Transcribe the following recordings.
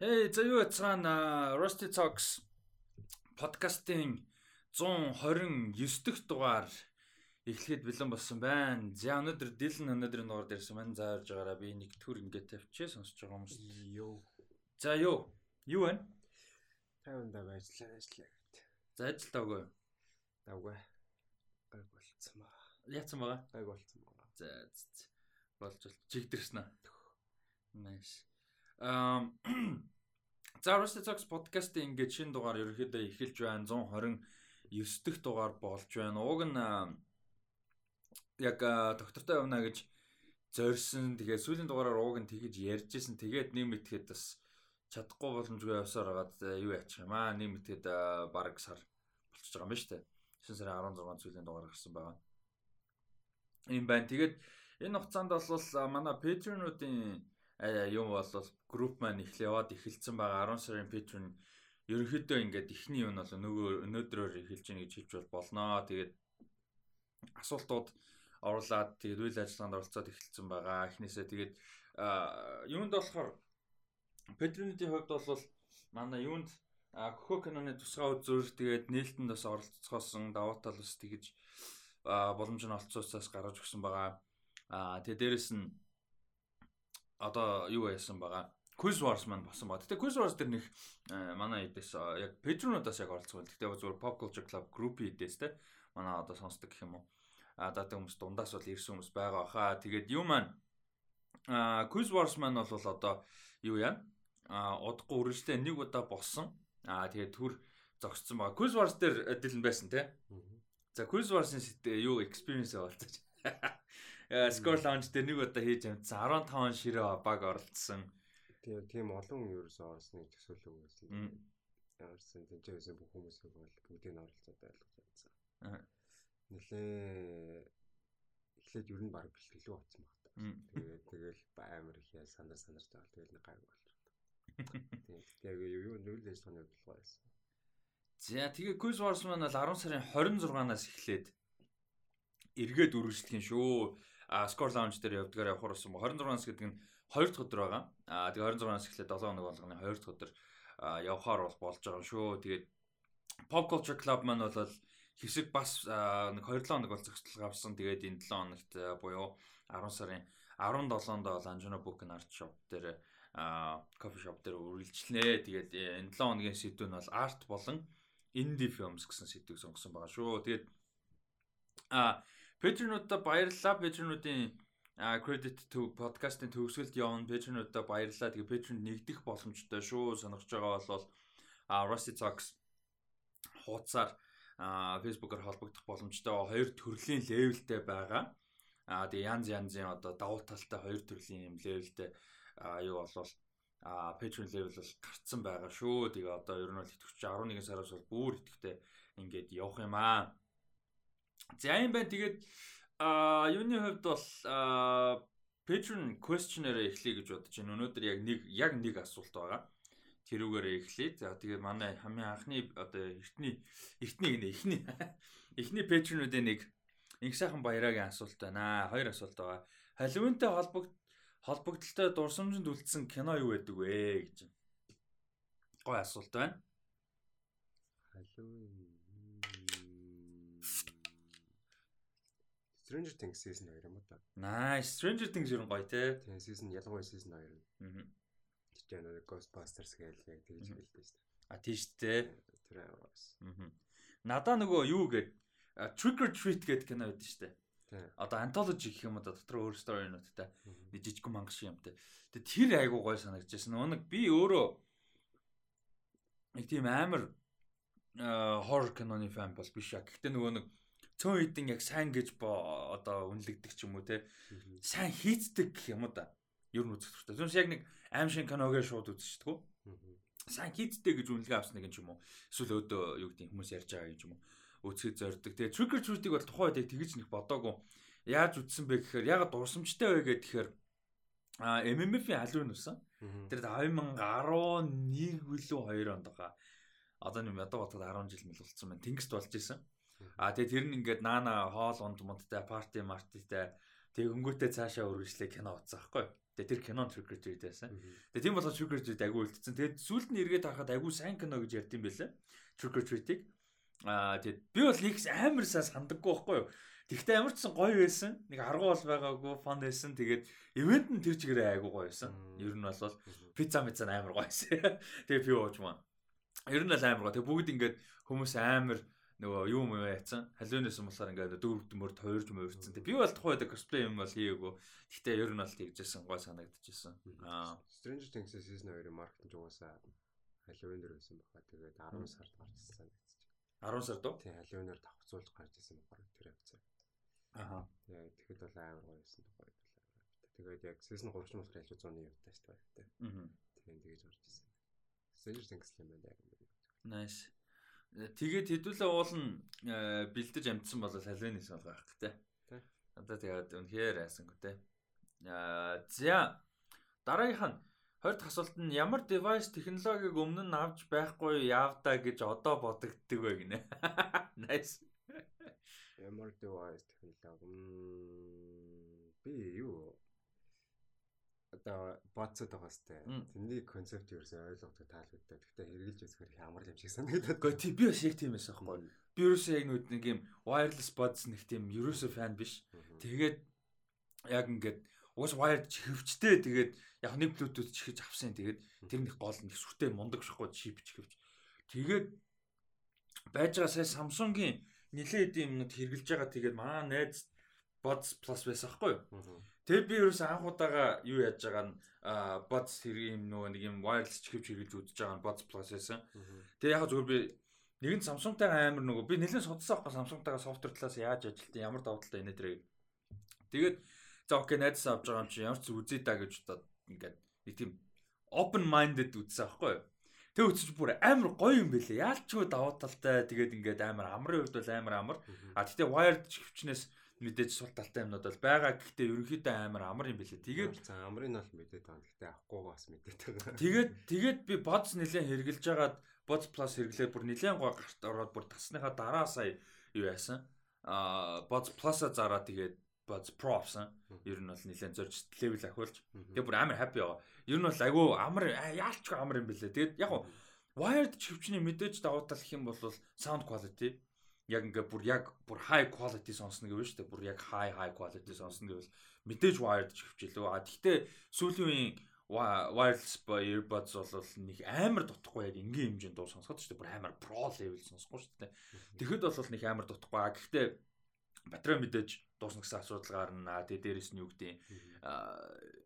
Эй, за юу яцгаана Rusty Talks подкастын 129 дахь дугаар эхлэхэд бэлэн болсон байна. За өнөөдөр Дилэн өнөөдрийн дугаар дээрсэн маань зааж байгаараа би нэг төр ингээд тавьчихээ сонсож байгаа хүмүүс. Йоо. За юу? Юу вэ? Тайванда ажиллаа ажиллаа гэт. За ажилтаа үгүй. Давгүй. Гайг болцсон ба. Яцсан байгаа? Гайг болцсон ба. За болж бол чигдэрсэн аа. Nice. Ам За Rusty Talks podcast-ийн ингээд шинэ дугаар ерөөхдөө эхэлж байна. 129 дахь дугаар болж байна. Уг нь яг доктортой явна гэж зорьсон. Тэгээд сүүлийн дугаараар ууг нь тэгэж ярьжсэн. Тэгээд нэг мэтгэд бас чадахгүй боломжгүй явсаар хагаад юу яачих юм аа. Нэг мэтгэд баг сар болчихж байгаа юм байна шүү дээ. 9 сарын 16 сүүлийн дугаар гарсан байгаа. Ийм байна. Тэгээд энэ хугацаанд бол манай Patreon-уудын юм бол групп маань эхлээ яваад эхэлсэн байгаа 10 сарын Patreon ерөнхийдөө ингээд ихний юм бол нөгөө өнөөдрөөр эхэлж гин гэж хэлж болноо. Тэгээд асуултууд оруулаад тэгээд үйл ажиллагаанд оролцоод эхэлсэн байгаа. Эхнээсээ тэгээд юунд болохоор Patreon-ийн хувьд бол манай юунд Көхө киноны тусгай үзүүр тэгээд нээлтэнд бас оролцохоосон давуу тал бас тэгэж боломж нь олцсоосаас гаргаж өгсөн байгаа. Аа тэгээд дээрэс нь одоо юу яасан байгаа. Quiz Wars маань болсон байгаа. Гэтэ Quiz Wars дээр нэг э, манай эдээс яг Patreon-оос яг оролцсон. Гэтэ зүгээр Pop Culture Club group-ийн эдээс те манай одоо сонсдог гэх юм уу. А даадаг хүмүүс дундаас бол ирсэн хүмүүс байгаа хаа. Тэгээд юу маань а Quiz Wars маань бол одоо юу яа? А удахгүй үргэлжлээ нэг удаа болсон. А тэгээд түр зогссон байгаа. Quiz Wars дээр дэлэн байсан те. За Quiz Wars-ын юу experience болчих. Score Lounge дээр нэг удаа хийж амтсан 15 ширээ баг оролцсон. Тийм тийм олон ерөөсөө орсны төсөөлөг байсан. Орсон тэнцээсэн бүх хүмүүсийг бол бүгдийг нь оролцоод байлгаж байсан. Нилээ эхлээд ер нь баг бэлтгэлөө утсан баг. Тэгээд тэгэл амар их яа санаа санаарч байгаа. Тэгэл нэг гайг болж байна. Тийм. Яг юу үйл ажиллагааны хөдөлгөөн байсан. За тэгээ Quiz Wars маань бол 10 сарын 26-наас эхлээд эргээд үргэлжлэх юм шүү Score Lounge дээр явдгаар явахаар болсон 26-наас гэдэг нь 2 дахь өдөр байгаа. А тэгээ 26-наас эхлээд 7 хоног болгоны 2 дахь өдөр явахаар бол болж байгаа шүү. Тэгээд Pop Culture Club маань бол хэсэг бас нэг 27 хоног бол зохицол авсан. Тэгээд энэ 7 хоногт буюу 10 сарын 17-нд бол Anjuna Book and Art Shop дээр кофе шоп дээр үргэлжлэнэ. Тэгээд э, энэ 7 хоногийн сэдв нь бол арт болон indie films гэсэн сэдвийг сонгосон байгаа шүү. Тэгээд а Patreon-уудаа баярлалаа. Patreon-уудын credit to podcast-ын төгсгөлд явна. Patreon-уудаа баярлалаа. Тэгээ Patreon нэгдэх боломжтой шүү. Сонирхож байгаа бол Rusty Talks хуудасаар Facebook-оор холбогдох боломжтой хоёр төрлийн левелтэй байгаа. А тэгээ янз янзын одоо давуу талтай хоёр төрлийн юм левелтэй юу болвол а Patreon level бол гарцсан байгаа шүү. Тэгээ одоо ер нь бол итгэвч 11 сараас бол бүр итгэвтэй ингээд явах юм аа. За юм байна. Тэгээд а юуны хувьд бол Patreon questionnaire эхлэе гэж бодож байна. Өнөөдөр яг нэг яг нэг асуулт байгаа. Тэрүүгээр эхлэе. За тэгээд манай хамгийн анхны одоо эртний эртний гинэ эхний эхний Patreon-уудын нэг их сайхан баярагийн асуулт байна. Хоёр асуулт байгаа. Халуунтай холбогд холбогдлолтой дурсамжинд үлдсэн кино юу байдаг вэ гэж. Гой асуулт байна. Халуун Stranger Things season 2 юм да. Nice. Stranger Things ер нь гоё те. Тийм season ялангуяа season 2. Аа. Тэр нэг Ghostbusters гээл яг тэгж хэлдэг шүү дээ. А тийш те. Тэр. Аа. Надаа нөгөө юу гээд Trick or Treat гэдэг кино байдаг шүү дээ. Одоо anthology гэх юм да дотор өөр story-нуудтай нэг жижиг мангар шиг юмтай. Тэгээ тэр айгуу гой санагдчихсэн. Нэг би өөрөө нэг тийм амар horror киноны фан бол биш яг. Гэхдээ нөгөө нэг цөөн хитэн яг сайн гэж бо одоо үнэлэгдэх ч юм уу те сайн хийцдэг гэх юм да ер нь үзэх хэрэгтэй. Зүнс яг нэг аим шин киногээ шууд үзчихдэг. Сайн хийцдэг гэж үнэлгээ авсан нэг юм уу? Эсвэл өөдөө юу гэдэг хүмүүс ярьж байгаа юм уу? Үзэхэд зорддог. Тэгээ Trigger Treat-ийг бол тухайн үед тэгж нэг бодоогүй. Яаж үзсэн бэ гэхээр ягаад дурсамжтай вэ гэхээр а MMF-ийн халуун нүсэн. Тэр 2011 үлээ 2 онд байгаа. Одоо нэм ядуу батад 10 жил мэл болсон байна. Тэнгист болж исэн. А тэгээ тэр нь ингээд наана хоол унд модтай парти мартитай тэгээ өнгөтэй цаашаа үргэлжлээ кино утсан байхгүй. Тэгээ тэр Trick or Treat байсан. Тэгээ тийм Trick or Treat агүй үлдсэн. Тэгээд сүүлд нь эргээд харахад агүй сайн кино гэж ярьд юм. Trick or Treat-ийг. Аа тэгээд би бол их амар сайн сандаггүй байхгүй юу? Тэгтээ ямар ч сан гоё байсан. Нэг аргу бол байгаагүй, фан байсан. Тэгээд ивент нь тэр чигээрээ айгуу гоё байсан. Ер нь бол пицца мицца амар гоё байсан. Тэгээ би ууж маа. Ер нь л амар гоё. Тэгээ бүгд ингээд хүмүүс амар нөгөө юу юм яатсан халуунаас юм болохоор ингээд дөрөв дөмөр тойрж мөрцөн. Би бол тухайд косплей юм бол хийгээгүй. Гэхдээ ер нь бол хийжсэн гой санагдчихсэн. Аа Stranger Things season 2-ын маркетинг угаасаа халуун дээр байсан баха. Тэгээд 10 сард гарч ирсэн санагдчих. 10 сард уу? Тийм халуунаар давхцуулж гарч ирсэн баха тэр хавцаа. Аа. Тэгэхэд бол амар гоё байсан тухай байлаа. Тэгээд яг season 3 ч болохоор илүү 100-ны явтаа шүү дээ. Аа. Тэгээд тэгэж гарч ирсэн. Stranger Things юм байна яг. Nice. Тэгээд хэдүүлээ уулна э, бэлдэж амтсан бол салвинис бол байх гэдэг. Тэ. Одоо тэгээд үнэхээр айсангүй те. Аа за дараагийнх нь 20 дахь асуулт нь ямар device технологиг өмнө нь авч байхгүй яавдаа гэж одоо бодогддөг вэ гинэ. Nice. Ямар device технологи би юу одоо бодсод байгаа сте. Тэрний концепт ерөөсөө ойлгодог таалагддаг. Гэхдээ хэрэгжилж үзэхээр их амар юм шиг санагдаад. Гэхдээ тий би бас яг тийм байсан байхгүй. Би ерөөсөө яг нэг юм wireless buds нэг тийм ерөөсөө фан биш. Тэгээд яг ингээд уус wired чихвчтэй тэгээд яг нэг bluetooth чихэж авсан. Тэгээд тэр нэг гол нэг сүртэй мундаг шахгүй чип чихвч. Тэгээд байж байгаа сая Samsung-ийн нилээд юмнууд хэрглэж байгаа. Тэгээд маа найз Buds Plus байсан байхгүй юу? Тэгээд би ерөөс анх удаага юу яаж байгаа нь Buds хэрэг юм нөгөө нэг юм wireless чихвч хэрэглэж үзэж байгаа нь Buds Plus байсан. Тэгээд яг зөвхөн би нэг нь Samsung-тай амар нөгөө би нэлээд судалсан байхгүй Samsung-тайгаа софтвер талаас яаж ажилтсан ямар давуу талтай инээ тэрэг. Тэгээд за окей найдас авч байгаа юм чи ямар ч үзээ да гэж бодоод ингээд нэг тийм open minded үзсэн байхгүй? Тэг үчиж бүр амар гоё юм бэлээ. Яалчгүй давуу талтай тэгээд ингээд амар амрын хувьд бол амар амар. А тэгтээ wired чихвчнээс мэдээж сул талтай юмнууд бол байгаа. Гэхдээ ерөнхийдөө амар амар юм билээ. Тэгээд амрын бол мэдээд байгаа. Гэхдээ авахгүй бас мэдээд байгаа. Тэгээд тэгээд би бодс нэлээд хэрглэж хагаад бодс плюс хэрэглээд бүр нэлээд гоо гарт ороод бүр тасныхаа дараа сая юу яасан. Аа бодс плюса зараа тэгээд бодс про авсан. Ер нь бол нэлээд зорж левел ахиулж. Тэгээд бүр амар хаппи байгаа. Ер нь бол айгүй амар яалчгүй амар юм билээ. Тэгээд яг wired чивчний мэдээж давуу тал гэх юм бол sound quality яг ингээ бүр яг бүр high quality сонсно гэвэн шүү дээ. Бүр яг high high quality сонсно гэвэл мэдээж wired хөвчлөө. А тэгтээ сүүлийн үеийн wireless earbuds бол нэг амар дутхгүй яг ингийн хэмжээнд дуу сонсоход шүү дээ. Бүр амар pro level сонсохгүй шүү дээ. Тэгэхэд бол нэг амар дутхгүй. А гэхдээ батарей мэдээж дуусна гэсэн асуудал гарна. Тэгээ дээрэс нь юу гэдэг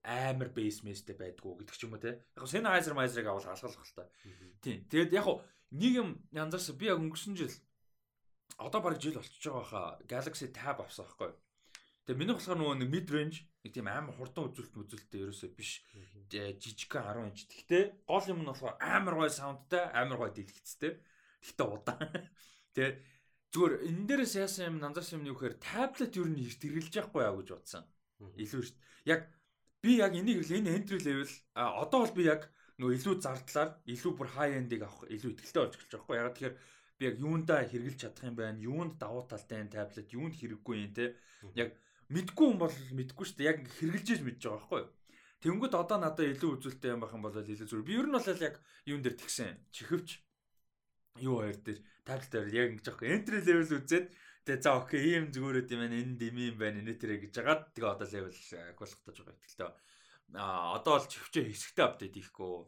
амар base messтэй байдгүй гэдэг ч юм уу те. Яг Sennheiser Miser-ыг авал алгалах л та. Тийм. Тэгээд яг нэг юм янзаас би яг өнгөрсөн жил одоо баг жил болчихж байгаа хаа Galaxy Tab авсан байхгүй. Тэгээ миний болохоор нөгөө нэг mid range нэг тийм амар хурдан үзүүлэлт үзүүлэлттэй ерөөсөө биш жижигхэн 10 инч. Гэхдээ гол юм нь болохоор амар гой саундтай, амар гой дэлгэцтэй. Гэхдээ удаан. Тэгээ зүгээр энэ дээрээс яасан юм нанзаас юм юу гэхээр таблет юу нь хэрэгжилж яахгүй яа гэж бодсон. Илүү шүү дээ. Яг би яг энийг хэл энэ entry level а одоо бол би яг нөгөө илүү зардлаар илүү бүр high end-ийг авах илүү ихтэй болж эхэлж байгаа байхгүй. Яг тэгэхээр би яг юундаа хэрэгжилж чадах юм байна, юунд давуу талтай энэ таблет, юунд хэрэггүй юм те. Яг мэдгүй юм бол мэдгүй шүү дээ. Яг хэрэгжилж мэдж байгаа байхгүй юу? Тэнгүүд одоо надад илүү үзүүлэлттэй юм байх юм бол илүү зүгээр. Би ер нь бол яг юун дээр тэгсэн. Чихвч юу хоёр дээр таблет дээр яг ингэж аахгүй. Entry level үзээд тэгээ за окей ийм зүгээрээд юм байна. Энэ дими юм байна. Энэ тэрэ гэж хагаад тэгээ одоо level агуулгатаж байгаа. Тэгтээ а одоо бол чихвчээ хэсэгтэй апдейт хийхгүй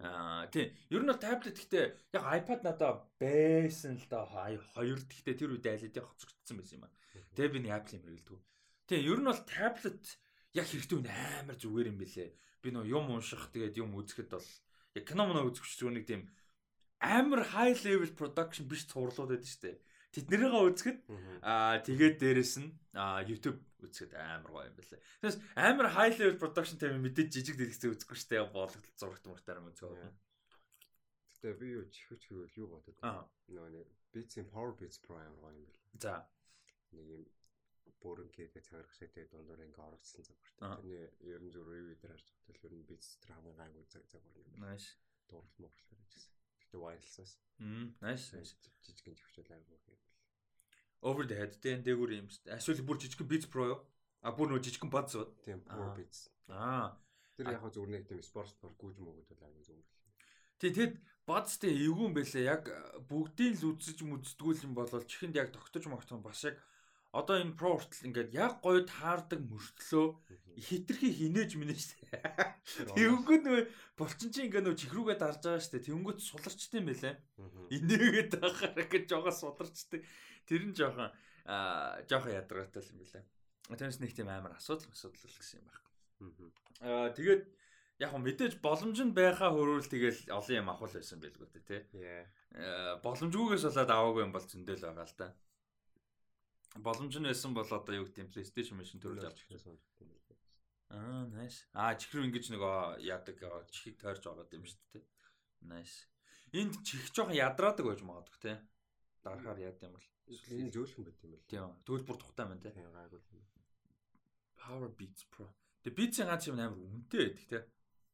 Аа тийм. Ер нь бол таблет гэхдээ яг iPad надаа байсан л да хоёр гэхдээ тэр үед айлд яг хоцогдсон байсан юм аа. Тэгээ би нэг Apple-ийг хэрэглэдэг. Тийм ер нь бол таблет яг хэрэгтэй үн амар зүгээр юм бэлээ. Би нөө юм унших тэгээд юм үзэхэд бол яг кино мөн үзэх зүгээр нэг тийм амар high level production биш цувралууд байдаг шүү дээ. Тэднэрийгээ үзэхэд аа тэгээд дээрэс нь YouTube үзэхэд амар гоё юм байна. Тэгээс амар high level production time мэдээж жижиг дэлгэцээ үзэхгүй дээ. Боологдол зурагт мөртаар юм үзээ. Гэтэ би юу чихвч гэвэл юу бодод. Нөгөө нэг Beats-ийн Power Beats Pro амар гоё юм байна. За. Нэг юм бүрэн кейгээ цагаарах шиг тэгээд дундуур ингээ орогдсон цаг байна. Тэрний ер нь зүр review дээр харж байгаа. Тэр нь Beats Drum-ын гайгүй цаг цаг байна. Nice. Дуурал муурлах гэж байна. Гэтэ wireless-аас. Мм, nice. Жижигэн чихвчэл аймаг юм. Over the head тийм дээгүүр юм. Эсвэл бүр жижигэн Beats Pro юу? А бүр нөө жижигэн Buds уу? Тийм, Pro Beats. Аа. Тэр яг зөвөр нэг тийм спорт спорт гүйж мөгөд бол аягүй зөвөр. Тий тэгэд бадстай эвгүй юм байлаа. Яг бүгдийг л үзэж мүздгүүл юм болол чихэнд яг тогтож магтсан бас яг одоо энэ про хүртэл ингээд яг гоё таардаг мөртлөө хитрхи хинээж минэж штэ. Тэнгүүд нөө булчин чи ингээд нөө чихрүүгээ дарж байгаа штэ. Тэнгүүд суларчтай юм байлаа. Инээгээд байхаар гэж жоо сударчдаг. Тэр нь жоохон аа жоохон ядаргаатай юм байлаа. Тэрнээс нэг тийм амар асуудал асуудал гэсэн юм байна. Аа тэгээд яг хөө мэдээж боломж нь байхаа хөрөөл тэгэл олон юм авах байсан байлгүй дээ тий. Боломжгүйгээс болоод аваагүй юм бол зөндөл байгаа л да боломж нь байсан бол одоо юу гэдэг PlayStation машин төрүүлж авч ирсэн. Аа, nice. Аа, чихрүү ингэж нөгөө яадаг чихийг тойрж ороод юм шүү дээ. Nice. Энд чих жоохон ядраадаг байж магадгүй те. Дарахаар яад юм бол. Энэ зөөлхөн байт юм бол. Тийм. Бүр тухтай байна те. Гайгүй юм. Power Beats Pro. Тэгээ Beats-ийн ганц юм амар үнэтэй байдаг те.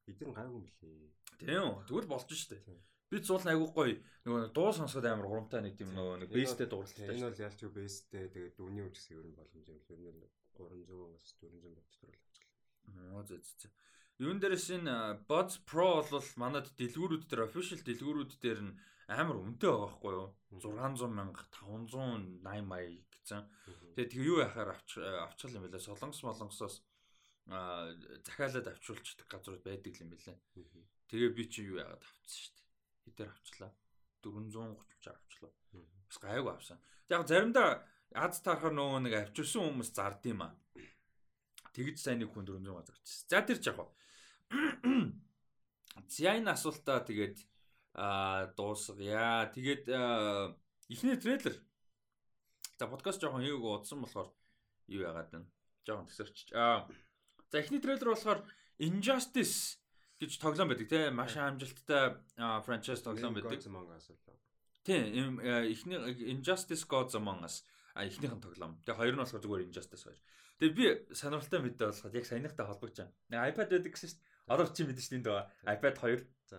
Эдгээр гайгүй юм блээ. Тийм. Тэгвэл болж штэ. Би зуул айгуу гоё нөгөө дуу сонсоход амар урамтай нэг тийм нөгөө нэг бейстэй дууралтай. Энэ бол ялч бейстэй тэгээд дүүний үжигс ер нь боломж юм. Ер нь 300-аас 400 бодтор л авчихлаа. Оо зөө зөө. Юун дээрээс энэ Buds Pro бол манад дэлгүүрүүд дээр official дэлгүүрүүд дээр нь амар үнэтэй байгаа байхгүй юу? 600 мянга 580 мая гэсэн. Тэгээд тэг юу яхаар авч авчихл юм бэлээ. Солонгос молонгосоос захиалаад авчулчихдаг газрууд байдаг юм бэлээ. Тэгээ би чи юу яагаад авчихсан шүү дээ хитээр авчлаа. 430 авчлаа. Бас гайгүй авсан. Яг заримдаа аз таарахаар нөгөө нэг авчирсан хүмүүс зард юм аа. Тэгж сайн нэг хүн 400 зарчсан. За тэр жаах. За энэ асуултаа тэгээд аа дуусгая. Тэгээд эхний трейлер. За подкаст жоохон юуг удсан болохоор юу яагаад байна? Жоохон төсөрч. Аа за эхний трейлер болохоор Injustice гэж тоглоом байдаг тийм маш амжилттай франчайз тоглоом байдаг. Тийм эхний Injustice Gods Among Us а эхнийх нь тоглоом. Тэгээ хоёр нь болохоор зүгээр Injustice хоёр. Тэгээ би сонирхолтой мэдээ болоход яг саяныхтай холбогдож байна. iPad байдаг гэсэн дээ. Одоо чи мэдэн шүү дээ энэ iPad 2. За.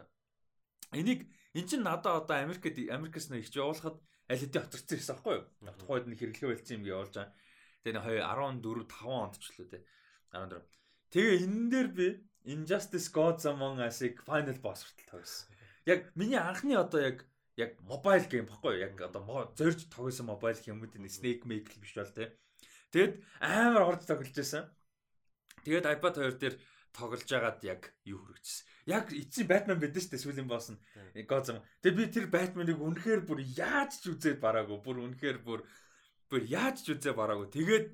Энийг эн чин надад одоо Америкт Америкээс нэ ихж явуулахад аль хэдийн хоцорсон гэсэн аахгүй юу? Тухайд нь хэрэглээ байлцсан юм явуулж байгаа. Тэгээ 14 5 онд ч лөө те. 14. Тэгээ энэ дээр би Injustice Gods Among Us-ыг Final Boss хүртэл тоглосон. Яг миний анхны одоо яг яг мобайл гейм баггүй яг одоо зорж тоглосон мобайл юмудын Snake Make биш бол тээ. Тэгэд амар орж тоглож байсан. Тэгээд iPad 2 дээр тоглож байгаад яг юу хүрэгчсэн. Яг эцсийн Batman шүү дээ сүүлийн босс нь. Gotham. Тэгээд би тэр Batman-ыг үнэхээр бүр яаж ч үзээд бараагүй. Бүр үнэхээр бүр бүр яаж ч үзээ бараагүй. Тэгээд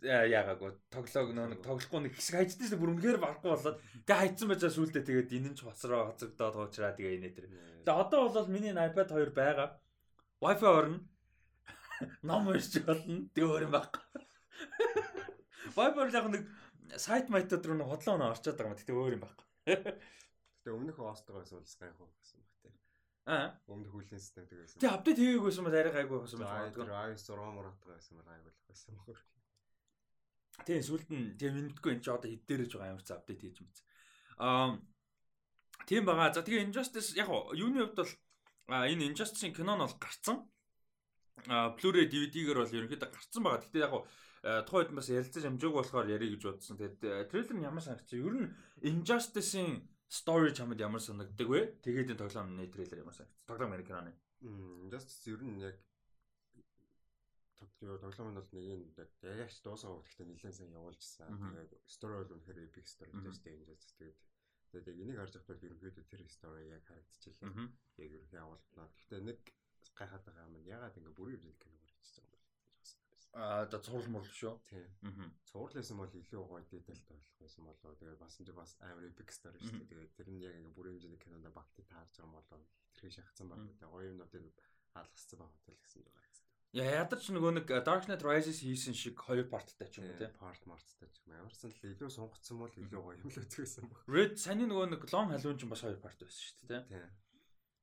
яагаагүй тоглоог нэг тоглохгүй нэг хэсэг хайцсан шүү бүр үнэхээр барахгүй болоод тэгээ хайцсан байжаа сүултээ тэгээд энэ нь ч хоцроо хоцогдоод хуучраа тэгээ инээ тэр. Тэгээ одоо бол миний iPad 2 байгаа. Wi-Fi орно. Ном уншиж болно. Тэгээ өөр юм байхгүй. Wi-Fi яг нэг сайт майтад руу нэг хотлоо оноо орчод байгаа юм. Тэгээ өөр юм байхгүй. Тэгээ өмнөх хостогоос бол гайхуу гэсэн баг тийм. Аа. Өмнөх хүлэн систем тэгээс. Тэгээ апдейт хийгээгүйсэн бол арай гайгүй байсан байна. iOS 6 муратгаа байсан бол гайгүй байсан мөр. Тийм сүлд нь тийм мэдгүй энэ ч одоо хэд дээрэж байгаа ямар ч апдейт хийж мэт. Аа тийм байгаа. За тэгээ Injustice яг юуны хувьд бол энэ Injustice-ийн кино нь бол гарцсан. Аа Blu-ray DVD-гээр бол ерөнхийдөө гарцсан байгаа. Гэхдээ яг тухайн үед бас ярилцаж амжаагүй болохоор ярих гэж бодсон. Тэгээд трейлер нь ямар санагдчих. Ер нь Injustice-ийн story чамд ямар санагддаг вэ? Тэгээд энэ тоглоомны трейлер ямар санагдчих? Тоглоом Америк киноны. Injustice ер нь яг тоглоом нь бол нэг юм ягч дуусаа гэхдээ нэлээд сайн явуулжсан. Тэгээд story бол үнэхээр epic story гэж тийм юм тэгээд тэгээд яг энийг харж байхдаа ерөнхийдөө тэр story яг харагдчихлаа. Яг ерөнхий явуулнаа. Гэхдээ нэг гайхаад байгаа юм ягаад ингэ бүрийн хэмжээнд киног хийчихсэн юм бол Аа да цуврал мурлаа шүү. Тийм. Аа. Цувралсэн бол илүү гоё детальтай болох байсан болоо. Тэгээд бас энэ бас амар epic story шүү дээ. Тэгээд тэр нь яг ингээ бүрийн хэмжээний кинонд багтыг таарж байгаа юм болоо. Хитрхи шахацсан баг. Тэгээд гоё юмнуудыг хаалгацсан баг хэл гэсэн юм байна. Ядарч нөгөө нэг э, Dark Knight Rises хийсэн шиг хоёр парттай ч юм уу тийм part марттай ч юм. Ямарсан л илүү сунгацсан бол илүү гоё юм л үзсэн баг. Red саний нөгөө нэг Long Halloween ч бас хоёр part байсан шүү дээ тийм.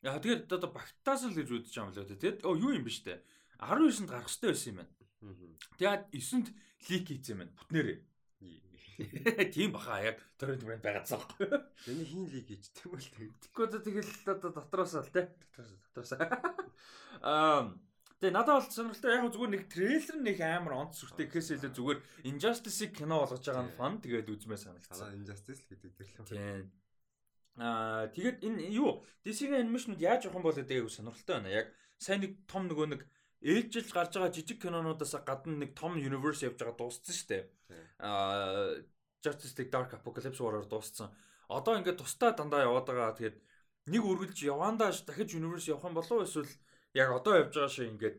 Яа тэгээд одоо багтаас л гэж үзэж байгаа юм лээ тэгээд оо юу юм бэ штэ 19-нд гарах хэрэгтэй байсан юм байна. Тэгээд 9-нд лик хийсэн юм байна. Бүтнээрээ. Тийм баха яг торрент брэнд байгаадсан байхгүй. Тэний хин лиг бол тэгээд. Тэгэхгүй одоо тэгэл одоо дотроос л те. Дотроос дотроос. Аа Тэгээ надад бол сонирхолтой яг зүгээр нэг трейлер нэг амар онц сүртэй гэхээс илүү зүгээр Injustice-ийг кино болгож байгаа нь фан тэгээд үзмээ санагдсан. Injustice л гэдэг тэр л. Тийм. Аа тэгээд энэ юу DC-ийн анимашнууд яаж явах юм бол гэдэг сонирхолтой байна. Яг сайн нэг том нөгөө нэг ээлжилж гарч байгаа жижиг кинонуудаас гадна нэг том universe явж байгаа дууссан шүү дээ. Аа Justice League Dark Apocalypse War-оор дууссан. Одоо ингээд тусдаа дандаа яваад байгаа. Тэгээд нэг үргэлж явандаа дахиж universe явах юм болов уу эсвэл яг одоо явж байгаа шиг ингээд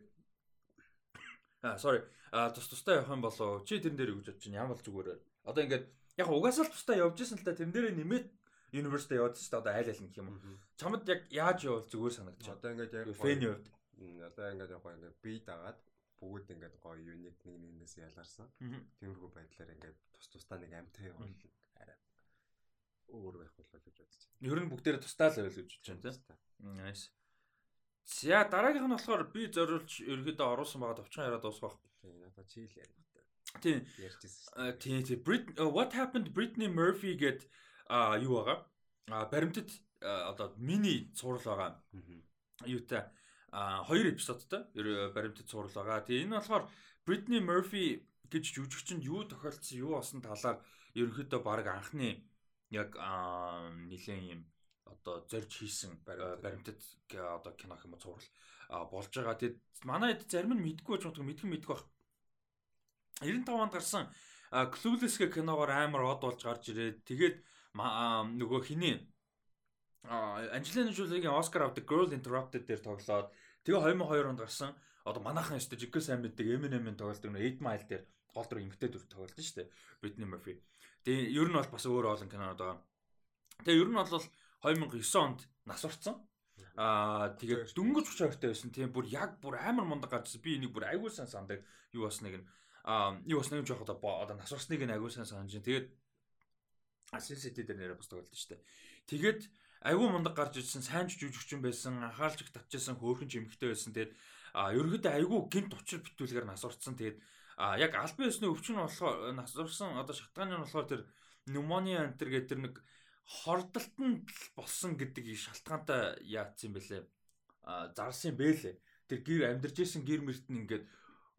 аа sorry. А тус тустай явах юм болоо чи тэрэн дээр өгч бодож чинь ямар зүгээр одоо ингээд яг угаасаа л тустай явж исэн л та. Тэрэн дээр нэмээд университет яваад шүү дээ. Одоо айл айл гэх юм чамд яг яаж явал зүгээр байна одоо ингээд яг фэний хувьд? Одоо ингээд яг ингээд би дагаад бүгд ингээд гоё юник нэг нэгнээс ялгарсан. Тиймэрхүү байдлаар ингээд тус тустаа нэг амтай явал арай өөр байх болоо гэж бодож байна. Ер нь бүгдээр тусдаа л байл гэж бодож байна тийм. Nice. За дараагийнх нь болохоор би зориулж ерөөдөө оруулсан байгаа товчхон яриад дуусгах. Тийм надад чийл ярина. Тийм. Ярьжсэн. Тийм тийм. Brit What happened Britney Murphy гэд а юу байгаа? А баримтат одоо мини цуврал байгаа. Юутай а хоёр эпизодтой баримтат цуврал байгаа. Тэгээ энэ болохоор Britney Murphy гэж жүжигчэнд юу тохиолдсон юу болсон талаар ерөнхийдөө баг анхны яг нэлээд юм одоо зорж хийсэн баримтат одоо кино юм цуврал болж байгаа. Тэгээд манай хэд зарим нь мэдгүй байж магадгүй мэдхэн мэдгүй баг. 95 онд гарсан Clueless гэх киногоор амар од болж гарч ирээд тэгээд нөгөө хиний Анжелина Жолигийн Oscar авдаг Girl Interrupted дээр тоглоод тэгээ 2002 онд гарсан одоо манайхан өстө жиггээ сайн мэддэг Eminem-ийн тоглолт нэг 8 Mile дээр гол дүр эмгтэй дүр тоглолт нь шүү дээ. Britney Murphy. Тэгээ ер нь бол бас өөр олон кинонод байгаа. Тэгээ ер нь бол 2009 онд нас орсон. Аа тэгээд дөнгөж 32 таа байсан. Тийм бүр яг бүр амар мундаг гарчсан. Би энийг бүр айгүй сан сандаг. Юу бас нэг нь аа юу бас нэг жоох одоо нас орсныг нь айгүй сан санаж. Тэгээд Assassin's Creed дээр нэрээ бас тоглолт дээ. Тэгээд айгүй мундаг гарч ирсэн сайн жүжигчин байсан. Анхаарч их татчихсан хөөрхөн жимхтэй байсан. Тэгээд а ерөөдөө айгүй гинт учир битүүлгээр нас орсон. Тэгээд а яг албан ёсны өвчин болохоор нас орсон одоо шатгааны нь болохоор тэр пневмоnia антер гэдэг тэр нэг хордолтонд болсон гэдэг шалтгаантай яатсан бэлээ. А зарсан бэлээ. Тэр гэр амьдарч исэн гэр мөрт нь ингээд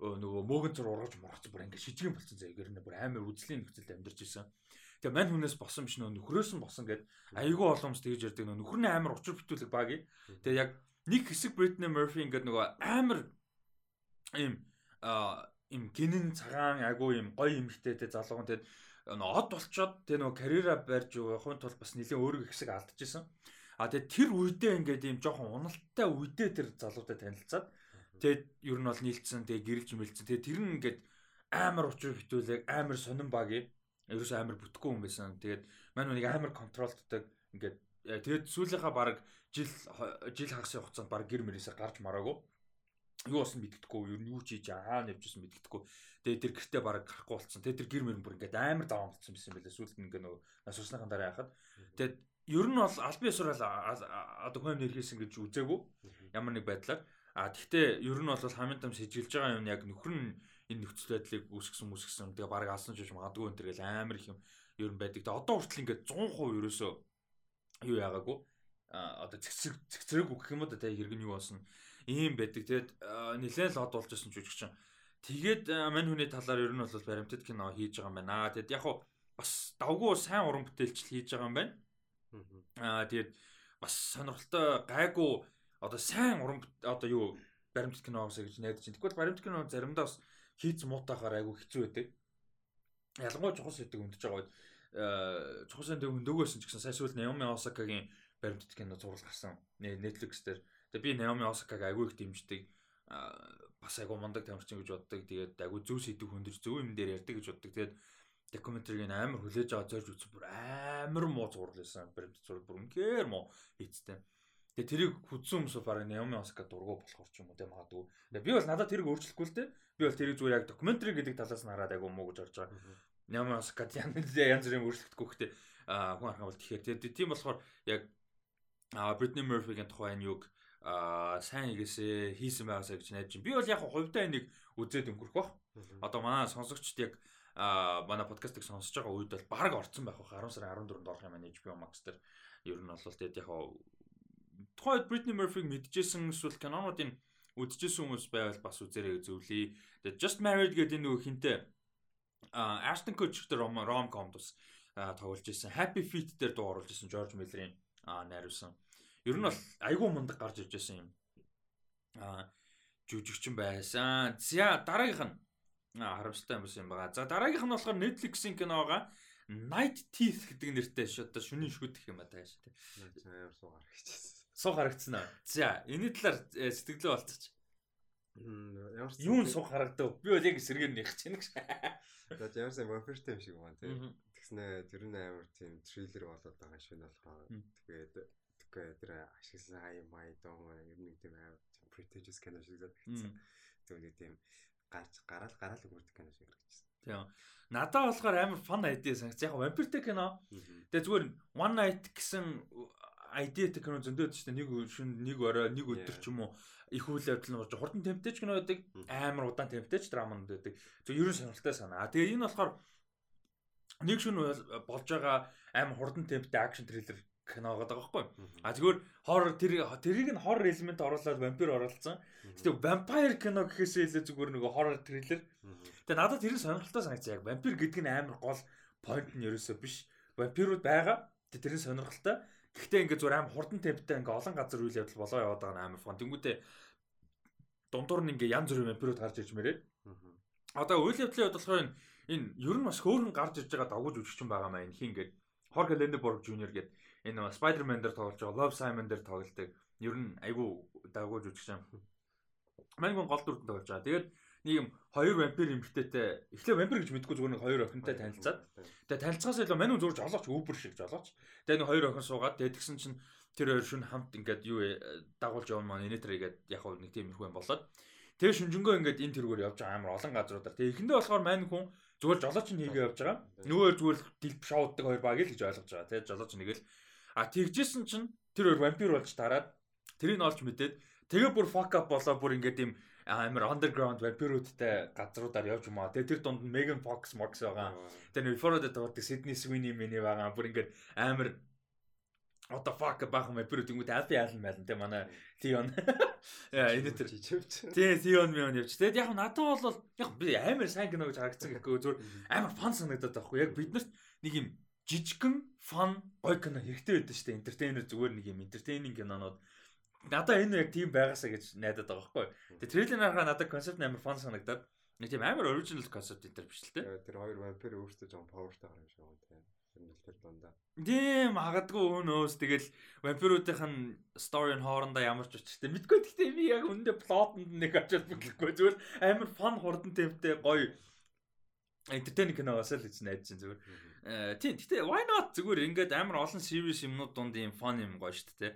нөгөө мөөгөн зур ургаж мургац бүр ингээд шижгэн болсон зэ гэр нь бүр амар үзлийн нөхцөлд амьдарч исэн. Тэгээ мань хүнээс босон биш нөө нөхрөөс нь босон гэд айгүй олон хүмүүс тэгж ярьдаг нөө нөхөр нь амар учир битүүлэг багий. Тэгээ яг нэг хэсэг Britney Murphy ингээд нөгөө амар им а им гинэн цагаан агуу им гоё эмхтэй те залуухан тэгээд од болчоод тэгээ нөгөө карьераа барьж явахын тулд бас нэлийн өөрөг хэсэг алдчихсан. А тэгээ тэр үедээ ингээд ийм жоохон уналттай үедээ тэр залуутай танилцаад тэгээд ер нь бол нийлцсэн тэгээ гэрэлж мэлцсэн. Тэгээ тэр нь ингээд амар учир хитүүлэг амар сонин багий ерөөсөө амар бүтггүй хүн байсан. Тэгээд мань нэг амар контролддаг ингээд э, тэгээд сүүлийнхаа баг жил жил хагасын хугацаанд баг гэр мөрөөсөө гарч мараагүй юу болсон мэддэхгүй ер нь юу ч хийж хаана явжсэн мэддэхгүй. Тэгээ тэр гэртээ бараг гарахгүй болцсон тэгээ тэр гэр мөрөн бүр ингээд амар даван болцсон байсан байлээ. Сүүлд нь ингээд нөгөө нас усныхан дараа яхад. Тэгээд ер нь бол албан ёсоор одоо хүн нэрхээсэн гэж үзээгүй. Ямар нэг байдлаар. А тэгтээ ер нь бол хамгийн том сэжилж байгаа юм яг нөхөр нь энэ нөхцөл байдлыг үүсгэсэн үүсгэсэн тэгээ бараг алсан ч гэж магадгүй энэ төргээл амар их юм ер нь байдаг. Тэгээ одоо хүртэл ингээд 100% ерөөсөө юу яагаагүй а одоо цэцэг цэцрэг гэх юм уу? Та хэрэг нь юу болсон ийм байдаг. Тэгээд нэлээд л од болж исэн жүжигчин. Тэгээд мань хүний талаар ер нь бол баримтат кино хийж байгаа юм байна. Тэгээд яг хуу бас давгүй сайн уран бүтээлчл хийж байгаа юм байна. Аа тэгээд бас сонирхолтой гайгүй одоо сайн уран одоо юу баримтат киноос гэж найдаж байна. Тэгвэл баримтат кино заримдаа бас хийц муутахаар айгүй хэцүү байдаг. Ялангуяа чухал сэдэг өндөж байгаа үед чухал сэдэг өндөгөөсөн ч гэсэн сая сүүл Наоми Осакагийн баримтат кино зурлал гарсан. Netflix дээр Тэгээ би Наоми Осакаг агүй их дэмждэг. Бас агүй мундаг тамирчин гэж боддог. Тэгээд агүй зөв сэдв хөндөж зөв юм дээр ярьдаг гэж боддог. Тэгээд докюментарийг амар хүлээж аваад зорж үзсэн бүр амар муу зурлалсан. Баримт зурлал бүр үнэхээр муу хийцтэй. Тэгээ тэрийг хүдсэн хүмүүс баг Наоми Осака дургу болохоор ч юм уу те магадгүй. Тэгээ би бол надад тэрийг өөрчлөхгүй л те. Би бол тэрийг зүгээр яг докюментари гэдэг талаас нь хараад агүй муу гэж харж байгаа. Наоми Осака янз бүрийн өөрчлөгдөхгүй гэхдээ хүн харах бол тэгэхээр тийм болохоор яг Бритни Мерфигийн тухайн юг аа сайн хийгээсээ хийсэн байгаасаа гэж найдаж байна. Би бол яг хувьдаа энийг үзээд өнгөрөх бах. Одоо манай сонсогчд яг а манай подкастыг сонсож байгаа үед бол баг орцсон байх бах 10 сарын 14-нд орох юм байна HBO Max дээр. Ер нь бол тэгээд яг тухайд Britney Murphy-г мэдчихсэн эсвэл кинонуудын үдчихсэн хүмүүс байвал бас үзээрэй зөвлөе. Тэгээд Just Married гэдэг энэ нөгөө хинтээ а Ashton Kutcher ром rom-com тус тоглож исэн. Happy Feet дээр дуу оруулж исэн George Miller-ийн найруулсан. Ер нь бол айгүй мундаг гарч ирж байсан юм. А жүжигчин байсан. За дараагийнх нь харамсалтай юм байсан юм байна. За дараагийнх нь болохоор Netflix-ийн киноога Night Teeth гэдэг нэртэй ш одоо шүнийн шүд гэх юм а тааш тий. Амар суу гарчихсан. Суу харагдсан аа. За энэ талаар э, сэтгэлээ болцооч. Ямар Юу суу харагдав? Би бол яг эсрэгээр нэх чинь гэж. За ямар сайн вампиртэй юм шиг байна тий. Тэгснэ тэр нь амар тийм триллер болоод байгаа шин болохоор тэгээд тэгээд тэр ашигласан хай май доо ер нь тийм амар pretentious кино шиг зогцсон. Тэгвэл тийм гарч гараал гараал өнгөрдөг кино шиг харагдсан. Тийм. Надад болохоор амар фан айдиа санагц. Яг вампиртэй кино. Тэгээ зүгээр one night гэсэн айдиатэй кино зөндөд ч нэг шин нэг орой нэг өдөр ч юм уу их үйл явдал болж хурдан темптэй ч кино байдаг. Амар удаан темптэй ч драманд байдаг. Зөв ерөн сонирхолтой санаа. Тэгээ энэ болохоор нэг шин болж байгаа амар хурдан темптэй акшн триллер кино байгаа байхгүй. А зүгээр хоррор тэр тэрийг нь хоррор элемент оруулаад вампир оруулсан. Гэтэ вампир кино гэхээсээ илүү зүгээр нөгөө хоррор триллер. Тэгээ надад тэр сонирхолтой санагдсан яг вампир гэдэг нь амар гол point нь ерөөсөө биш. Вампирууд байгаа. Тэгээ тэр нь сонирхолтой. Гэхдээ ингээ зүгээр амар хурдан темптэй ингээ олон газар үйл явдал болоо яваад байгаа нь амар фон. Тэнгүүтээ дундуур нь ингээ янз бүрийн вампирууд гарч ирж мэрээ. Одоо үйл явдлын хувьд болохоор энэ ер нь бас хөөрхөн гарч ирж байгаа дагууж үжигчин байгаа маа энэ хин ингээд Хорг Лендеборг Жуниор гэдэг энэ Spider-Man дээр тоглож байгаа Love Simon дээр тоглолдог. Ер нь айгүй дагууж үжигчин. Мангон гол дүрдэн тоглож байгаа. Тэгээд нэг юм хоёр вампир эмгтээтэй эхлээ вампир гэж мэдгүй зүгээр нэг хоёр охинтой танилцаад тэгээ танилцахаас илүү мань зурж олооч үүбэр шиг жолооч тэгээ нэг хоёр охин суугаад тэгээ тэгсэн чинь тэр хоёр шүн хамт ингээд юу дагуулж явна маань инээтрэ гээд яг нэг тийм их юм болоод тэгээ шүнжэнгөө ингээд энэ тэргээр явж байгаа амар олон газруудаар тэгээ эхэндээ болохоор мань хүн зүгээр жолооч нь хийгээ явж байгаа нөгөө зүгээр дэлб шоуддаг хоёр баг л гэж ойлгож байгаа тэгээ жолооч нэг л а тэгжсэн чинь тэр хоёр вампир болж тараад тэрийг олж мэдээд тэгээ бүр fuck up болоо бүр ингээд юм амар underground вампируудтай газруудаар явж юм аа. Тэгээ тэр дунд нь Megan Fox Mox байгаа. Тэгээ Florida дурдаг Sydney Sweeney миний байгаа. Бүр ингээд амар what the fuck баахан вампирууд ингэдэг Alfie Allen мэлэн тэ манай Theon. Яа энэ тэр. Тий Theon мэн явж. Тэгээд яг надад бол яг би амар сайн кино гэж харагдсан гэхгүй зүгээр амар фан санагдаад байхгүй. Яг биднэрт нэг юм жижигхэн фан гой кино хэрэгтэй байдаг шүү дээ. Entertainer зүгээр нэг юм entertaining кинонууд надаа энэ яг тийм байгаасаа гэж найдаад байгаа байхгүй. Тэгээ трейлер харахаа надад концепт амар фан санагдаад нэг тийм амар оригинал концепт энэ төр биш л те. Тэр хоёр вампир өөрсдөө жоон павертай гарах юм шиг байна те. Хэмнэлтэр дундаа. Тийм магадгүй өнөөс тэгэл вампируудынх нь нь хоорондоо ямар ч учиртай мэдгүй гэхдээ би яг өндөө плотонд нэг очиад бүтлэхгүй зүгээр амар фан хурдан темптэй гоё entertaining киногоос л гэж найдаж чинь зүгээр. Тийм гэхдээ why not зүгээр ингээд амар олон series юмнууд дунд ийм фан юм гоё шүү дээ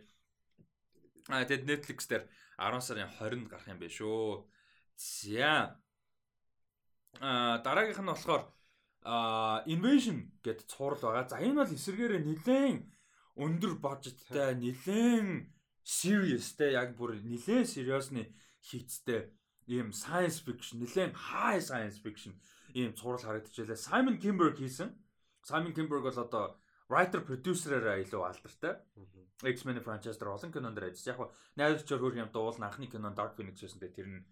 А тэгэд Netflix дээр 10 сарын 20-нд гарах юм байна шүү. За. А дараагийнх нь болохоор Invasion гэдэг цуврал байгаа. За энэ бол эсэргээрээ нэлээд өндөр бажеттай, нэлээд serious те яг бүр нэлээд seriousны хийцтэй ийм science fiction, нэлээд high science fiction ийм цуврал харагдчихлаа. Simon Kinberg хийсэн. Simon Kinberg бол одоо writer producer-аараа илүү алдартай. X-Men franchise дээр олон кинонд ажиллаж. Яг найруулагчаар хөрх юм дуул анхны кинон Dark Phoenix гэсэн дээр тэр нь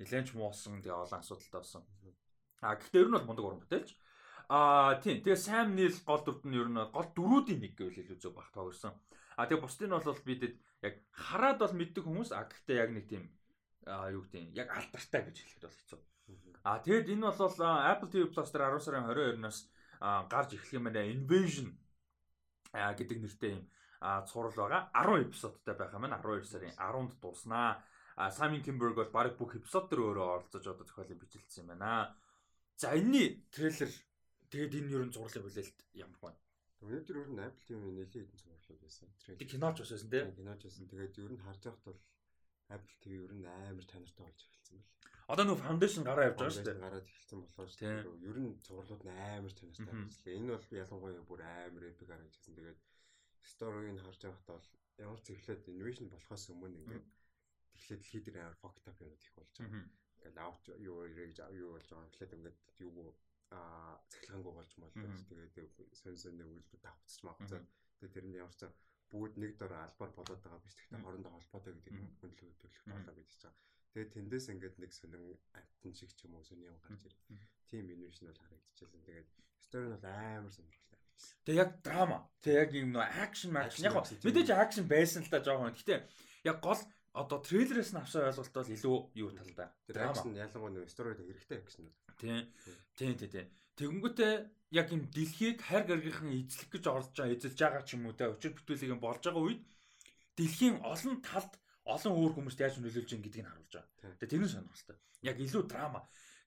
нэлээд ч муусан тэгээ олон асуудалтай болсон. А гэхдээ ер нь бол мундаг уран бүтээлч. А тийм тэгээ Sam Neill гол дүрд нь ер нь гол дөрүүдийн нэг гэвэл илүү зөв баг тоогөрсон. А тэгээ бусдын бол бидэд яг хараад бол мэддэг хүмүүс а гэхдээ яг нэг тийм а юу гэдэг яг алдартай гэж хэлэхэд бол хэцүү. А тэгэд энэ бол Apple TV Plus дээр 10 сарын 22-наас гарч эхлэх юм байна. Invasion гэдэг нэртэй юм цуврал байгаа 10 эпизодтай байх юм байна 12 сарын 10-нд дууснаа а Самин Кимберг бол баг бүх эпизод төр өөрөө оролцож одоо зохиолыг бичлэлсэн юм байна за энэний трейлер тэгээд энэ юу н зурлаг хүлээлт ямар байна Өнөөдөр ер нь Apple TV нэлээд хэдэн зурлаг байсан. Трейлер киноч бас байсан тийм. Киноч байсан. Тэгээд ер нь харж байхад бол Apple TV ер нь амар чанартай болж эхэлсэн байл. Одоо нөө foundation гараа явж байгаа шүү дээ. Гараад эхэлсэн болохоор дээ. Ер нь зурлууд нь амар чанартай ажиллаа. Энэ бол ялангуяа бүр амар epic гараа хийсэн. Тэгээд story-г харж байхад бол ямар ч эхлээд innovation болохоос өмнө ингээд тэгэхээр дэлхий дээр амар fucked up юмуд их болж байгаа. Ингээд out юу юу болж байгаа. Эхлээд ингээд юу а цахилгаангүй болж молдог. Тэгээд сон сон нэг үйлдэл давцчих магадгүй. Тэгээд тэр нь ямар ч бүгд нэг дор албаар болоод байгаа биш. Гэхдээ хоорондоо холбоотой гэдэг хүндлэг төлөх талаа гэж байгаа. Тэгээд тэндээс ингээд нэг сонин антин шиг ч юм уу сони юм гарч ирээ. Тим инвэшн бол харагдчихсан. Тэгээд стори нь бол амар сонирхолтой. Тэгээ яг драма. Тэгээ яг юм нөө акшн акшн яг мэдээж акшн байсан л та жоохон. Гэтэ яг гол одоо трейлерээс нь авсан ойлголт бол илүү юу талтай. Тэр акшн ялангуяа нөө сторид хэрэгтэй акшн. Тийм. Тийм тийм тийм. Тэгэнгүүтээ яг юм дэлхийг хайр гаргийнхын эзлэх гэж орж байгаа эзэлж байгаа ч юм уу те өчир бүтээлийг нь болж байгаа үед дэлхийн олон талд олон өөр хүмүүст яаж нөлөөлж ийн гэдгийг харуулж байгаа. Тэгээ тэр нь сонирхолтой. Яг илүү драма.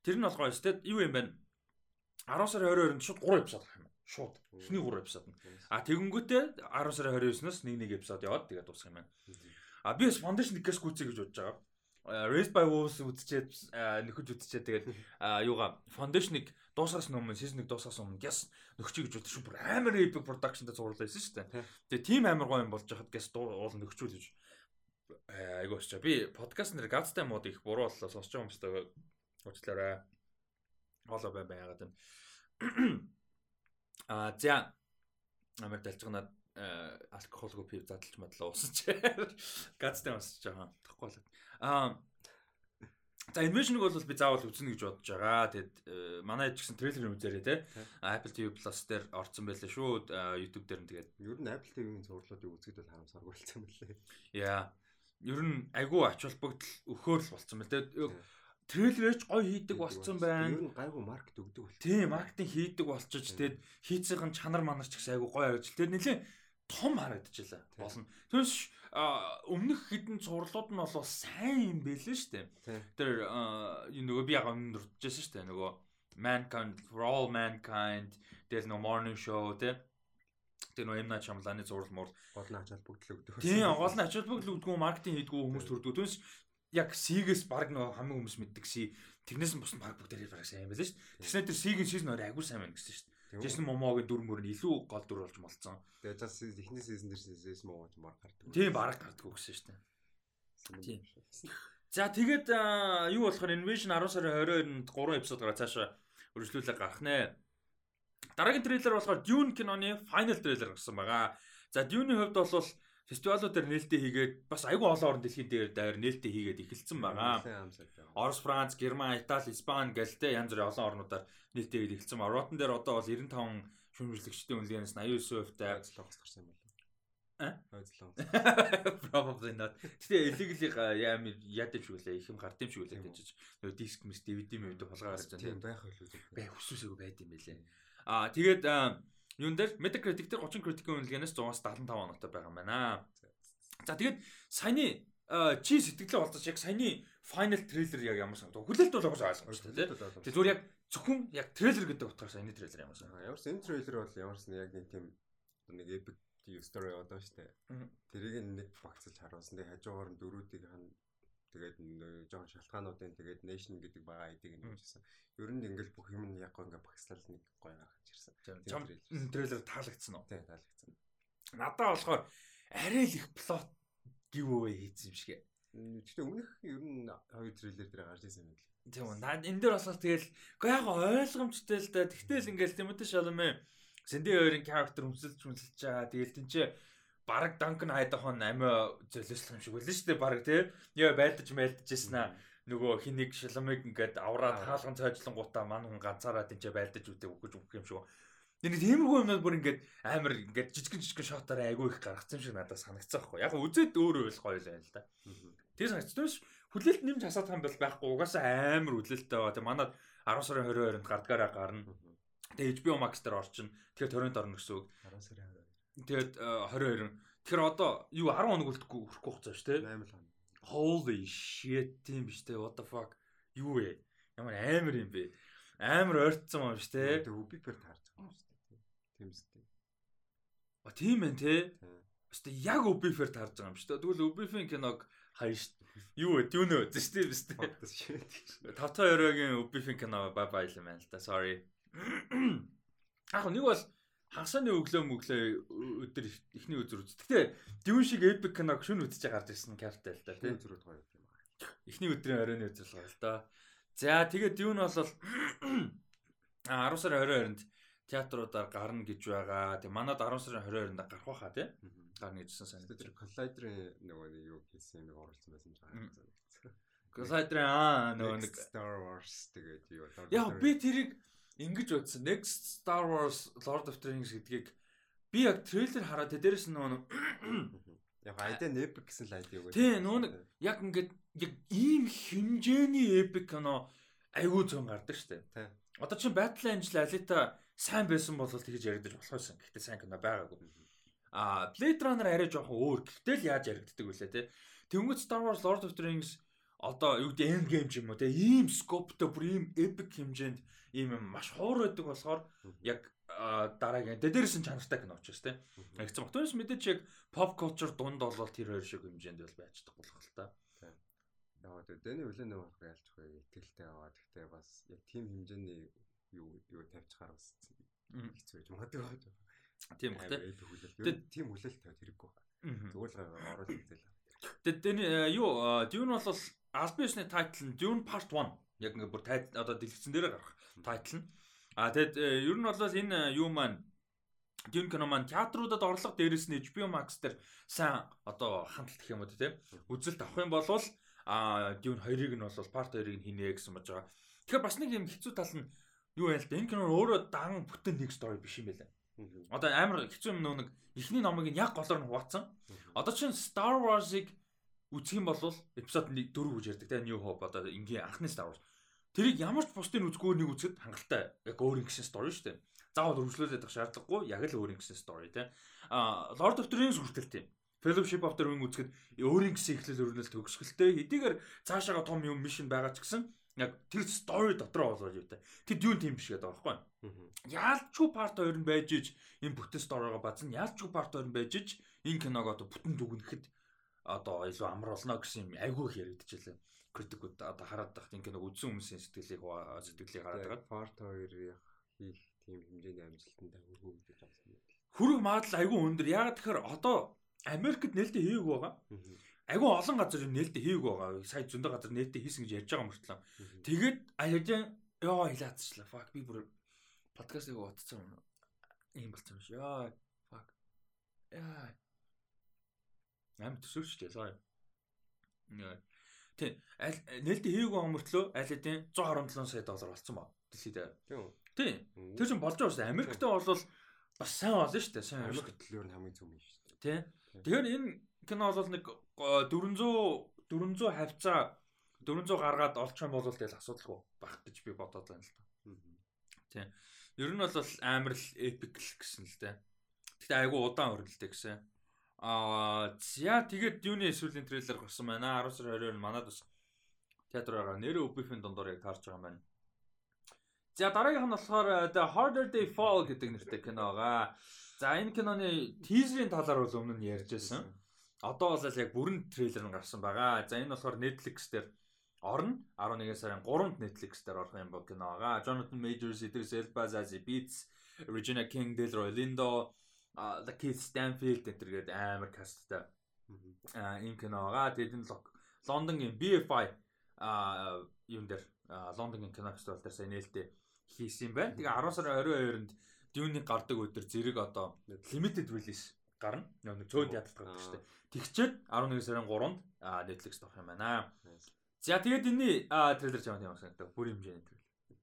Тэр нь болгоо өстэй юу юм бэ? 10 сарын 22-нд шууд 3 эпизод гарах юм байна. Шууд. Эхний 3 эпизод нь. А тэгэнгүүтээ 10 сарын 29-ноос нэг нэг эпизод яваад тэгээд дуусах юм байна. А би Foundation Gas гүцээ гэж бодож байгаа. Raised by Wolves үзчихэд нөхөж үзчихэд тэгээд юугаа Foundation-ыг дуусгаас өмнө season-ыг дуусгаас өмнө Gas нөхчий гэж бодчих бүр амар epic production-д зурлаа байсан шүү дээ. Тэгээд team амар гоё юм болж байхад Gas уул нөхчүүл гэж айгуу очоо. Би подкаст нэр God's мод их буруу боллоо сонсож байгаа юмстай уучлаарай. Хоолой бай байгаад байна. А за амар далжганаад алкоголгүй пив задлж мадлаа уусч. Гадтай уусч байгаа. Тахгүй болоод. Аа За Invasion-ыг бол би заавал үзнэ гэж бодож байгаа. Тэгэд манай ч гэсэн трейлерыг үзээрэй те. Apple TV Plus дээр орсон байлаа шүү. YouTube дээр нь тэгээд ер нь Apple TV-ийн зурлуудыг үзэхэд бол харамсаргүй болсон лээ. Яа. Ер нь айгүй ач холбогдол өгөхөр л болсон байна. Тэгээд трейлерч гоё хийдэг болцсон байна. Ер нь гайгүй маркет өгдөг бол. Тийм, маркетинг хийдэг болчихж тэгээд хийцийн чанар манар ч гэсэн айгүй гоё ажил. Тэгээд нэлээ том харагдчихлаа. Болно. Тэрс өмнөх хідэн цуурлууд нь бол сайн юм байлээ шүү дээ. Тэр юу нөгөө би яг өмнө дурдчихсан шүү дээ. Нөгөө Mankind for all mankind there's no morning show тэ. Тэр нөгөө Эмна Чамлааны зураг муур гол нь ачаал бүгдлээ өгдөг. Тийм, гол нь ачаал бүгдлээ өгдөг маркетинг хийдгүү хүмүүс төрдөг. Тэрс яг сигээс баг нөгөө хамгийн хүмүүс мэддэг си. Тэрнээс нь бус баг бүгдээр баг сайн юм байлээ шүү дээ. Тэгснээр тэр сигийн шийс нөр агуу сайн байна гэсэн шүү. Джейсон Момогийн дүр мөр нь илүү гол дүр болж молцсон. Тэгээ жас эхний сизон дээр Джейсон Момог мар гардаг. Тийм бараг гардаг гэсэн шүү дээ. Тийм. За тэгээд юу болохоор Invasion 10 сарын 22-нд 3 эпизодоор цаашаа үргэлжлүүлээ гарах нэ. Дараагийн трейлер болохоор Dune киноны final трейлер гарсан байгаа. За Dune-ийн хувьд бол фестивалууд дээр нээлттэй хийгээд бас айгүй олон орн дэлхийн дээр даяар нээлттэй хийгээд эхэлсэн байгаа. Орос, Франц, Герман, Итали, Испани гэлтэй янз бүрийн олон орнуудаар нээлттэй хийгээд эхэлсэн Rotten дээр одоо бол 95 шүүмжлэгчдийн үнэлгээнээс 89%-тай ажиллах гарсан юм байна. А? Ойзлоо. Probably not. Гэтэ illegal яам яд юм шиг үлээ, их юм гард юм шиг үлээ гэж. Нөгөө диск мэс DVD мэд хулгай гарч байгаа. Тийм байх байлгүй. Бай хүсвэсэйг байд юм байлээ. Аа тэгээд юун дээр Metacritic дээр 30 critic-ийн үнэлгээнээс 100-аас 75 оноотой байгаа юм байна. За тэгээд саяны чи сэтгэлээ болцож яг саяны final trailer яг ямар санагдав? Хүлээлт бол угсаа ойлгомжтой тийм. Тэгээд зүгээр яг зөвхөн яг трейлер гэдэг утгаар саяны трейлер ямар санагдав? Ямарс энэ трейлер бол ямарс яг нэг тийм нэг epic story одоо штэ. Тэрийг нэг багцлж харуулсан. Тэгээд хажуугаар нь дөрүүдийг хан тэгээд жоон шалтгаануудын тэгээд nation гэдэг бага айдыг нь хийжсэн. Ер нь ингээл бүх юм нь яг гоо ингээ багслал нэг гоё гарч ирсэн. Трейлер таалагдсан уу? Тийм таалагдсан. Надаа болохоор арай л их плот giveaway хийсэн юм шиг. Гэхдээ өмнөх ер нь хоёр трейлер дээр гарч ирсэн юм байна. Тийм үү. Энэ дээр болохоор тэгэл яг ойлгомжтой л да. Тэгтэл ингээл Тимоти Шаламе Сэнди хоёрын character өмсөлж өмсөлж байгаа. Тэгэл тэнцээ бараг Данкн хайдахон амиа золиослох юм шиг байлаа шүү дээ бараг тий. Яа байлдаж мэлдэжсэн аа нөгөө хинийг шаламыг ингээд авраад хаалган цайжлангуудаа ман хүн ганцаараа тэнцээ байлдаж үтэй өгөх өгөх юм шиг. Энэ тиймэрхүү юмнууд бүр ингээд амар ингээд жижигэн жижигэн шотаараа айгүй их гаргацсан шиг надад санагцсан байхгүй. Яг үзээд өөрөө л гоё л байна л да. Тэр санагцсан биш хүлээлт нэмж хасаад байгаа юм бол байхгүй. Угаасаа амар хүлээлттэй байгаа. Тэг манад 10 сарын 22-нд гардгаараа гарна. Тэгээ HBO Max дээр орчин. Тэгэхээр торрент орно гэсэн үг. 10 сарын 22. Тэгээд 22. Тэгэхээр одоо юу 10 хоног үлдэхгүй хүрхгүй хугацаа шүү дээ. 8 хоног. Holy shit тийм биш те. What the fuck? Юу вэ? Ямар амар юм бэ? Амар ойртсон юм шүү дээ. Тэг үбипер таарч байгаа юм шүү Тийм үстэй. А тийм ээ те. Өстэй яг Ubifер таарж байгаа юм шүү дээ. Тэгвэл Ubifийн киног хаяа шүү дээ. Юу вэ? Дүүнөө зүстэй биз дээ. Тавтай өрөөгийн Ubifийн кино бай бай юм байна л да. Sorry. Яг нэг бол хагасны өглөө мөглөө өдөр эхний өдөр үз. Гэтэ дүүн шиг epic киног шүн үзэж гарч ирсэн карттай л да. Тийм зүрүүд гоё юм байна. Эхний өдрийн оройн үзэл гоё л да. За тэгээд дүүн бол 10 сарын 22-нд театруудаар гарна гэж байгаа. Тэг манад 10 сарын 22-нд гарах байхаа тий. Гарна гэжсэн санагдаж. Тэр коллайдерын нөгөө нэг юу хийсэн нэг оруулсан байсан жаа. Glider аа нөгөө нэг Star Wars тэгээд юу Яг би тэрийг ингэж бодсон. Next Star Wars Lord of the Rings гэдгийг би яг трейлер хараад дээрээс нөгөө Яг айдэн epic гэсэн л айд юу гэдэг. Тий, нөгөө нэг яг ингээд яг ийм хэмжээний epic кино айгүй зүүн гардаг штэ. Тий. Одоо чинь Battle Angel Alita сайн байсан бол тэгж яригдаж болох байсан. Гэхдээ сайн кино байгаагүй. А Blade Runner арай жоохон өөр. Гэхдээ л яаж яригддаг вүлээ те. Тэнгүүд Star Wars Lord of the Rings одоо юу гэдэг end game ч юм уу те. Ийм scopeтой бүр ийм epic хэмжээнд ийм маш хуур байдаг болохоор яг дараагийн дээрээс нь чанартай кино учраас те. Баг. Түүнээс мэдээч яг pop culture дунд болол тэр хоёр шиг хэмжээнд бол байж чадахгүй л та. Яг тэ дэний үлэн нэг байх ялж байгаа итгэлтэй аваа. Гэхдээ бас яг тийм хэмжээний юу юу тавьчихаар бас хэцүү байж магадгүй. Тийм үү. Тэгээд тийм хүлээлт тавьд хэрэггүй. Зүгээр л оруулах хэвэл. Тэгээд дэний юу Dune бол албан ёсны тайтл нь Dune Part 1 яг ингээ бүр одоо дэлгэцэн дээр гарах тайтл нь А тэгэд э, ер нь бол энэ юу маань Дюн кино маань театруудад орлого дээрэс нь HBO Max дээр сайн одоо хандлт гэх юм уу те үзэлт авах юм бол а Дюн 2-ыг нь бол part 2-ыг нь хийнэ гэсэн мэж байгаа. Тэгэхээр бас нэг юм хэцүү тал нь юу яа л да энэ кино өөрөө дан бүтэн нэг story биш юм байлаа. Одоо амар хэцүү юм нэг эхний номыг нь яг голоор нь хуваацсан. Одоо чинь Star Wars-ыг үзэх юм бол эпизод 1 4 гэж ярьдаг те New Hope одоо ингийн анхны Star Wars. Тэрийг ямар ч бусдын үзгүй нэг үзэхэд хангалттай яг өөр ингэсэн story шүү дээ. Заавал өргөжлүүлээд байх шаардлагагүй яг л өөр ингэсэн story тийм. А Lord of the Rings хүртэл тийм. Fellowship of the Ring үзэхэд өөрийн гэсэн эхлэл өрнөл төгсгөлтэй хэдийгээр цаашаага том юм мишн байгаа ч гэсэн яг тэр story дотроо болоод юу та. Тэр дүүн тийм биш гэдэг байгаа байхгүй. Яалчгүй part 2 нь байж иж энэ бүтэн story-го базна. Яалчгүй part 2 нь байж иж энэ киног одоо бүтэн дүгнэхэд одоо илүү амар болно гэсэн юм айгүй их яригдчихлээ критикуд одоо хараад тахт ингээ нэг үзсэн хүмүүсийн сэтгэлийг сэтгэлийг хараад байгаа. Part 2 хийх тийм хэмжээний амжилтанд хүргүү гэж байна. Хүрэг магадлал айгүй өндөр. Ягаад тэгэхээр одоо Америкт нээлттэй хийгээгүй байгаа. Айгүй олон газар нээлттэй хийгээгүй байгаа. Сая зөндөө газар нээлттэй хийсэн гэж ярьж байгаа мөртлөө. Тэгээд аяжаа ёо хилаацчлаа. Fuck би бүр подкастыг утцсан юм. Ийм болцсон юм шиг. Яа. Fuck. Яа. Ам төсөөлчтэй сая. Яа. Тийм. Аль нээлттэй хийгээгүй байгаа мөртлөө аль хэдийн 117 сая доллар болсон ба. Дэлхийд. Тийм. Тийм. Тэр чинь болж байгаа шүү. Америкт бол бас сайн болно шүү дээ. Сайн Америкт төлөөр нь хамгийн зөв юм шүү дээ. Тийм. Тэгэхээр энэ кино бол нэг 400 400 хавцаа 400 гаргаад олчих юм бол тэгэл асуудалгүй байх гэж би бодоод байна л та. Тийм. Ер нь бол амар л epic л гэсэн л дээ. Гэтэ айгу удаан өрнөлтэй гэсэн. Аа за тэгээд юуны сүүлийн трейлер гарсан байна. 10 сар 20-нд манад бас театр байгаа. Нэрээ өвбөхийн дундор яг таарч байгаа юм байна. За дараагийнх нь болохоор э, The Harder They Fall гэдэг нэртэй кино байгаа. За энэ киноны тизерийн талаар бол өмнө нь ярьжсэн. Одоо бол яг бүрэн трейлер нь гарсан байгаа. За энэ болохоор Netflix дээр орно. 11 сарын 3-нд Netflix дээр орох юм бол кино байгаа. Jonathan Majors, Idris Elba, Zazie Beetz, Regina King, Delroy Lindo а Keith Stanfield гэтэргээд амар касттай ийм кино байгаа. Тэгээд энэ Лондонгийн BFI а юм дээр Лондонгийн кино фестивал дээр сайн нээлттэй хийсэн юм байна. Тэгээ 10 сарын 22-нд Dune-ийг гардаг өдөр зэрэг одоо limited release гарна. Нэг цөөн театрт гардаг шүү дээ. Тэгчээд 11 сарын 3-нд Netflix дох юм байна. За тэгээд энэ трейлер жамд юм санагдав. Бүр хэмжээний трейлер.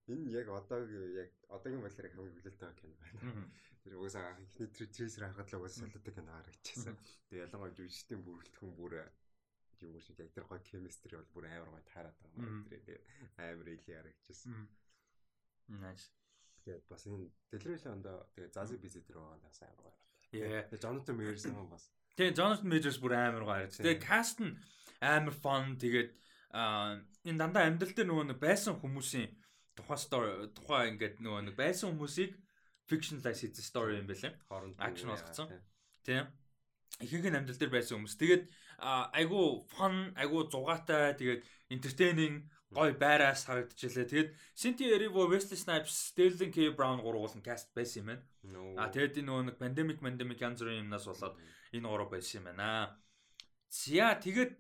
Энэ яг одоогийн яг одоогийн байдлаар хамгийн хүлээлттэй кино байна. Тэр угаасаа эхний трейлер харахад л угаасаа солиотой кино харагдчихсан. Тэгээ ялангуяа жүжигчдийн бүрэлдэхүүн бүр юу гэж яг тэр гоё chemistry бол бүр амар гоё таарад байгаа юм тэр амар илий харагдчихсан. Nice. Тэгээд бас энэ телевизэн ондоо тэгээ Beetz дээр байгаа нас амар гоё. Яа. Jonathan Majors юм бас. Тэгээ Jonathan Majors бүр амар гоё харагдсан. Тэгээ cast нь амар fun тэгээд энэ дандаа амьдрал дээр нөгөө байсан хүмүүсийн тухайн story тухайн ингээд нөгөө нэг байсан хүмүүсийг fictionalize хийсэн story юм байлаа. Action болгоцсон. Тийм. Ихэнх нь амьдрал дээр байсан хүмүүс. Тэгээд айгу fun, айгу зугаатай, тэгээд entertaining гой байраас харагдчихлаа. Тэгээд Cynthia Erivo, Wesley Snipes, Sterling K Brown гурвуулсан cast байсан юм байна. А тэгээд энэ нөгөө нэг pandemic pandemic янз бүрийн юмнаас болоод энэ гурав байсан юм байна. За тэгээд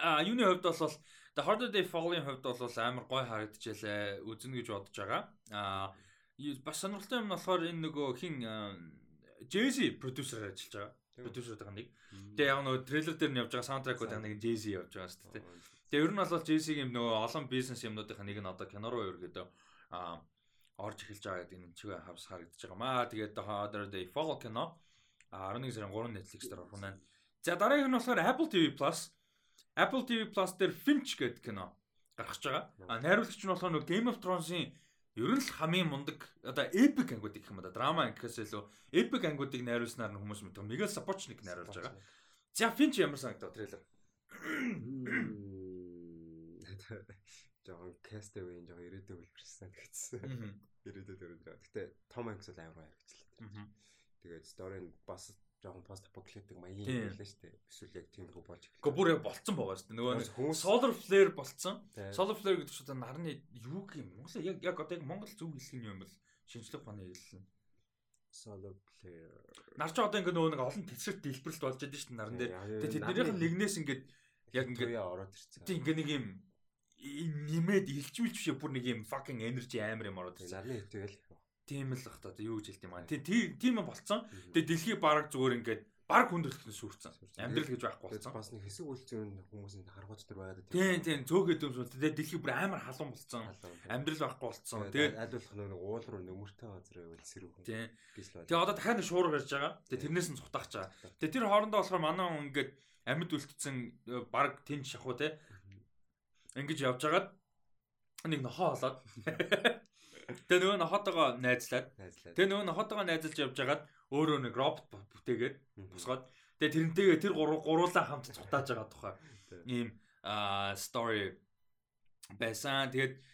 а юуны хувьд бол The Harder They Fall-ийн хувьд бол амар гой харагдчихлаа. Үзэн гэж бодож байгаа. А бас сонирхолтой юм нь болохоор энэ нөгөө хин Jay-Z продюсер ажиллаж байгаа. Продюсер байгаа нэг. Тэгээ яг нөгөө трейлер дээр нь явж байгаа саундтракууд нэг Jay-Z явж байгаа шүү дээ. Тэгээ ер нь бол JC-ийн нөгөө олон бизнес юмнуудын нэг нь одоо кино руу ерөөдөө а орж эхэлж байгаа гэдэг энэ чигээ хавс харагдаж байгаа маа. Тэгээд The Other Day Fall кино 11 сарын 3 Netflix дээр орох нь. За дараагийн нь болохоор Apple TV Plus. Apple TV Plus дээр Finch гэдэг кино гарч байгаа. А найруулагч нь болохоор нөгөө Game of Thrones-ийн ер нь л хамгийн мундаг одоо epic ангуудыг гэх юм да драма ангиас илүү epic ангуудыг найруулснаар нь хүмүүс мэддэг. Miguel Sapochnik найруулж байгаа. За Finch ямар санагдав трейлер? жоохон Castaway жоохон ирээдүйн үлбэрсэн гэсэн. Ирээдүйд өрөөд. Гэтэ Tom Hanks бол амар харагчлаа. Тэгээд story нь бас жоохон пост апокалиптик маягийн байлаа шүү дээ. Эсвэл яг тиймэрхүү болж эхэлсэн. Гэхдээ бүр болцсон байгаа шүү дээ. Нөгөө solar flare болцсон. Solar flare гэдэг чинь нарны юу юм? Монгол яг яг одоо яг Монгол зөв хэлэх нь юм бол шинжлэх ухааны хэлсэн. Solar flare. Нар ч одоо ингээ нөгөө нэг олон тесрэлт дэлбэрэлт болж байгаа шүү дээ наран дээр. Тэгээд тэднийх нэгнээс ингээд яг ингээд ороод ирсэн. Тийм ингээ нэг юм нэмээд илчмэлч биш бүр нэг юм fucking energy амар юм ороод ирсэн. Нарны хэвтэгэл Тийм л бах та юу гэж хэлдэм аа. Тийм тийм болцсон. Тэгээ дэлхий бараг зүгээр ингээд баг хүндрэлтнээ сүрцэн. Амьдрал гэж байхгүй болсон. Бас нэг хэсэг үйлчлэн хүмүүсийн харгууч төр байгаад тийм тийм цөөхөд юм шүү. Тэгээ дэлхий бүр амар халуун болцсон. Амьдрал байхгүй болцсон. Тэгээд аль болох нэг уул руу нөмөртэй газар байвал сэрүүх. Тийм. Тэгээ одоо дахиад шуурга гарч байгаа. Тэгээ тэрнээс нь цутаах чаа. Тэгээ тэр хоорондоо болохоор манай хүн ингээд амьд үлдсэн э, баг тэн шахуу те. Ингэж явж хагаад нэг нохоо болоод Тэгээ нөгөө нохотойгоо найзлаад. Тэгээ нөгөө нохотойгоо найзалж явж хагаад өөрөө нэг робот бүтээгээд босгоод тэгээ тэрнтэйгээ тэр гуруулаа хамт цутааж байгаа тухай ийм story байсан. Тэгээд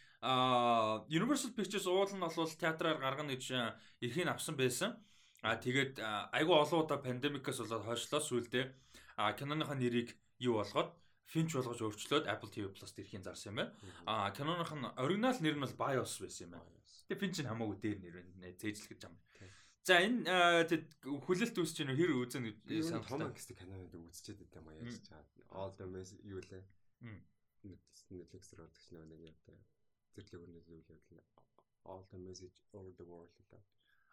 Universal Pictures уул нь бол театраар гаргана гэж эрхийг авсан байсан. Аа тэгээд айгүй олон удаа пандемикаас болоод хойшлоо сүулдэ. Аа киноныхаа нэрийг юу болгоод Finch болгож өөрчлөөд Apple TV Plus дэрхийн зарсан юм байна. Аа киноных нь оригинал нэр нь бол BIOS байсан юм байна. Тэгээ Finch нь хамаагүй дээр нэр нэ зээжлэх гэж юм. За энэ хүлээлт үүсэж байна хэр үзэн гэж санах. Том гэстэй кинонууд үзчихэд байт юм аа яаж чаад. All the mess юу лээ. Netflix руу ордог нэг нэг яа. Зэрлэг өрнөд юу лээ. All the message over the world лээ.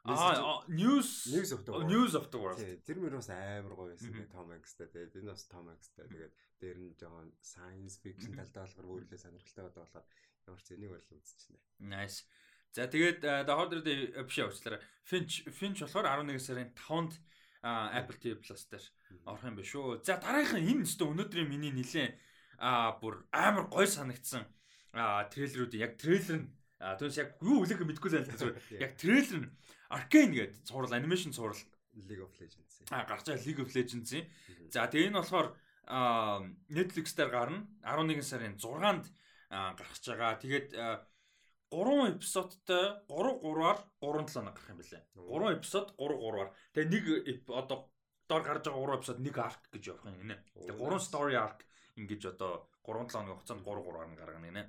Аа news news of the world. News of the world. Тэр мөр бас амар гоё байсан тийм Tom Hanks-тай. Тэгээд энэ бас Tom Hanks-тай. Тэгээд дээр нь жоохон science fiction талдаа болохоор өөрлөө сонирхолтой байдаг болохоор ямар ч энийг бол үзчихнэ. Nice. За тэгээд дохоор дээр биш явуулчлаа. Finch Finch болохоор 11 сарын 5-нд Apple TV Plus дээр орох юм биш үү. За дараагийн энэ өстө өнөөдрийн миний нилээн аа бүр амар гоё санагдсан трейлерүүд яг трейлер нь түүнээс яг юу үлээх мэдэхгүй л зүгээр яг трейлер нь Arcane гэдэг цуврал анимашн цуврал League of Legends. А гарч байгаа League of Legends-ийн. За тэгээ энэ болохоор Netflix дээр гарна 11 сарын 6-нд гарч байгаа. Тэгээд 3 эпизодтой 3 3-аар 3 7 гарах юм байна. 3 эпизод 3 3-аар. Тэгээ нэг одоо доор гарч байгаа 3 эпизод нэг арк гэж явах юм гинэ. Тэгээ 3 story arc ингэж одоо 3 7 хоногийн хугацаанд 3 3-аар нь гаргана гинэ.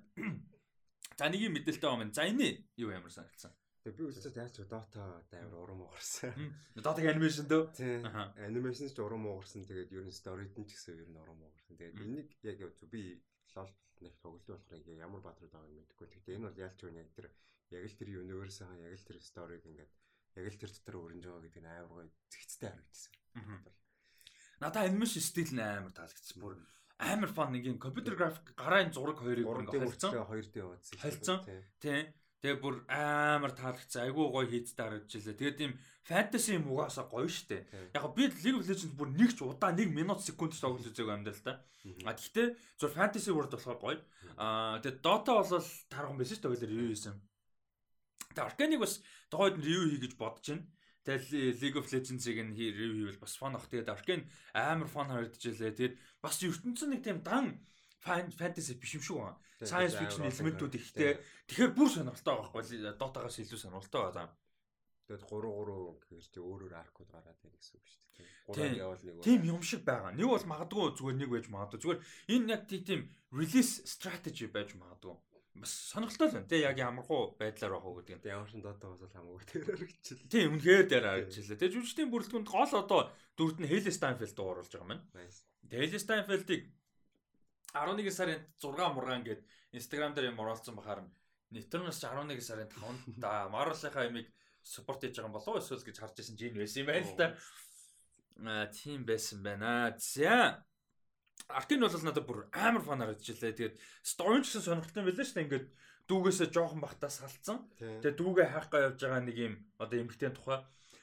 За нэг юм мэдээлэлтэй байна. За энэ юу ямар санагдсан? Тэгээ би үзчихээд яаж ч Dota амар урам угарсан. Dota-гийн анимашн дөө. Тийм. Анимашн ч урам угарсан. Тэгээд ер нь story-д нь ч гэсэн ер нь урам угарсан. Тэгээд энийг яг би лол нэг тоглолт болохоор яг ямар баатрууд байгаа юм мэдэхгүй. Гэхдээ энэ бол ялч юу яг тэр яг л тэр universe-аа яг л тэр story-г ингээд яг л тэр дотор өрнж байгаа гэдэг нь амар гоё зэгцтэй харагдчихсан. Надаа анимашн стил нь амар таалагдсан. Бүр амар фан нэг юм компьютер график гарын зураг хоёрыг ингээд холцсон. Хоёрд яваадсан. Холцсон. Тийм. Тэгээ бүр амар таалагдсан. Айгүй гоё хийдтэй харагдчихлаа. Тэгээд ийм фэнтези юм угаасаа гоё штэ. Яг би League of Legends бүр нэг ч удаа 1 минут секунд тоглож үзээгүй амьдрал та. А гэхдээ зөв фэнтези world болохоор гоё. А тэгээд Dota бол тархан байсан штэ хоёлоор юу хийсэн. Тэгээд Arcane-ыг бас тухайд нь review хий гэж бодож байна. Тэгээд League of Legends-ыг нь review хийвэл бас фан ах. Тэгээд Arcane амар фан харагдчихлаа. Тэгээд бас ертөнцийн нэг тийм дан фэнтези биш юм шүү. Science fiction элементүүд ихтэй. Тэгэхээр бүр сонирхолтой байгаа байхгүй Dota-гаас илүү сонирхолтой байгаа. Тэгээд 3 3 гэхэр чи өөрөөр аркууд гараад байна гэсэн үг шүү дээ. 3 явал нэг. Тийм юм шиг байгаа. Нэг бол магадгүй зүгээр нэг байж магадгүй. Зүгээр энэ яг тийм release strategy байж магадгүй. Бас сонирхолтой л байна. Тэ яг ямархуу байдлаар байх уу гэдэг нь. Ямар ч Dota бас хамаагүй дээр харагдчихлаа. Тийм үнэхээр дээр харагдчихлаа. Тэгээд жүжигчдийн бүрэлдэхүүнд гол одоо дүрд нь Haley Steinfeld дууруулж байгаа маань. Тэгээд Haley Steinfeld-ийг 11 сарын 6 мургаан гээд Instagram дээр юм оруулсан бахаар Netrunners 11 сарын 5-нд да Marvel-ийнхаа ямиг спорт хийж байгаа болов эсвэл гэж харж байсан жин байсан юм байна л да. Аа тийм байсан байна. За. Аркин бол надад бүр амар фан харагдчихлаа. Тэгээд story ч гэсэн сонирхолтой байлаа шүү дээ. Ингээд дүүгээсээ жоохон бахтаа салцсан. Тэгээд дүүгээ хайхгаа явж байгаа нэг юм одоо эмгтэн тухай.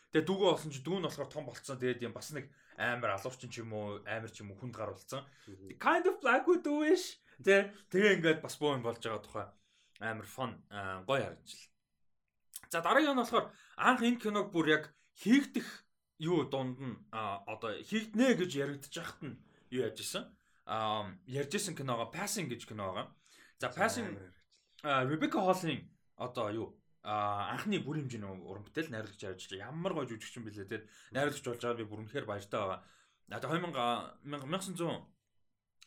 Тэгээд дүүгээ болсон чи дүү нь болохоор том болцсон. Тэгээд юм бас нэг амар алуурчин ч юм уу, амар ч юм уу хүнд гарулсан. Kind of black with wish. Тэ тэгээ ингээд бас боо юм болж байгаа тухай амар фон гоё харагдчихлаа. За дараагийн нь болохоор анх энэ киног бүр яг хийгдэх юу дунд нь одоо хийгднэ гэж яригдчих хахад нь юу яаж исэн? Аа ярьжсэн киногоо Passing гэж кино байгаа. За Passing Rebecca Hall-ын одоо юу а анхны бүр хэмжээний уран бүтээл найруулагч ажиллаж ямар гоё жүжигчин билээ те найруулагч болж байгаа би бүр үнэхээр баяртай байгаа. Одоо 2000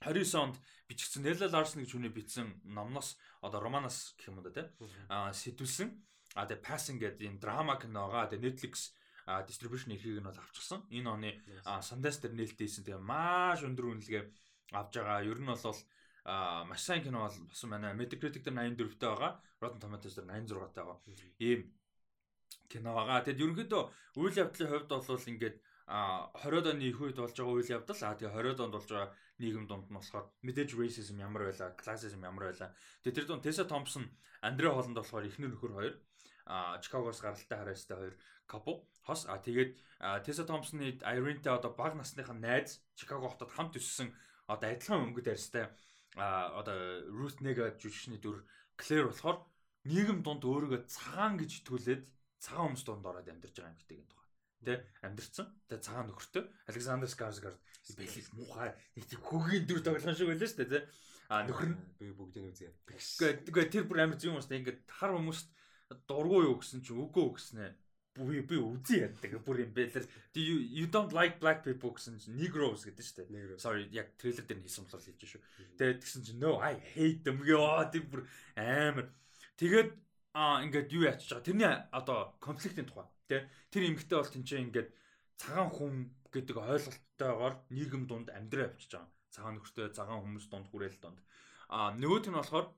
1929 онд бичигдсэн. Нелла Ларсон гэж хүний бичсэн номноос одоо романоос гэх юм да те а сэтүүлсэн а тэгээ Passing гэдэг юм драма киногаа тэгээ Netflix дистрибьюшн эрхийг нь бол авчихсан. Энэ оны Sundance дээр нээлттэйсэн. Тэгээ маш өндөр үнэлгээ авж байгаа. Ер нь бол а маш сайн кино бол бас манай Metacritic дээр 84 тэй байгаа. Rotten Tomatoes дээр 86 тай байгаа. Ийм кино байгаа. Тэгэд ерөнхийдөө үйл явдлын хувьд бол ингээд а 20-од оны их үед болж байгаа үйл явдал а тэгээ 20-од онд болж байгаа нийгэм дунд нь болохоор мэдээж racism ямар байлаа, classism ямар байлаа. Тэгээ тэр дунд Tessa Thompson, Андре Холланд болохоор эхнэр нөхөр хоёр а Чикагоос гаралтай хараастай хоёр couple хос а тэгээд Tessa Thompson-ы Irene-тэй одоо баг насныхаа найз Чикаго хотод хамт өссөн одоо адилхан өнгөд арьстай а одоо Ruth Nega жүжигчний дүр Claire болохоор нийгэм дунд өөрийгөө цагаан гэж итгүүлээд цагаан хүмүүс дунд ороод амьдарч байгаа юм гэдэг юм тухай. Тэ амьдарсан. Тэ цагаан нөхөртөө Александр Skarsgård бэлэл муухай нэг тийм хөгийн дүр тоглоом шиг байлаа шүү дээ тэ. А нөхөр нь би бүгдийг үзье. Гэхдээ тэр бүр амар зүйн уустай ингээд хар хүмүүст дургу юу гэсэн чи үгүй гэснэ би би үзье яддаг бүр юм бэлэр you don't like black people гэсэн чинь negroes гэдэг шүү дээ. Sorry яг трейлер дээр хэлсэн болохоор хэлж шүү. Тэгээд тэгсэн чинь no I hate them ёо тийм бүр амар. Тэгээд аа ингээд юу яачих байгаа. Тэрний одоо конфликтийн тухай тий. Тэр эмгтэй бол тэнцээ ингээд цагаан хүн гэдэг ойлголттойгоор нийгэм дунд амьдраа авчиж байгаа. Цагаан нөхөртэй цагаан хүмүүс дунд хүрээл дунд. Аа нөгөөт нь болохоор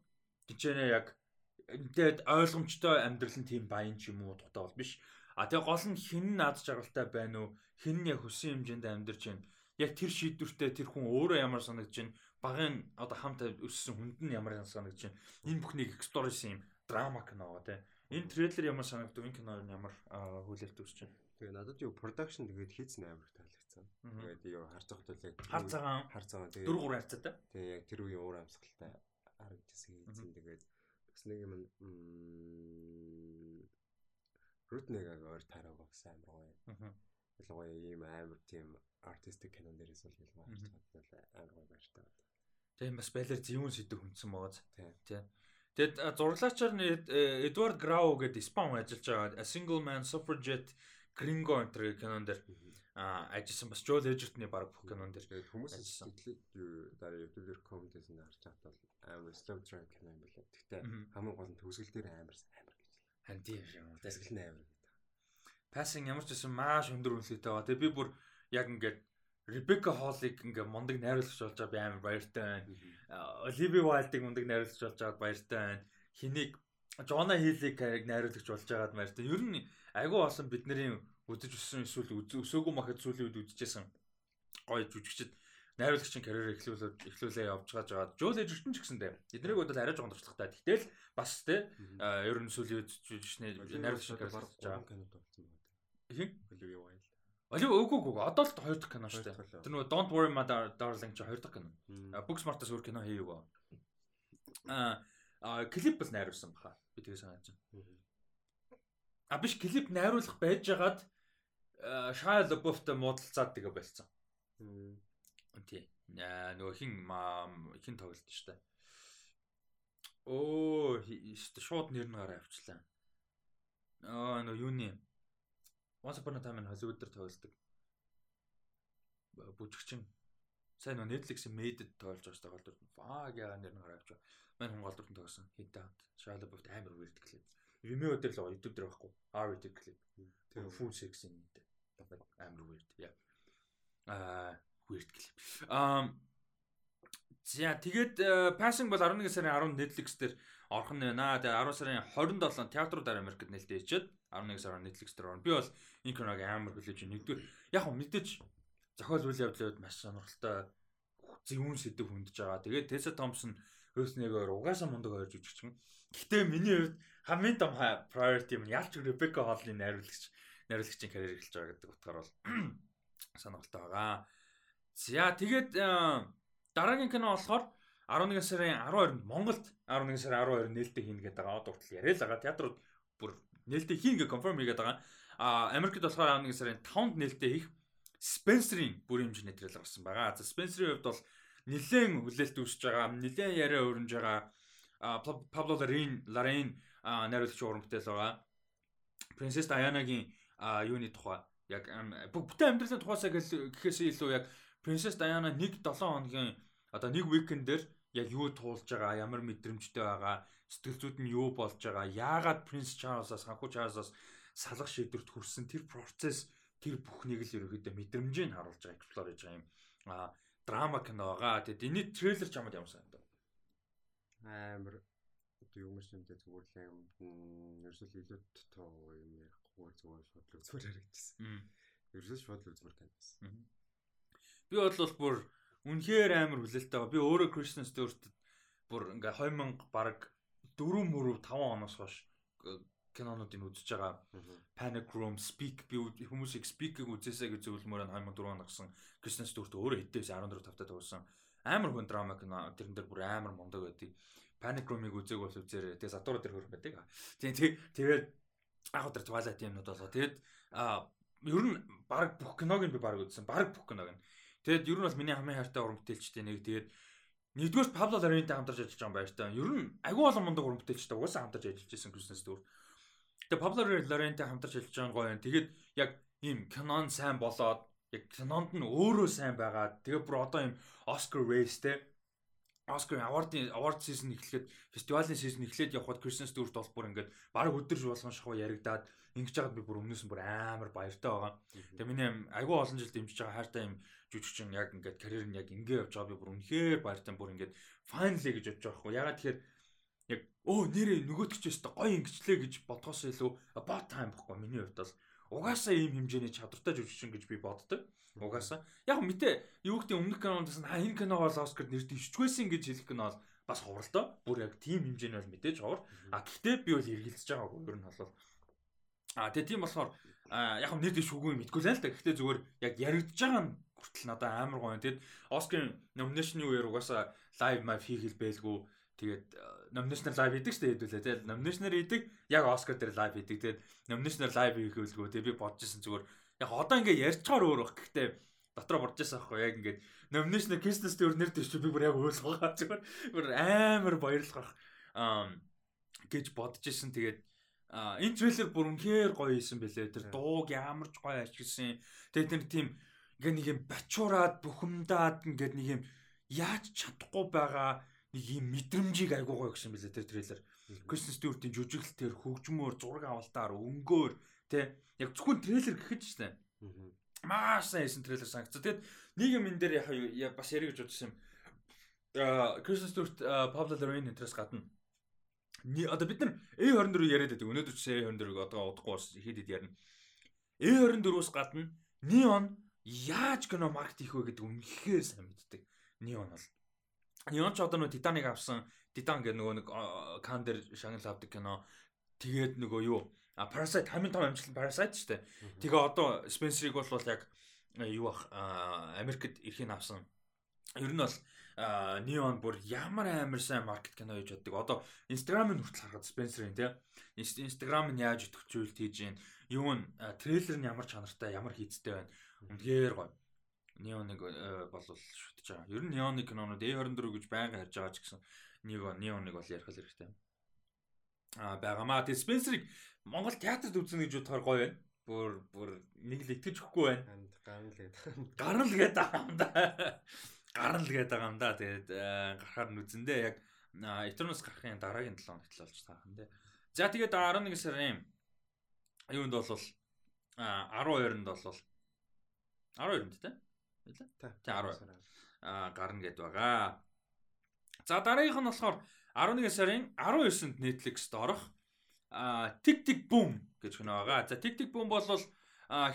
тэнцэнэ яг тэгээд ойлгомжтой амьдрал нь тийм баян ч юм уу тухтай бол биш А тэгээ гол нь хэн наад жаргалтай байна уу? Хэн нь яг хүссэн хэмжээнд амьдарч байна? Яг тэр шийдвэртэй тэр хүн өөрөө ямар санагдаж байна? Багын одоо хамт өссөн хүнд нь ямар санагдаж байна? Энэ бүхнийг эксторис юм драма кино гоо те. Энэ трейлер ямар санагдав? Энэ кино ямар хүлээлт үүсэж байна? Тэгээ надад юу production тэгээд хийцэн амар таалагдсан. Тэгээд юу хар цогт бол яг хар цагаан хар цагаан тэгээд дөрв гур харцаатай. Тэгээ яг тэр үеийн уур амьсгалтай харагдсан хийцэн тэгээд бас нэг юм Нэг өөр тараагаа гэсэн амар гоё. Аа. Ялангуяа ийм амар тийм артистик кинон дээрээс бол ялангуяа бол амар гоё баяртай. Тийм бас байлэр зөвүүн сэдв хүндсэн байгааз. Тийм. Тэгэд зураглаачаар Эдвард Грау гэдэг Испан ажиллаж байгаа A Single Man Suffragette Gringo энэ кинон дээр ажилласан бас Joel Edgerton-ы баг бүх кинон дээр тэгээд хүмүүс сэтгэлээ дараа YouTube дээр комментээс нь харж хат бол амар slow track кино юм байна. Гэхдээ хамгийн гол нь төгсгөл дээр амар Харин тийм юм. Дэсгэл нээр гэдэг. Пассинг ямар ч байсан маш өндөр үнэлгээтэй байгаа. Тэгээ би бүр яг ингээд Ребека Холлыг ингээ мундаг найруулагч болж байгаа би амар баяртай байна. Оливи Вайлдыг мундаг найруулагч болж байгаад баяртай байна. Хэнийг Жона Хилийг найруулагч болж байгаад баяртай. Ер нь айгүй болсон бидний үдэж өссөн эсвэл өсөөгүй махад сүүлийн үед үдчихсэн гоё жүжигчд найруулагчийн карьер эхлүүлээд эхлүүлээ явж байгаа жаад Жол Эжертэн ч гэсэндээ эднийг бодвол арай жоохон туршлагатай. Гэтэл бас те ер нь сүүлийн жүжигчний найруулагчийн карьер болж байгаа. кинод болсон байна. Хин? Оливия Уайлд. Оливия үгүй үгүй одоо л хоёр дахь кино шүү дээ. Тэр нөгөө Don't Worry My Darling чи хоёр дахь кино. Booksmart-аас өөр кино хийгээгүй. Аа клип бас найруулсан баха. Би тэгээ санаж байна. А биш клип найруулах байжгаад Shia LaBeouf-тай муудалцаад тэгээ болцсон. Тий. Нөгөө хин хин тоглолт шүү дээ. Оо, шууд нэр нь гараа авчлаа. Аа, нөгөө юуны Once Upon a Time in Hollywood дээр тоглолдог. Бүжигчин. Сайн нөгөө Netflix-ийн Made-д тоглож байгаа шүү дээ голдорд. Фаг яа нэр нь гараа авчаа. Мань хүн голдорд нь тогсон. Hit out. Charlotte Buff амар weird клип. Vimeo дээр л YouTube дээр байхгүй. R-rated клип. Тэр full sex юм дээ. Амар weird. Яа. Аа weird клип. Аа За тэгээд э, passing бол 11 сарын 10 Netflix дээр орох нь байна. Тэгээд 10 сарын 27 театруудаар Америкт нээлттэй ичээд 11 сарын Netflix дээр орно. Би бол энэ киног амар хүлээж байна. Нэгдүгээр яг хөө мэдээж зохиол үйл явдлууд маш сонирхолтой зөвүүн сэдв хүндэж байгаа. Тэгээд Tessa Thompson ерөөс нэг угаасаа мундаг ойрж үжигч юм. Гэхдээ миний хувьд хамгийн том priority юм ялч Rebecca Hall-ийн найруулагч найруулагчийн карьер эхэлж байгаа гэдэг утгаар бол сонирхолтой байгаа. За тэгээд дараагийн кино болохоор 11 сарын 12-нд Монголд 11 сарын 12-нд нээлттэй хийнэ гэдэг байгаа. Дуртал яриа л байгаа. Театрууд бүр нээлттэй хийн гэж конферм хийгээд байгаа. А Америкт болохоор 11 сарын 5-нд нээлттэй хийх Spencer-ийн бүрийн хэмжээний трейлер гарсан байгаа. За Spencer-ийн хувьд бол нэлээд хүлээлт үүсэж байгаа, нэлээд яриа өрнж байгаа. Пабло Ларин Ларин найруулагч уран бүтээл байгаа. Princess Diana-гийн юуны тухай яг бүтэн амьдралын тухайсаа гэхээс илүү яг Princess Diana 1 7 хоногийн одоо нэг weekend дээр яг юу туулж байгаа, ямар мэдрэмжтэй байгаа, сэтгэл зүйд нь юу болж байгаа, яагаад Prince Charles-аас, Ханху Charles-аас салах шийдвэрт хүрсэн тэр процесс тэр бүхнийг л ерөөхдөө мэдрэмжийг харуулж байгаа explore хийж байгаа юм. А драма кино байгаа. Тэгэд энэ трейлер ч ямар ямар санагдав. Амар одоо юм дээр зүгээр л юм ерөөсөл илүү тоо юм ярихгүй зүгээр шууд л зүгээр харагдчихсан. Ерөөсөл шууд л зүгээр таньсан. Би бол бүр үнэхээр амар хүлээлттэй байгаа. Би өөрөө Christian Stewart бүр ингээ 2000 баг 4 мөрөв 5 оноос хойш кинонуудыг үзэж байгаа. Panic Room, Speak би хүмүүсийг Speak-ийг үзээсэй гэж зөвлөмөр 2004 онд гарсан Christian Stewart өөрөө хэдээс 14 тавтай тавсан. Амар хүн драма кино тэрэн дээр бүр амар мундаг байдгийг. Panic Room-ыг үзег бол үзээрэй. Тэгээ Сатура дээр хөрөх байдаг. Тийм тэгээд яг өдөр Twilight юмнууд болоо. Тэгээд ер нь баг бүх киног нь би баг үзсэн. Баг бүх киног нь. Тэгээд ер нь бол миний хамгийн хайртай уран бүтээлчтэй нэг. Тэгээд нэгдүгээр Пабло Ларинтай хамтарч ажиллаж байгаа дээ. Ер нь агүй олон мундаг уран бүтээлчтэй угаасаа хамтарч ажиллаж байсан Кристен Стюарт. Тэгээд Пабло Ларинтай хамтарч ажиллаж байгаа гоё юм. Тэгээд яг ийм кинон сайн болоод яг кинонд нь өөрөө сайн байгаа. Тэгээ бүр одоо ийм Oscar race те Оскар award-ын award season эхлэхэд фестивалийн season эхлээд явхад Кристен Стюарт бол бүр ингээд баг өдөр болгон шахуу яригадаад ингэж яагаад би бүр өмнөөс нь бүр амар баяртай байгаа. Тэгээ миний айгүй олон жил дэмжиж байгаа хайртай юм жүжигчин яг ингээд карьер нь яг ингэ явж байгаа би бүр үнэхээр баяртай бүр ингээд finally гэж бодож байгаа хгүй. Ягаад тэгэхээр яг өө нэрээ нөгөөтгч өстө гоё ингэчлээ гэж бодгоос илүү about time баггүй миний хувьд бол угаасаа ийм хэмжээний чадвартай жүжигчин гэж би боддог. Угаасаа яг мэдээ юу гэдэг өмнөх киноноос нь энэ кино бол Оскар нэр дэвшчихвэсэн гэж хэлэх кино бол бас ховролтой. Бүр яг тийм хэмжээний бол мэдээж ховор. А гэхдээ би бол эргэлзэж байгаа юм ер нь бол А тэгээ тийм болохоор яг хам нэр дэвш үгүй мэдгүй л та. Гэхдээ зүгээр яг яригдж байгаа нь хүртэл надад амар гоё. Тэгэд Оскарын номинашны үеэр угаасаа лайв мав хийхэл бэлгүй. Тэгээд номинашнаар лайв хийдэг шүү дээ хэдүүлээ. Тэгээд номинашнаар хийдэг яг Оскар дээр лайв хийдэг. Тэгээд номинашнаар лайв хийх үлгөө. Тэгээд би бодож исэн зүгээр яг одоо ингээ ярьчаар өөр баг. Гэхдээ дотроо борж байсан аахгүй яг ингээд номинашнаар Кристен Стюарт нэр дэвч би бүр яг байгаа. Зүгээр бүр амар баярлах аа гэж бодож исэн. Тэгээд энэ трейлер бүр үнэхээр гоё хийсэн бэлээ. Тэр дууг ямар ч гоё ашигласан. Тэгээд тэр тийм ингээ нэг юм бачуураад бухимдаад ингээд нэг юм яаж чадахгүй байгаа нэг юм мэдрэмжийг айгуу гоё гэсэн бэлээ тэр трейлер. Кристен Стюартийн жүжиглэлтээр хөгжмөөр зураг авалтаар өнгөөр тэ яг зөвхөн трейлер гэхэд ч тийм. Маш сайн хийсэн трейлер санагц. Тэгээд нэг юм энэ дээр яг бас ярих гэж бодсон юм. Аа Кристен Стюарт Пабло Лорен энэтрээс гадна одоо бид нар A24 яриад байдаг. Өнөөдөр ч A24-ыг одоо удахгүй бас хэд хэд ярина. A24-өөс гадна Neon яаж кино маркет хийх вэ гэдэг үнэхээр сайн мэддэг. Neon бол. Neon ч одоо нөгөө Titanic авсан. Titan гэх нөгөө нэг кан дээр шагнал авдаг кино. Тэгээд нөгөө юу А Parasite хамгийн том амжилт Parasite шүү дээ. Тэгээ одоо Spencer-ыг бол яг юу бах Америкт эрхийг авсан. Ер нь бол Neon бүр ямар амар сайн маркет кино хийж чаддаг. Одоо Instagram-ын хүртэл харахад Spencer-ийн тий. Instagram нь яаж идэвхжүүлэлт хийж гин юу н трейлер нь ямар чанартай, ямар хийцтэй байна. Үнэхээр гоё. Neon-ыг бол шүтж байгаа. Ер нь Neon-ы кинонууд A24 гэж байнга харж байгаа ч гэсэн Neon Neon-ыг бол ярих хэрэгтэй. Аа байгаамаа. Тэгээ Spencer-ыг Монгол театрт үзнэ гэж бодохоор гоё байна. Бүр бүр нэг л итгэж өгөхгүй байна. Гарна л гэдэг. Гарна л гэдэг юм да гарна л гээд байгаа юм да. Тэгээд э, гарахаар нь үзэндээ яг Eternals гарахын дараагийн 7 хоногт л болж таахан дээ. За тэгээд 11 сарын юунд бол 12-нд бол 12-нд те. Илээ? Тэ 12. Аа гарна гэд байгаа. За дараагийнх нь болохоор 11 сарын 19-нд Netflix-д орох а Tick Tick Boom гэж хөнөө байгаа. За Tick Tick Boom бол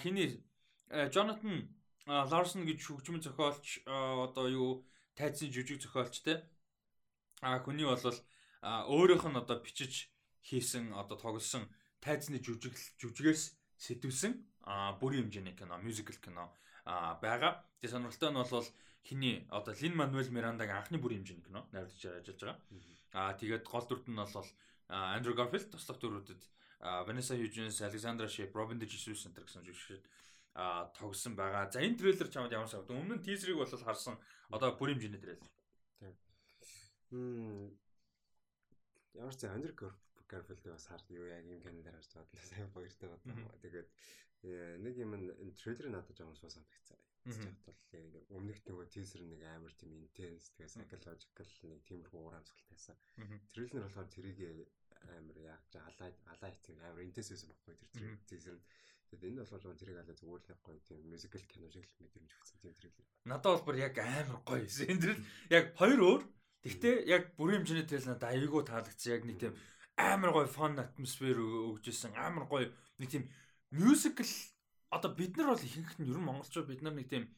хиний Jonathan Ларсон гэж хөгжмөн зохиолч одоо юу тайцны жүжиг зохиолч те а хүний бол өөрийнх нь одоо бичиж хийсэн одоо тоглосон тайцны жүжиг жүжигээс сэтвсэн бүрийн хэмжээний кино, мюзикл кино байгаа. Тэгээ сонирхолтой нь бол хиний одоо Лин Мануэл Мирандагийн анхны бүрийн хэмжээний кино найруулж ажиллаж байгаа. Аа тэгээд гол дүрд нь бол Андрю Гарфилд туслах дүрүүдэд Vanessa Hudgens, Alexandra Shipp, Robin DeJesus энэ гэсэн жүжигчид а тогсон байгаа. За энэ трейлер чамд ямар санагдав? Өмнө нь тизерийг бол харсан. Одоо бүрийн хэмжээний трейлер. Тийм. Мм ямар ч Андрю Garfield бас хар юу яг юм кинолаар харж байгаа. Сайн баяртай байна. Тэгээд нэг юм энэ трейлер надад жоохон суу санагдсан. Тэгж бол өмнөх нөгөө тизер нэг амар тийм интенс тэгээ psychological нэг тиймэрхүү уур амьсгалтайсан. Трейлер болохоор тэрийг амар яг алаа алаа хийх амар интенс байсан байхгүй тэр тизер нь. Тэгэд энэ болохоор тэрийг алаа зүгээр л гоё тийм мюзикл кино шиг л мэдрэмж өгсөн тийм трейлер. Надад бол бүр яг амар гоё байсан. Энэ трейлер яг хоёр өөр. Гэхдээ яг бүрийн хэмжээний трейлер надад аяйгуу таалагдсан. Яг нэг тийм амар гоё фон атмосфер өгчээсэн. Амар гоё нэг тийм мюзикл одоо бид нар бол ихэнх нь ер нь монголчууд бид нар нэг тийм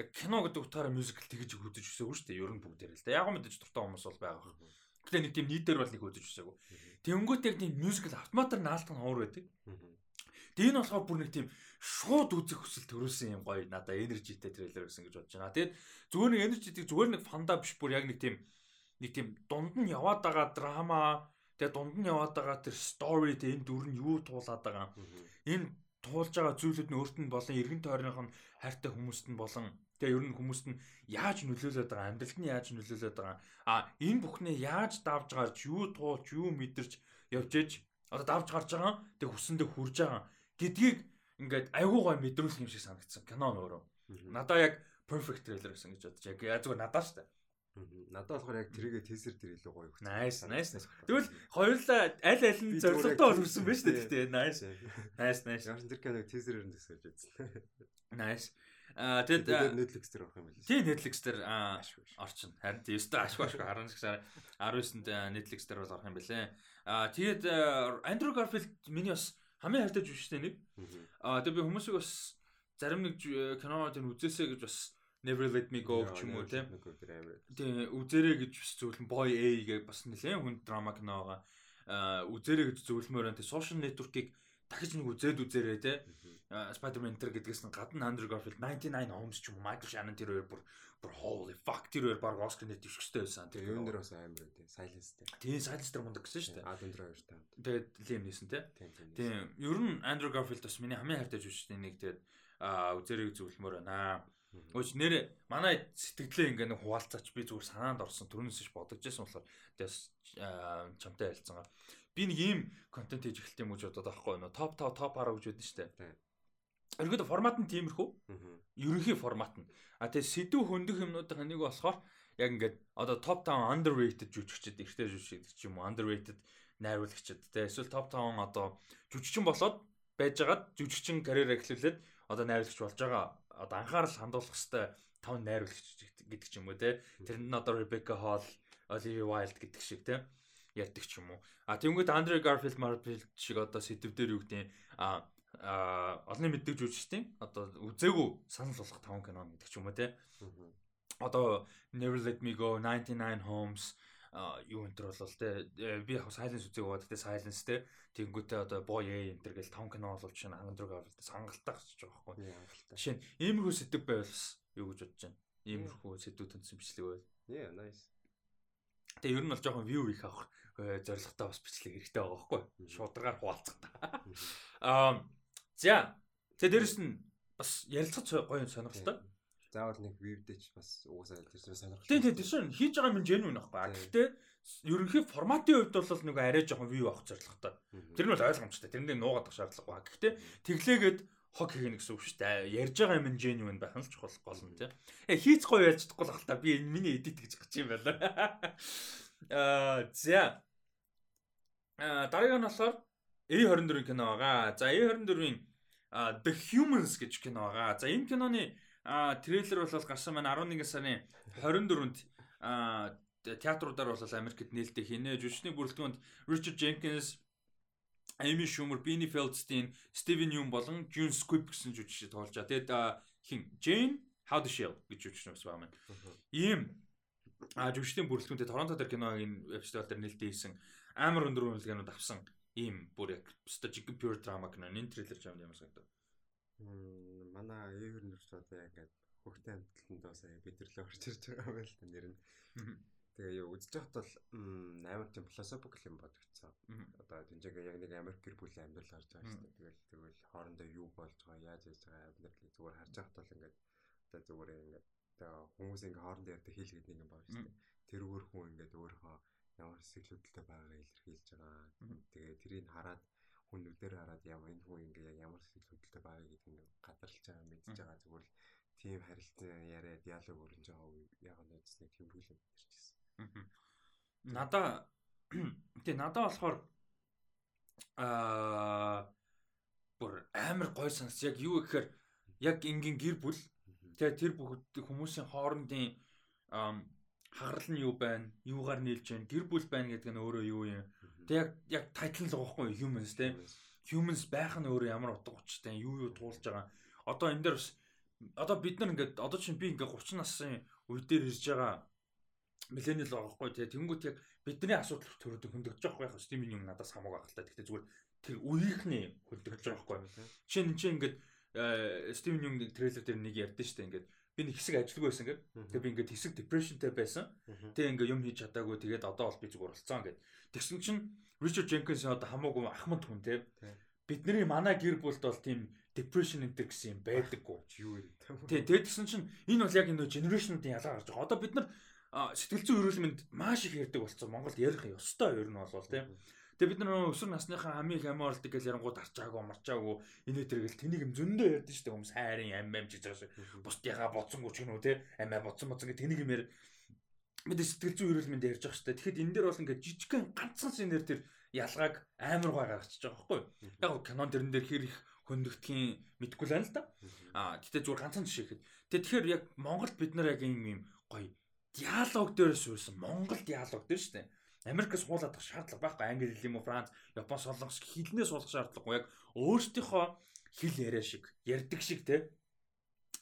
яг кино гэдэг утгаараа мюзикл тэгж үзэж өсөөгүй шүү дээ. Ер нь бүгдээр л да. Яг мэдээж дуртай хүмүүс бол байгаа. Гэтэ нэг тийм нийтээр бол нэг үзэж өсөөгүй. Тэнгүүт яг тийм мюзикл автоматар наалтах нь уур байдаг. Тэгээ энэ болохоор бүр нэг тийм шууд үзэх хүсэл төрүүлсэн юм гоё надаа энержитэй трейлер гэсэн гэж бодож байна. Тэгээд зүгээр нэг энержитийг зүгээр нэг фанда биш бүр яг нэг тийм нэг тийм дунд нь яваад байгаа драма тэгээ дунд нь яваад байгаа тэр story тэ энэ дүр нь юу туулаад байгаа. Энэ туулж байгаа зүйлүүд нь өөрт нь болон эргэн тойрных нь хайртай хүмүүст нь болон тэгээ ер нь хүмүүст нь яаж нөлөөлөд байгаа амьдралд нь яаж нөлөөлөд байгаа? А энэ бүхнээ яаж давж гарч юу туулж юу мэдэрч явж ээж одоо давж гарч байгаа тэг хүсэндээ хүрж байгаа гэдгийг ингээд айгуу гой мэдрүүлэх юм шиг санагдсан кино нөөрөө надаа яг perfect trailer гэсэн гэж бодож яг зүгээр надаа штэ Надад болохоор яг тэрийгэ тизер тэр илүү гоё өгсөн. Nice, nice. Тэгвэл хоёулаа аль аль нь зоригтой бол хүрсэн байна шүү дээ. Тэгтээ nice. Nice, nice. Ч тэр киног тизерээр нь төсөөлж үзсэн. Nice. Аа тэгэд Netflix дээр орох юм байна. Тийм Netflix дээр орчин. Харин тийм өстой ашгүй ашгүй 19 сар 19-нд Netflix дээр бол орох юм бэлээ. Аа тэгээд Andrew Garfield миний бас хамгийн хайртай жүжигчтэй нэг. Аа тэгээд би хүмүүсийг бас зарим нэг кино тэр үзээсэй гэж бас Never Let Me Go гэх юм уу тийм. Тийм үзэрэй гэж бас зөвлөн Boy A гэх бас нэлээд хүн драма кино байгаа. Аа үзэрэй гэж зөвлөмөр энэ social network-ыг дахиж нэг үзээд үзээрэй тийм. Spider-Man тэр гэдгээс нь гадна Andrew Garfield 99 Homes ч юм уу Michael Shannon тэр хоёр бүр бүр holy fuck тэр хоёр баг Oscar net дэвшгчтэй байсан. Тэр юм дээр бас амар тийм Silence дээр. Тийм Silence дээр мундаг гэсэн шүү дээ. Adam Driver та. Тэгээд Liam Neeson тийм. Тийм. Ер нь Andrew Garfield бас миний хамгийн хайртай жүжигчдийн нэг тэгээд үзэрэй зөвлөмөр байна. Өөч нэр манай сэтгэлээ ингээ нэг хуваалцаач би зүгээр санаанд орсон төрнөөс ш бодож байсан болохоор тэгээс чамтай ярилцсан. Би нэг ийм контент хийж эхэлт юм гэж бодоод байхгүй нөө топ 5 топ 10 гэж байдсан шүү дээ. Ерөнхийдөө формат нь тиймэрхүү. Ерөнхий формат нь. А тэгээ сэдв хөндөх юмнуудын нэг болохоор яг ингээд одоо топ 5 underrated жүжигчд эртний жүжигчд ч юм уу underrated найруулагчд тэгээ эсвэл топ 5 одоо жүжигчин болоод байжгаад жүжигчин карьер эхлүүлээд одоо найруулагч болж байгаа одоо анхаарал хандуулах хэвээр тав найруулагч гэдэг ч юм уу те тэр нь одоо Rebecca Hall, Olivia Wilde гэдэг шиг те ярьдаг ч юм уу. А тэгвэл Andrew Garfield Marvel шиг одоо сэдвээр юу гэдэг а олонний мэддэг жүжигчдийн одоо үзээгүй санал болгох таван кино гэдэг ч юм уу те. Одоо Never Let Me Go, 99 Homes юу энэ төр бол те би яг Silence үзег бод те Silence те тэнгүүтээ одоо Boy энэ төр гэл 5 кино боловч чинь хангадраг авалт сангалтай гэж байгаа байхгүй. Жишээ нь иймэрхүү сэдв байвал юу гэж бодож байна. Иймэрхүү сэдвүүд төндсөн бичлэг байв. Yeah, nice. Тэгээ ер нь бол жоохон view их авах зорилготой бас бичлэг хэрэгтэй байгаа байхгүй. Шударгаар хуваалцах та. Аа за. Тэгээ дээрэс нь бас ярилцах гоё сонирхолтой заавал нэг вивдэж бас угсаа тэр сонирхолтой. Тийм тийм тийм хийж байгаа юм genuine байхгүй. Гэхдээ ерөнхий форматын хувьд бол нэг арай жоохон view авах зорилготой. Тэр нь бол ойлгомжтой. Тэрэндээ нуугадах шаардлага ба. Гэхдээ тэглээгээд хог хийх гэсэн үг шүү дээ. Ярьж байгаа юм genuine байх нь ч чухал гол нь тийм. Э хийц гоё яаж чадахгүй л та би энэ миний edit гэж гчих юм байна. Аа за. Аа дараагийн нь болохоор A24 кино байгаа. За A24-ийн The Humans гэж кино байгаа. За энэ киноны А трейлер бол гарсан маань 11 сарын 24-нд а театруудаар бол Америкт нээлттэй хийнэ. Жүжигчний бүрэлдэхүүнд Richard Jenkins, Amy Schumer, Beanie Feldstein, Steven Yeun болон June Squibb гэсэн жүжигчид тоолж байгаа. Тэгэд хин Jane How the Shell гэж жүжигч байгаа маань. Ийм А жүжигчдийн бүрэлдэхүүнтэй Торонто дээр киногийн фестивал дээр нэлээд ийсэн амар өндөр үнэлгээнүүд авсан ийм бүр яг стажик pure drama кино энэ трейлер ч юм санагдав. Манай Эвер нэрч одоо ингээд хөхтэй амтлалтанд бас бид нар л орж ирж байгаа юм л та нэр нь. Тэгээ юу үзэж байхад бол амар тийм philosophical юм бодогдсон. Одоо тэнцээгээ яг нэг Америк гэр бүлийн амьдрал харж байгаа шүү дээ. Тэгэл тэгэл хоорондоо юу болж байгаа, яаж яаж байгаа амьдралыг зүгээр харж байхад бол ингээд одоо зүгээр ингээд одоо хүмүүс ингээд хоорондоо ярьдаг хийлгээд нэг юм байна шүү дээ. Тэрүүгээр хүн ингээд өөрийнхөө ямар сэтгэлүүдтэй байгаагаа илэрхийлж байгаа. Тэгээ тэрийг хараад хүн нүдээр хараад ямар энэ хүн ингээ ямар сэтгэлүүдтэй байгаа гэдгийг ингээ гадарлаж байгаа мэдж байгаа зүгээр л тийм харилцан яриа диалог өрнж байгаа яг нь үзснэг тэмдэглэл ярьчихсан. Надаа тий надаа болохоор аа бүр амар гой санс яг юу гэхээр яг ингийн гэр бүл тэгээ тэр бүгд хүмүүсийн хоорондын хагарал нь юу байна юугаар нийлж байна гэр бүл байна гэдэг нь өөрөө юу юм тэг яг яг тайтл л байхгүй humans те. Humans байх нь өөрөө ямар утга учиртай юу юу туулж байгаа. Одоо энэ дээр бас одоо бид нар ингээд одоо чинь би ингээд 30 насны үе дээр ирж байгаа миллениал байгаа хгүй тий тэнгуут яг бидний асуудал төрөд хөндөгдөж байгаа байх стимийн юм надаас хамаагүй та гэхдээ зүгээр тэр үеийнхний хөндөгдөж байгаа хгүй чинь энэ чинь ингээд стимийн юм трейлер дээр нэг ярьдэн штэ ингээд би нэг хэсэг ажилгүй байсан ингээд тэгээ би ингээд хэсэг depressionтэй байсан. Тэгээ ингээд юм хийж чадаагүй. Тэгээд одоо бол би зүгээр болцсон ингээд тэгсэн чинь Richard Jenkins одоо хамаагүй ахмад хүн тий бидний манай гэр бүлд бол тийм depression энэ гэсэн юм байдаггүй. Юу юм тий тэгээд тэгсэн чинь энэ бол яг энэ generation-уудын ялгаа гарч байгаа. Одоо бид нар сэтгэл зүйн эрүүл мэнд маш их ярьдаг болсон. Монголд ярих ёстой. Ер нь бол тийм. Тэгээ бид нар өсвөр насныхаа амийг амиорлдог гэж ярангууд арчаагүй марчаагүй энэ төргөл тэнийг юм зөндөө ярьдэн шүү дээ хүмүүс хайрын ам ам гэж байгаа шүү. Бусдыгаа боцсонгүй ч гэнэ үү те амиа боцсон боцсон гэх тэнийг юм яар бид сэтгэл зүйн эрүүл мэнд ярьж байгаа шүү дээ. Тэгэхэд энэ дээр бол ингээд жижигхэн ганцхан шинээр тэр ялгааг амар гой гаргачихж байгаа байхгүй юу? Яг кинон дэрэн дээр хэр их хөндөгдхийн мэдгүй л байна л да. Аа гэтээ зүгээр ганцхан жишээ гэхэд. Тэгэхээр яг Монголд бид нар яг ийм юм гоё диалог дээр суусан Монгол диалог дээр шүү дээ. Америкээс суулгах шаардлага байхгүй. Англи хэл юм уу, Франц, Япон солонгос хэлнээ суулгах шаардлагагүй. Яг өөрсдийнхөө хэл яриа шиг, ярьдаг шиг те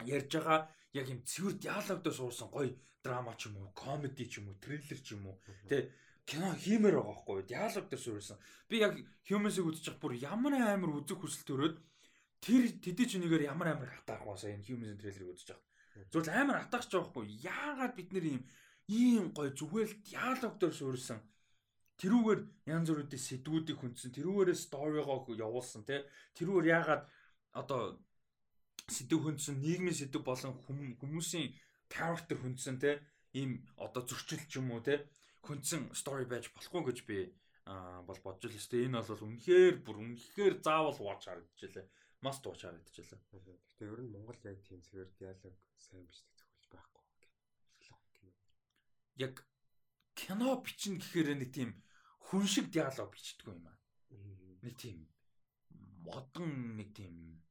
ярьж байгаа яг юм цэвэр диалог дээр суусан гоё драма ч юм уу, комеди ч юм уу, триллер ч юм уу те кино хиймээр байгаа байхгүй диалог дээр суурсан. Би яг Humans-ыг үзэж байгаа бүр ямар амар үзэх хүсэл төрөөд тэр тэдий ч нэгээр ямар амар хатаах баасаа энэ Humans-ын трейлерыг үзэж байгаа. Зүгээр амар атагч байгаа хгүй. Яагаад бид нэр ийм ийм гой зүгээр л диалог дээр суурсан. Тэрүүгээр янз бүрийн сэдвүүдийг хүндсэн. Тэрүүгээрээ сторигоо явуулсан тий. Тэрүүгээр яагаад одоо сэдв хүндсэн нийгмийн сэдв болон хүмүүсийн character хүндсэн тий. Ийм одоо зөрчил ч юм уу тий. Хүндсэн story байж болохгүй гэж би аа бол бодож л өстэй. Энэ бол үнэхээр бүр үнэхээр заавал watch харагдчихлаа мас дууч харагдчихлаа. Гэхдээ ер нь Монгол яг тийм цэвэр диалог сайн бичдэг зөвхөлж байхгүй. Яг кино бичнэ гэхээр нэг тийм хүн шиг диалог бичдэг юм аа. Нэг тийм модон нэг тийм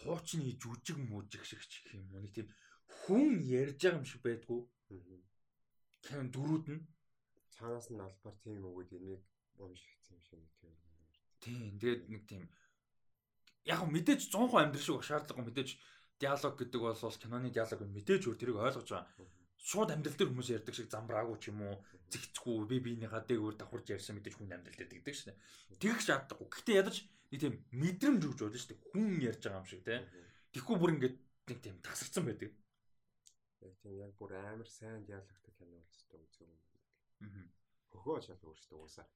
хуучны жүжиг мүжиг шиг ч гэх юм уу. Нэг тийм хүн ярьж байгаа юм шиг байдгүй. Кино дөрүүд нь цаанаас нь албаар тийм өгөөд энийг уушигдсан юм шиг нэг тийм. Тийм. Тэгээд нэг тийм яг мэдээж 100% амьдрал шиг шаардлагагүй мэдээж диалог гэдэг бол киноны диалог мэдээж өөр тэрийг ойлгож байгаа. Шууд амьдрал дээр хүмүүс ярьдаг шиг замбраагүй ч юм уу зэгцгүй би биенийхээ дээгүүр давхарж ярьсан мэдээж хүн амьдрал дээр гэдэг шнэ. Тэгэх шаардлагагүй. Гэтэ ядаж нэг тийм мэдрэмж өгч болно шүү дээ. Хүн ярьж байгаа юм шиг те. Тэгэхгүй бүр ингээд нэг тийм тасарсан байдаг. Яг тийм яг бүр амар сайн диалогтой кино болчихсон үзег юм. Аа. Хөхөө шал өөртөө уусаа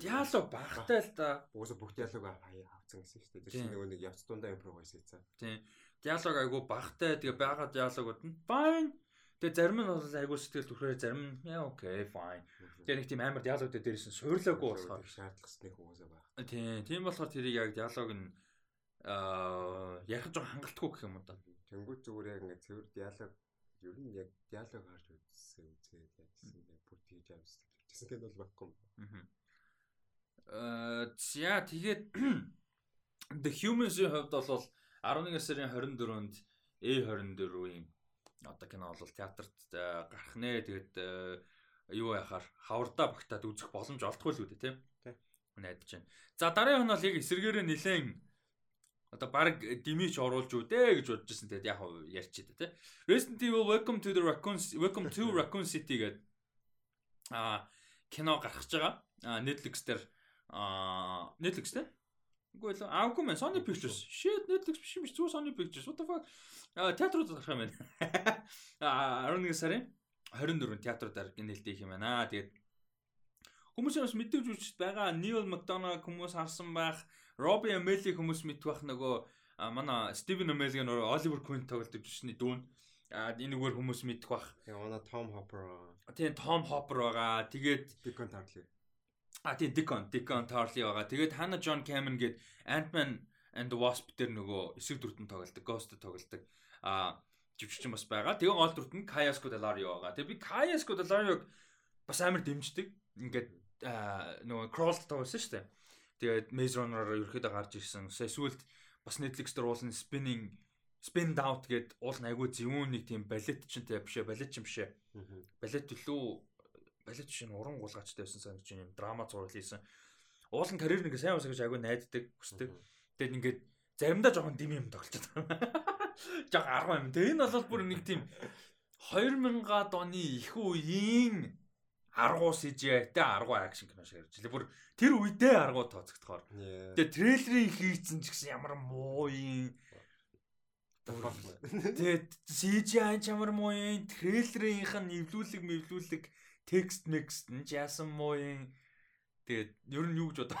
Диалог багтай л да. Уусаа бүх диалог авцсан гэсэн шүү дээ. Тэр чинь нөгөө нэг явц дундаа импровайз хийцэн. Тийм. Диалог айгу багтай тэгээ байгаа диалогууд нь fine. Тэгээ зарим нь бол айгу сэтгэл төрхөөр зарим нь яа окей fine. Тэгээ нэг тийм амар диалог дээр дээрсэн суйрлаагүй болохоор шаардлагасныг уусаа баг. Тийм. Тийм болохоор тэрийг яг диалог нь аа ярих жоо хангалтгүй гэх юм уу да. Тэнгүүд зүгээр яг ингэ цэвэр диалог ер нь яг диалог харж үзсэн үзээ гэсэн яг бүр тийж амсдаг. Кино бол баггүй. Аа Э за тэгээд The Humans-ийн хувьд бол 11 сарын 24-нд A24-ийн одоо кино бол театрт э, гарах нэ. Тэгээд э, юу яхаар хаврда багтаад үзэх боломж олдохгүй л үү тийм. Найдаж байна. За дараагийн нь бол яг эсэргээрээ нэлээд Одоо баг димич оруулж үдэ гэж бодож байсан. Тэгээд яг ярьчих дээ тий. Resident Evil Welcome to the Raccoon Welcome to Raccoon City гэдэг а кино гарч байгаа. Netflix дээр а Netflix дээр Үгүй л аагүй мэн Sony Pictures. Shit Netflix биш юм биш зүгээр Sony Pictures. What the fuck? А театрууд гарах юм байна. А 11 сарын 24-нд театруудаар нээлттэй их юм байна. Тэгээд Хүмүүсээс бас мэдээж үчиж байгаа Neil McDonough хүмүүс харсан байх, Robbie Amell хүмүүс мэдэх байх нөгөө манай Steven Amell-ийн нөгөө Oliver Queen тоглолт өвчний дүүн. А энэ үгээр хүмүүс мэдэх байх. Тэгээ манай Tom Hopper. Тийм Tom Hopper байгаа. Тэгээд Deacon Tarly. А тийм Deacon, Deacon Tarly байгаа. Тэгээд Hannah John Cameron гээд Ant-Man and the Wasp дээр нөгөө эсрэг дүртэн тоглолдог, Ghost тоглолдог. А живччин бас байгаа. Тэгээ гол дүрт нь Kaya Scodelario байгаа. Тэгээ би Kaya Scodelario-г бас амар дэмждэг. Ингээд нөгөө crawl тоглосон шүү дээ. Тэгээд Maze Runner-аар ерөөхдөө гарч ирсэн. Эсвэл бас Netflix дээр уулын spinning spin out гэд уул айгуу зөвүүн нэг тийм балет чинтэй бишээ балет ч юм бишээ. Балет төлөө балет чинь уран гулгачтай байсан санаж юм драма зураг хийсэн. Уулын карьер нэг сайн усгаж айгуу найддаг хүсдэг. Тэгээд ингээд заримдаа жоохон дэм юм тоглож байгаа. Жог 10 юм. Тэгээ энэ бол бүр нэг тийм 2000-аад оны их үеийн аргуу CGI-тэй аргуу акшн кино шиг ярьж лээ. Бүр тэр үедээ аргуу тооцогдохоор. Тэгээ трейлерыг хийцэн ч гэсэн ямар муу юм. Тэгээ CGI ч ямар муу юм. Трейлерийнх нь эвлүүлэг мэвлүүлэг текст мекст нь яасан муу юм. Тэгээд ер нь юу гэж бодоо.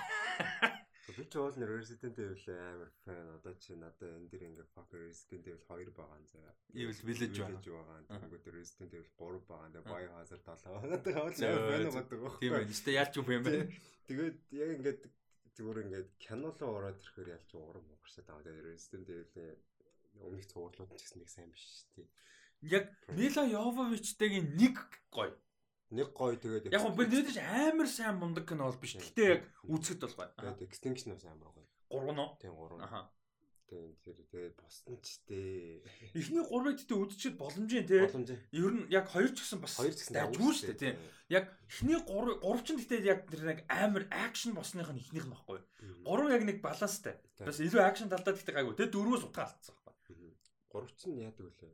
Би ч нэр Resident Evil амар фэн одоо чи надад энэ дэр ингээ fuck Resident Evil 2 байгаа юм заяа. Evil Village байгаа. Тэгэнгүүт Resident Evil 3 байгаа. Тэгээ Biohazard 7 байгаа. Тэгээ уул амар фэн байгаа. Тийм байна. Гэтэ ялч юм бэ? Тэгээд яг ингээд зүгээр ингээд кинолоо ороод ирэхээр ялч урам уурсаад байгаа. Тэгээ Resident Evil-ийн өмнөх цувралууд ч гэсэн нэг сайн биш дээ. Яг Мила Йововичтэйгийн нэг гоё нэг гоё тэгээд яг би нэгдэж амар сайн мундаг кино бол биш. Гэтэ яг үзэхэд бол гоё. Тэгээд Extinction бас амар гоё. Гурван уу? Тийм гурван. Аха. Тэгээд тэгээд боссон ч дээ. Эхний гурвыг тэгтээ үдчихэд боломжийн. Боломжийн. Ер нь яг хоёр ч гэсэн бас хоёр ч гэсэн дайггүй шүү дээ тий. Яг эхний гурав гурав ч тэгтээ яг тэр нэг амар акшн босных нь эхнийх нь баггүй. Гурав яг нэг баланстай. Бас илүү акшн талдаа тэгтээ гайгүй. Тэгээд дөрвөөс утгаа алдсан байхгүй. Гурав ч нь яадаг үлээ.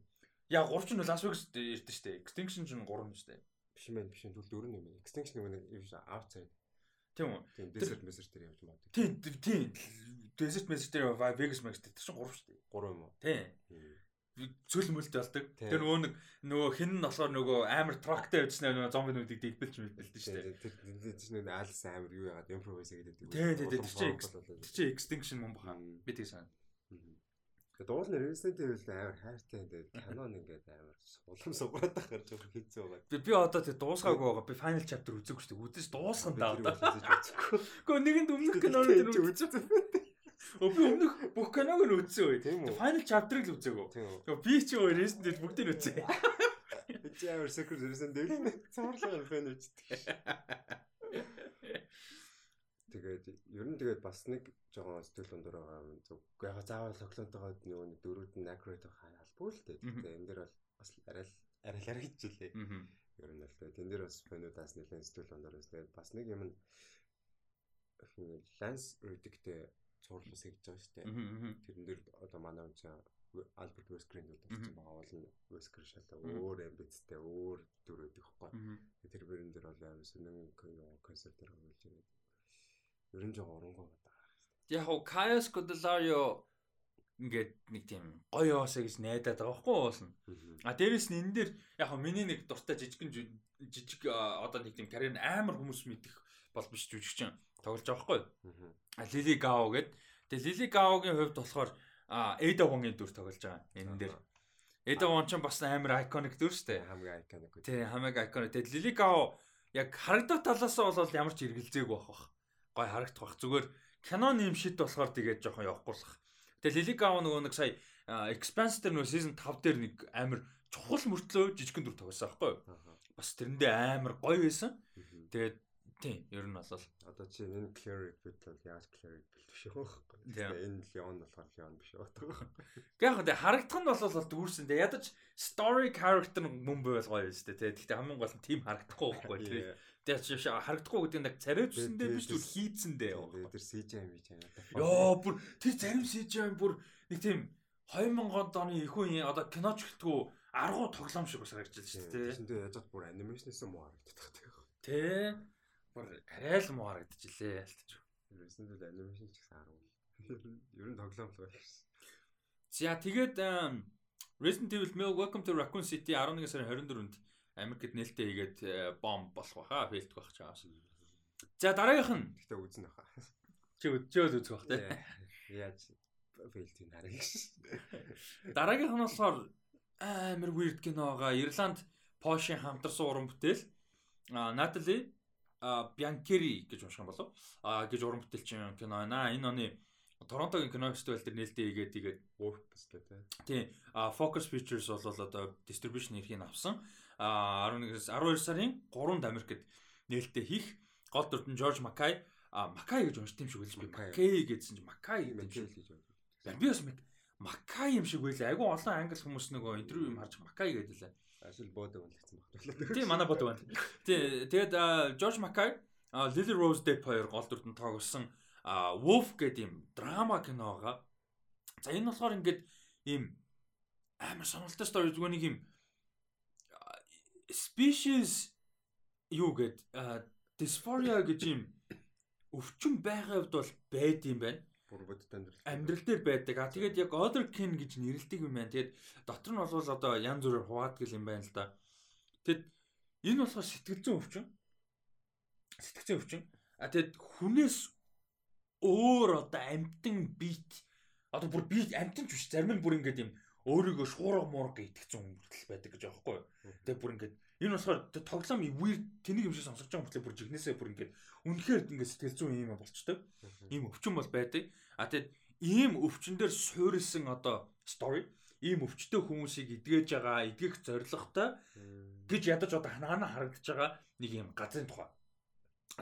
Яг гурав ч нь Лас Вегас ирдэ шүү дээ. Extinction ч гурав нь шүү дээ. Биш юм биш түл дөрөв юм. Extinction нэг юм шиг outside. Тийм үү? Desert message дээр явж магадгүй. Тийм тийм. Desert message дээр Vegas Max дээр чинь 3 шүү дээ. 3 юм уу? Тийм. Цөл мөлтэй болдог. Тэр нөгөө нэг нөгөө хин нь болохоор нөгөө амар трактай явжснаа нөгөө зомбинуудыг дэлбэлж мэлбэлдэж шүү дээ. Тэр чинь нөгөө алс амар юу яагаад improvise гэдэг. Тийм тийм тийм. Тэр чинь extinction мөн баха. Би тийм сайн. Дуул нэр Resident Evil амар хайртай ингээд канон ингээд амар улам сугаад тахаар жоохон хийцээ байгаа. Би би одоо тэг дуусгаагүй байгаа. Би final chapter үзээгүй шүү дээ. Үзэж дуусган даа. Гэхдээ нэгэнд өмнөх кинонууд тэр үзсэн. Өө би өмнөх бүх киног нь үзсэн үе. Final chapter-ыг л үзээгүй. Тэгээ би ч өө Resident Evil бүгдийг үзээ. Би ч амар Secret Resident Evil цаарлаа фэн үздэг. Тэгээд ер нь тэгээд бас нэг жоохон сэтгэл өндөр байгаа юм. Зөв яг заавал оклонтойгоо нөгөө дөрүүд нь accurate байх албагүй л дээ. Тэгээд энэ дээр бол бас арай л арай л аригдчихлээ. Ер нь л тэгээд энэ дээр бас фэнүүдаас нэлээд сэтгэл өндөр байсан. Тэгээд бас нэг юм нь Lance Reddick-тэй цуурлаас хийж байгаа шүү дээ. Тэрэн дээр одоо манай хүн чинь Альберт Вескрин гэдэг чинь байгаа бол Вескр шалаа өөр амбицтай өөр төрөөд ихгүй. Тэр бэрэн дээр бол амар сүнэн концертээр хөвлөж байгаа Ер нь жоо оронгой байгаа. Яг хоо Кайос Кодаларио ингээд нэг тийм гоё оосаа гэж найдаад байгаа байхгүй уулна. А дээрэс нь энэ дээр яг хоо миний нэг дуртай жижигэн жижиг одоо нэг тийм карьер амар хүмүүс мэдих бол биш жүжигчин тоглож байгаа байхгүй. А Лили Гао гэд. Тэгээ Лили Гаогийн хувьд болохоор Эда Вонгийн дүр тоглож байгаа энэ дээр. Эда Вон ч бас амар iconic дүр штэ. Хамгийн iconic. Тий, хамгийн iconic. Тэгээ Лили Гао яг харагдах талаас нь бол ямар ч эргэлзээгүй байх бах гой харагдах бах. Зүгээр киноны юм шид болохоор тэгээд жоохон явахгүйсах. Тэгээ Лилик аав нөгөө нэг сая Expanse дээр нөгөө season 5 дээр нэг амар чухал мөртлөө жижигэн дүр тоглосон байхгүй юу? Бас тэрэндээ амар гоё байсан. Тэгээд Тийм, ер нь бол одоо чи энэ Clary бит бол яаж бит биш үү? Энэ Leon болохоор Leon биш? Гэхдээ яг харагдах нь бол дүүрсэн. Тэгээ ядаж story character мөн байвал гоё юм шүү дээ. Гэхдээ хамгийн гол нь team харагдахгүй байхгүй тийм. Харагдахгүй гэдэг нь яг царай зүсэндээ биш зүгээр хийцэндээ. Тэр CGI юм чи. Йоо бүр тэр зарим CGI бүр нэг тийм 2000 оны их үеийн одоо киноч гэлтгүү аргуу тоглоом шиг бас харагдаж байна шүү дээ. Тэсэндээ яжад бүр анимашнээс муу харагддаг тийм. Тэ. Бүр арай л муу харагдчихлээ алтж. Тэсэндээ анимашн ч гэсэн аргуу. Ер нь тоглоом л байна. За тэгээд Resident Evil Welcome to Raccoon City 11 сарын 24-нд Америкт нээлттэй хийгээд бомб болох баха, фейлдэх байх чаас. За дараагийнх нь гэтээ үзнэ баха. Чи өдөөд үзэх бах те. Яаж фейлдийг харъя гэсэн. Дараагийнх нь болохоор амар weird киноога Ирланд Пошийн хамтарсан уран бүтээл Натали Бянкери гэж унших юм болов а гэж уран бүтээлчин кино байна. Энэ оны Торонтогийн кино фестивал дээр нээлттэй хийгээд тэгээд work бас гэдэг. Тийм. А Focus Features бол одоо distribution эрхийг авсан. А 11-с 12 сарын 3-нд Америкт нээлттэй хийх гол дүрд нь Жорж Макай а Макай гэж уншд юм шиг байлж би Макай гэдсэн чинь Макай гэж байна. Би бас Макай юм шиг байлаа. Айгу олон англи хүмүүс нөгөө интервью юм харж Макай гэдэг лээ. Ашил боодог байлгсан баг. Тийм манай боодог байна. Тий тэгээд Жорж Макай Lily Rose Depp хоёр гол дүрдэн тоглосон Wolf гэдэг юм драма киноога. За энэ болохоор ингээд ийм амар сонирхолтой стори зүгээр нэг юм species юу гэд dysphoria гэж юм өвчин байхын хувьд бол байд юм байна бүр бодит амьдрал амьдрал дээр байдаг. А тэгээд яг otherkin гэж нэрлэдэг юм байна. Тэгээд дотор нь бол одоо янз бүрээр хуваадаг юм байна л да. Тэгэд энэ болохоор сэтгэл зүйн өвчин. Сэтгэл зүйн өвчин. А тэгэд хүнээс өөр одоо амтан бит одоо бүр би амтан ч биш зарим нь бүр ингээд юм өөрийгөө шуурга муурга итгэцэн хүмүүс байдаг гэж аахгүй юу. Тэгээ бүр ингээд энэ болохоор тоглоом weird тэнийг юм шиг сонсож байгаа хүмүүс бүр жигнэсээ бүр ингээд үнэхээр ингээд сэтгэл зүйн юм болчтой. Ийм өвчин бол байдаг. А тэгэд ийм өвчин дээр суурилсан одоо story ийм өвчтөе хүмүүсийг эдгэж байгаа, эдгэх зорилготой гэж ядаж одоо ханаана харагдаж байгаа нэг юм газрын тухай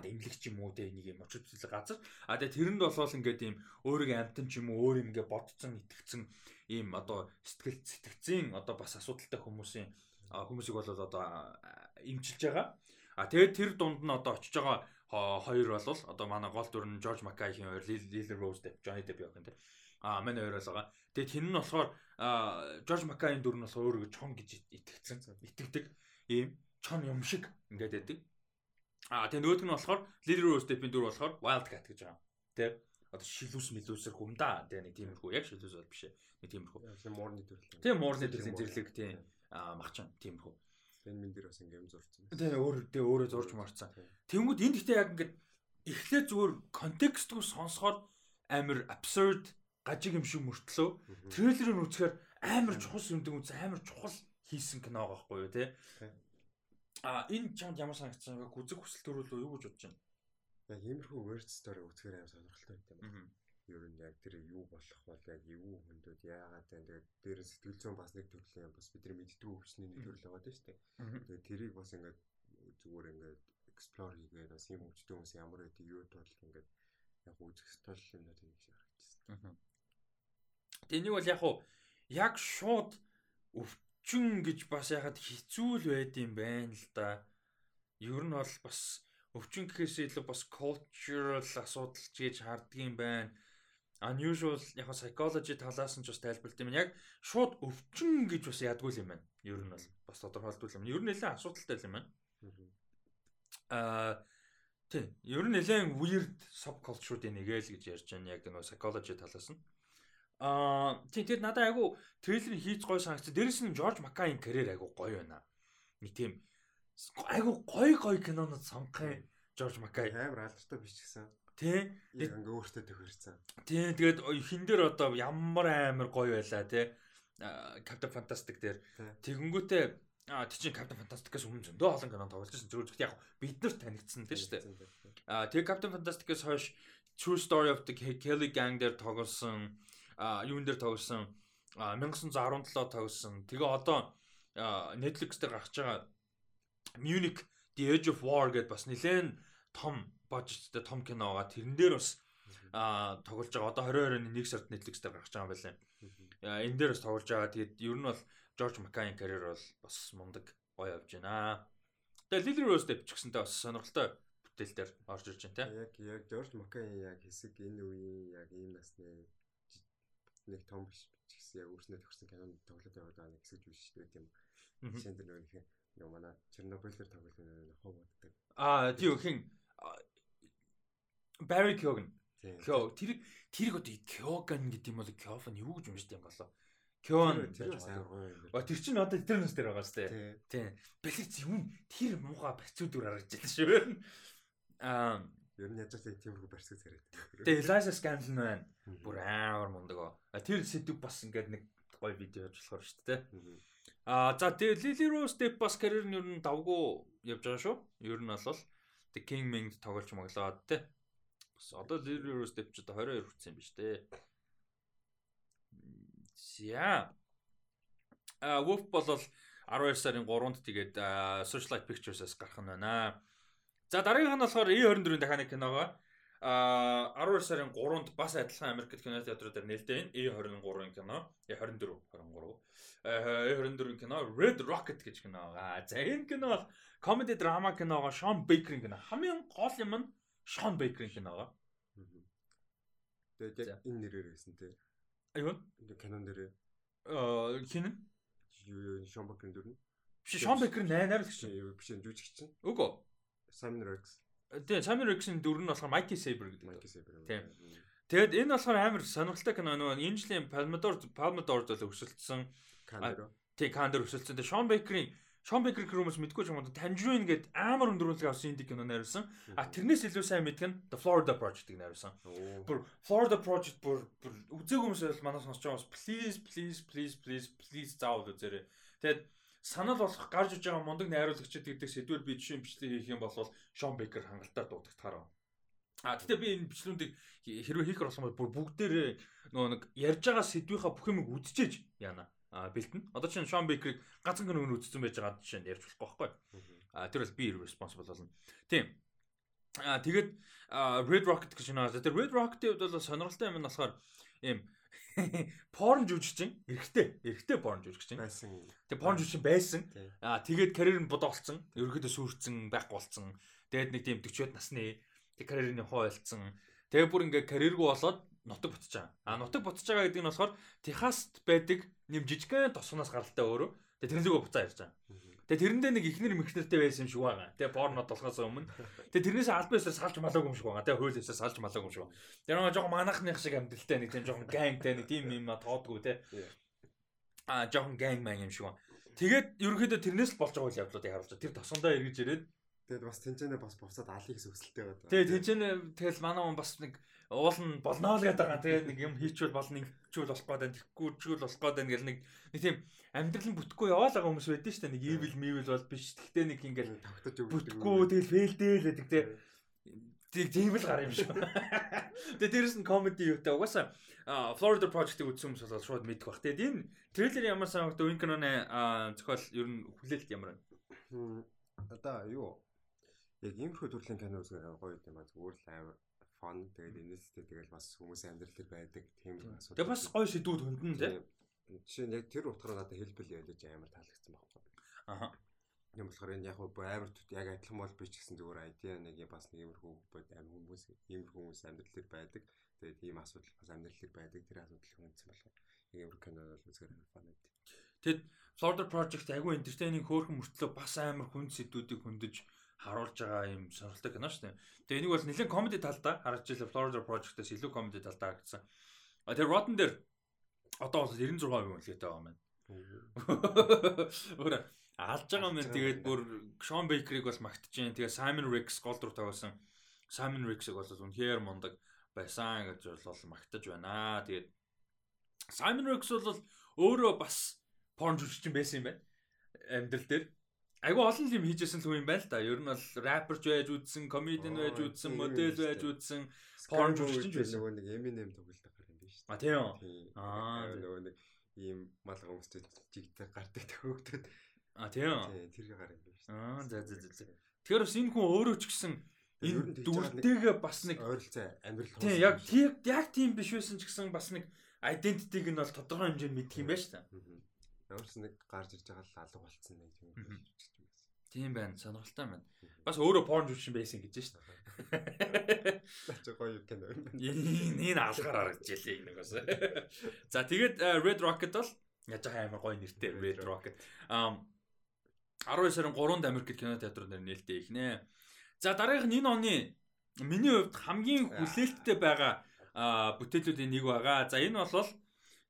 эмнэлэгч юм уу те нэг юм очиж үзэл газар а тэгээ тэрэнд болвол ингээд ийм өөрийн амтан ч юм уу өөр юм ингээд бодцсон итгэцэн ийм одоо сэтгэл сэтгцийн одоо бас асуудалтай хүмүүсийн хүмүүсийг бол одоо имчилж байгаа. А тэгээд тэр дунд нь одоо очиж байгаа хоёр бол одоо манай гол дүр нь Жорж Макайхийн хоёр, Lily Rose Depp, Johnny Depp яг энэ. А манай хоёр бол байгаа. Тэгээд хин нь болохоор Жорж Макайгийн дүр нь болохоор өөрийгөө чон гэж итгэцэн, итгэдэг ийм чон юм шиг ингээд байдаг. А тэгээд нөгөөх нь болохоор Lily Rose Depp-ийн дүр болохоор Wildcat гэж байгаа. Тэ одоо шилүүс мэлүүсэр хүмдаа тэ нэг тиймэрхүү. Яг шилүүс бол биш. Нэг тиймэрхүү. Муурны төрөл тийм муурны төрлийн зэрлэг тийм. Махчин тиймэрхүү. Энэ мен дээр бас ингээм зурцсан. Тийм өөр дэ өөрөө зурж марцсан. Тэнгууд энэ гэхдээ яг ингээд эхлээ зүгээр контекстгүй сонсохоор амар absurd гажиг юм шиг мөртлөө. Трейлерыг үзэхээр амар чухал юмдаг үз амар чухал хийсэн кино байгаа байхгүй юу те а энэ чамд ямар санагдсан вэ? Гүзэг хүсэл төрүүлөө юу гэж бодож байна яг иймэрхүү word story үзэхээр амар сонирхолтой юм байна. Ер нь яг тэр юу болох бол яг юу хүндүүд яагаад вэ? Тэгээд дээр сэтгэл зүйн бас нэг төрлийн бас бидний мэддэг өвчний нэг төрөл байгаа шүү дээ. Тэгээд тэрийг бас ингээд зүгээр ингээд explore хийгээд бас юм өвчтэй хүмүүс ямар байдаг юу бол ингээд яг үзэх стол юмнууд юм шиг харагдчихсан. Тэнийг бол яг уу яг шууд өвчин гэж бас яхад хэцүү л байд юм байна л да. Ер нь бол бас өвчин гэхээс илүү бас cultural асуудал гэж харддаг юм байна. Unusual яг psychology талаас нь ч бас тайлбарлалт юм. Яг шууд өвчин гэж бас ядгүй юм байна. Ер нь бол бас тодорхойлдвол юм. Ер нь нэлээд асуудалтай юм байна. Аа тийм. Ер нь нэлээд weird subculture-ийн нэг л гэж ярьж байна. Яг нэг psychology талаас нь. Аа тийм тэгэд надад айгу трейлер хийц гой санагц. Дээрэс нь Жорж Макаийн карьер айгу гоё байна. Нэг тийм айгу гой гой кинонод сонгох Жорж Макай амар алдартай биш гэсэн. Тий. Яг ингээ өөртөө төхөрсөн. Тий. Тэгээд хин дээр одоо ямар амар гоё байлаа тий. Captain Fantastic дээр тэгэнгүүтээ А тий чинь Captain Fantastic-аас өмнө зөндөө олон кино тоглож байсан. Зөвхөн яг бид нарт танигдсан тий шүү дээ. А тэгээ Captain Fantastic-аас хойш True Story of the Kelly Gang дээр тоглосон, а юун дээр тоглосон, 1917 тоглосон. Тэгээ одоо Netflix дээр гарч байгаа Munich The Edge of War гэдээ бас нэлээд том бажеттэй том кино байгаа. Тэрэн дээр бас аа тоглож байгаа. Одоо 2020-ны 1 сард Netflix дээр гарч байгаа юм байна. Энэ дээр бас тоглож байгаа. Тэгээд ер нь бол Жорж Макайн карьер бол бас мундаг гоё явж байна. Тэгээд Lily Rose ч гэсэнтэй бас сонирхолтой бүтээл дээр орж ирж байна те. Яг яг Жорж Макайн яг хэсэг энэ үеийн яг ийм насны нэг том биш ч гэсэн яг өөрснөө төгссөн кинонд тоглоод байгаа нэг хэсэг биш шүү дээ тийм. Жишээ нь нэг нэг манай Чернобыльэр тоглох нэг хов боддог. Аа тийм хин Barry Keoghan. Кё тэр тэр одоо Keoghan гэдэг юм бол Keoghan юу гэж уншдаг юм болоо. Юм. Ба тэр чинь одоо тэр нас дээр байгаа шүү дээ. Тийм. Бэлэг юм тэр муухай барьцуудаар харагдаж байна шүү. Аа Ер нь язгаас тиймэрхүү барьцаг царайд. Тэгээ Eliza Scanlon байна. Бүр амар мундаг. Тэр сэдв бас ингээд нэг гоё видео хийж болохоор шүү дээ. Аа за тэгээ Lily Rose Depp бас карьер нь ер нь давгүй явж байгаа шүү. Ер нь бол The King Ming тоглож моглоод те. Бас одоо Lily Rose Depp ч одоо 22 хүрсэн юм биш те. За. А Wolf бол 12 сарын 3-нд тэгээд Socialite Pictures-аас гарах нь байна. За дараагийнх нь болохоор E24-ийн дахиад нэг киногоо а 12 сарын 3-нд бас адилхан Америкт кино театруудаар нээлттэй байна. E23-ын кино, E24, 23. E24-ийн кино Red Rocket гэж кино байгаа. За энэ кино бол comedy drama киногоо Sean Baker-ийн кино. Хамгийн гол юм нь Sean Baker-ийн киногоо. Тэгээд яг энэ нэрээр байсан те. Аюу. Кинон нэрээ. Аа хин нь? Sean Baker-ийн дүр нь. Биш Sean Baker найруулагч. Биш жүжигч чинь. Үгүй. Simon Rex. Тэгээ Simon Rex-ийн дүр нь болохоор Mikey Saber гэдэг. Mikey Saber. Тийм. Тэгэд энэ болохоор амар сонирхолтой кино нөгөө энэ жилийн Palme d'Or Palme d'Or зөв өрсөлдсөн. Кандер. Тий, Кандер өрсөлдсөн. Тэгээ Sean Baker-ийн Sean Baker хүмүүс мэдгүй ч юм уу Tangerine гэдэг амар өндрүүлэг авсан инди кино найруулсан. А тэрнээс илүү сайн мэдгэн The Florida Project-ыг найруулсан. Бүр Florida Project бүр үзег хүмүүс бол манаас сонсож байгаа please please please please please заавал үзээрэй. Тэгээд санал болох гарч иж байгаа мундаг найруулагчид гэдэг сэдвэр би жишээ бичлэг хийх юм бол Шон Бейкер хангалттай дуудагдахаар байна. А тэгтээ би энэ бичлүүндийг хэрвээ хийх болсон бол бүр бүгдээрээ нөгөө нэг ярьж байгаа сэдвийнхаа бүх юмыг үдчихэж яана. А бэлтэн. Одоо чинь Шон Бейкерийг ганцхан гэнэ үзсэн байж байгаа жишээ нь ярьж болохгүй байхгүй. А тэр бол би responsible болно. Тийм. А тэгээд Red Rocket гэж нөө. Тэр Red Rocket-ийн хувьд бол сонирхолтой юм нь болохоор ийм порн жүжигчин эрэгтэй эрэгтэй порн жүжигчин байсан. Тэгээ порн жүжигчин байсан. Аа тэгээд карьер нь бодолцсон. Ерөнхийдөө сүрцэн байх болсон. Тэгээд нэг тийм 40-од насны тэг карьерны хуваалцсан. Тэгээ бүр ингээ карьергүй болоод нутаг бутж байгаа. Аа нутаг бутж байгаа гэдэг нь болохоор Техаст байдаг нэм жижигхэн тосгоноос гаралтай өөрөө. Тэгээ тэрнийгөө буцаа ярьж байгаа. Тэгээ тэрэндээ нэг ихнэр мөхнөртэй байсан юм шиг байгаа. Тэгээ порнод болохоос өмнө. Тэгээ тэрнээс албаасаар салж малаагүй юм шиг байгаа. Тэгээ хууль ёсоор салж малаагүй юм шиг байгаа. Тэр нэг жоохон манахных шиг амьдралтай нэг тийм жоохон гангтай нэг тийм юм тоодгүй те. Аа жоохон ганг ман юм шиг байна. Тэгээд ерөнхийдөө тэрнээс л болж байгаа үйл явдлуудыг харуулж байгаа. Тэр тосгондоо эргэж ирээд Тэгээд бас тэнцэнэ бас буцаад алих зүсэлтэй байдаг. Тэгээ тэнцэнэ тэгэл манай хүн бас нэг уул нь болно л гэдэг байгаа. Тэгээ нэг юм хийчвэл болно, ингэчүүл болох гээд байна, тэгхгүйчүүл болох гээд байна гэл нэг нэг тийм амьдрал нь бүтэхгүй яваал байгаа хүмүүс байдаг шүү дээ. Нэг evil mevil бол биш. Тэгтээ нэг ингээл тавтаж бүтэхгүй тэгэл фейлдээ л гэдэг тэгээ Тийг тийм л гар юм шиг. Тэгээ дээрэс нь comedy юутай угаасаа Florida Project-ийг үзсэн хүмүүс бол шууд мэдэх бах. Тэгээд энэ трейлер ямар? Энэ киноны зохиол ер нь хүлээлт ямар байна? Одоо юу? Яг иймэрхүү төрлийн кино үзэх гоё юм аа. Зүгээр л амар фон тэгээд энэстэй тэгэл бас хүмүүсийн амьдрал төр байдаг тийм асуудал. Тэгээд бас гоё сэдвүүд хөндлөн тийм. Жишээ нь яг тэр утгаараа надад хэлбэл ялж амар таалагдсан байхгүй. Аха. Юм болохоор энэ яг амар яг адилхан бол би ч гэсэн зүгээр ID нэг бас нэг иймэрхүү бод амар хүмүүс иймэрхүү хүмүүс амьдрал төр байдаг. Тэгээд ийм асуудал бас амьдрал төр байдаг. Тэр асуудал хүндсэн болох. Иймэрхүү кино бол үзгээр фан байд. Тэгэд Florida Project айгүй entertaining хөөрхөн мөртлөө бас амар хүнд сэдвүүдийг хөндөж харуулж байгаа юм сонирхолтой кино шүү дээ. Тэгээ энийг бол нэлээд комеди талдаа харагдж илээ Florida Project-аас илүү комеди талдаа харагдсан. А тэгээ Rotten дээр одоо бол 96% үнэлгээтэй байгаа юм байна. Өөр алж байгаа юм тэгээд бүр Sean Baker-ыг бол магтжин. Тэгээ Simon Rex гол руу тавьсан. Simon Rex-ыг бол үнэхээр мундаг байсан гэж бол магтаж байна. Тэгээд Simon Rex бол өөрөө бас порн жүжигчин байсан юм байна. Амьдрал дээр Айгу олон юм хийжсэн л юм байна л да. Ер нь бол рэперч байж үзсэн, комедиан байж үзсэн, модель байж үзсэн, порн жүжигчин ч байсан. Нөгөө нэг Eminem тоглолдог гар юм биш үү? А тийм. Аа нөгөө нэг ийм малгай хүмүүстэй жигтэй гардаг төгөөдөд. А тийм. Тэр гар юм биш. Аа за за за. Тэгэхээр бас энэ хүн өөрөө ч гэсэн энэ дүртэйгээ бас нэг ойролцоо амьдрал тийм яг яг тийм биш байсан ч гэсэн бас нэг identity-г нь бол тодорхой хэмжээнд мэдх юм байна шүү дээ. Ямарс нэг гарч ирж байгаа л алга болцсон нэг юм. Тийм байна. Сонирхолтой байна. Бас өөрөө порн жүжигчин байсан гэж шүү дээ. Чи гоё юм байна. Энэ алгаар харагдж илээ нэг бас. За тэгээд э, Red Rocket бол яаж байгаа амар гоё нэртэй Red Rocket. Um 12 сарын 3-нд Америкт кино нэр нээлттэй ихнэ. За дараагийнх нь энэ оны миний хувьд хамгийн хүлээлттэй байгаа бүтээлүүдийн нэг байгаа. За энэ бол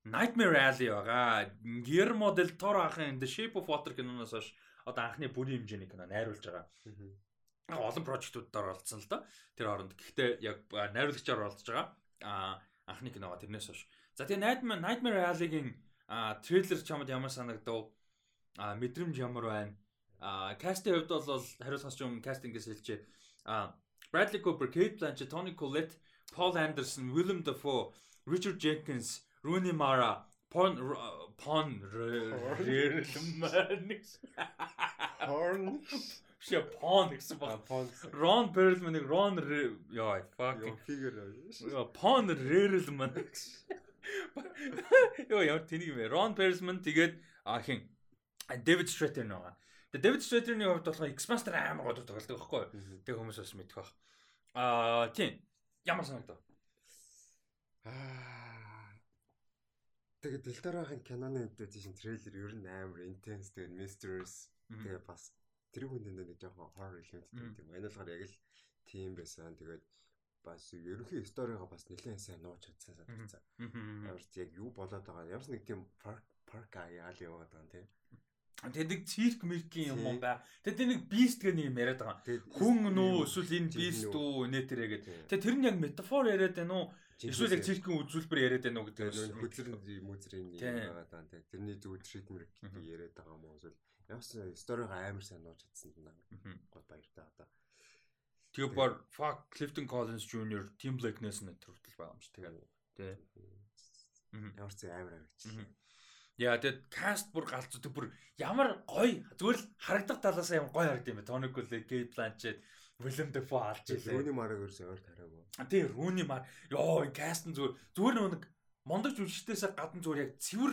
Nightmare Alley байгаа. Guillermo del Toro ахын The Shape of Water киноноос хойш одоо анхны бүрийн хэмжээний кино найруулж байгаа. Олон прожектуудад оролцсон л да. Тэр хооронд гэхдээ яг найруулагчаар оролцож байгаа. А анхны киногоо тэрнээс хойш. За тэгээ Nightmare Nightmare Alley-гийн трейлер чамд ямар санагдав? А мэдрэмж ямар байна? А кастын хувьд бол хариулахаас юм кастингээс хэлчихэ. А Bradley Cooper, Kate Blanchett, Toni Collette, Paul Anderson, Willem Dafoe, Richard Jenkins, Rooney Mara, Pon Pon Rerlmanix. Horn Ши Pon гэсэн баг. Ron Perlman-ыг Ron яа fuck. figure. Pon Rerlmanix. Йоо яа тэнийг юм. Ron Perlman тэгээд а хин David Strater нэгаа. Тэгээд David Strater-ийн хувьд болохоор X-Master амар гол тоглолдог байхгүй юу? Тэг хүмүүс бас мэдэх баг. Аа тийм. Ямар санагдав? Аа. Тэгээд Дэлтараахын киноны өвдөд тийм трейлер ер нь амар intense тэгээд mysteries тэгээд бас тэр хүнд нэг жоохон horror element гэдэг юм. Болохоор яг л тийм байсан. Тэгээд бас ерөнхий историгаа бас нэлээд сайн нууж чадсан санагдсан. Ямар ч яг юу болоод байгаа. Ямар нэг тийм park park аяал яваад байгаа тийм. Тэгээд нэг цирк мэркийн юм юм бай. Тэгээд нэг бист гэх нэг юм яриад байгаа. Хүн нөө эсвэл энэ бист үү нэ тэрэ гэдэг. Тэгээд тэр нь яг метафор яриад байна уу? Эсвэл яг циркийн үзүүлбэр яриад байна уу гэдэг нь хөдлөр мүзрийн юм байгаа даа. Тэгээд тэрний зөв трит мэрк яриад байгаа юм уу? Эсвэл явсан сториг амар сайн нууж чадсан юм аа. Гол баяртай одоо. Тэгээ бар fuck Clifton Collins Jr. Tim Blake-нээс нь төрөлтөл байгаа юм чи тэгээд тий. Ямар ч амар авчихсан. Яа тэгээд каст бүр галзуу бүр ямар гоё зүгээр л харагдах талаас ямар гоё харагд юм бэ. Tony Collette, Kate Blanchett, Willem Dafoe алж илээ. Рүүни мараг ерөөсөө ойр тараагүй. Тийм Рүүни мар ёо каст нь зүгээр зүгээр нэг мондог жүжигчдээс гадна зүгээр яг цэвэр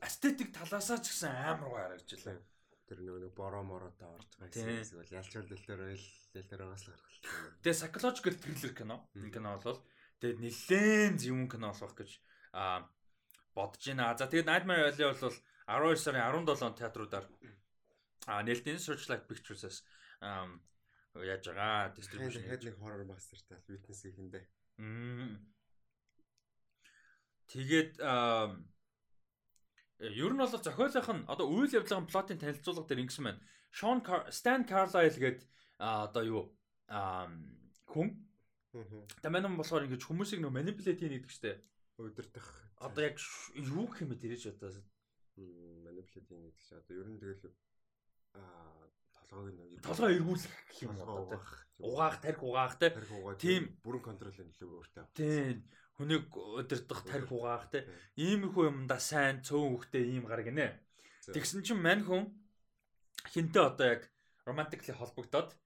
эстетик талаасаа ч гэсэн амар гоё харагдж илээ. Тэр нэг бороо мороотой орж байгаа юм эсвэл ялчвал дэлтэр ойл дэлтэрээс л гаргал. Тэгээ psychological thriller кино. Энэ кино бол тэгээд нэлээд юм кино болох гэж аа бодож байна. За тэгээд Nightmare Alley бол 12 сарын 17-нд театруудаар а нэлтийн Searchlight Pictures-аас яаж байгаа distribution хэд нэг horror master-тай witness хийхэндээ. Тэгээд ер нь бол зохиолынх нь одоо үйл явдлын плотын танилцуулга дээр ингэсэн байна. Sean Stan Carlyle гээд одоо юу хүн. Таман нь болохоор ингэж хүмүүсийг нөө manipulate хийх гэдэг чтэй. Өдөртөх. Одоо яг юу гэх юм бэ тэрэж одоо manipulate хийх гэдэг чинь одоо ер нь тэгэл аа толгойг нь толгой эргүүлэх гэх юм одоо угаах тарих угаах те. Тийм. бүрэн контролын нөлөө өөртөө. Тийм хүнийг өдөрдох тарих угаах те. иймэрхүү юмда сайн цөөн хөхтэй ийм гар гинэ. Тэгсэн чинь мань хүн хинтээ одоо яг романтикли холбогдоод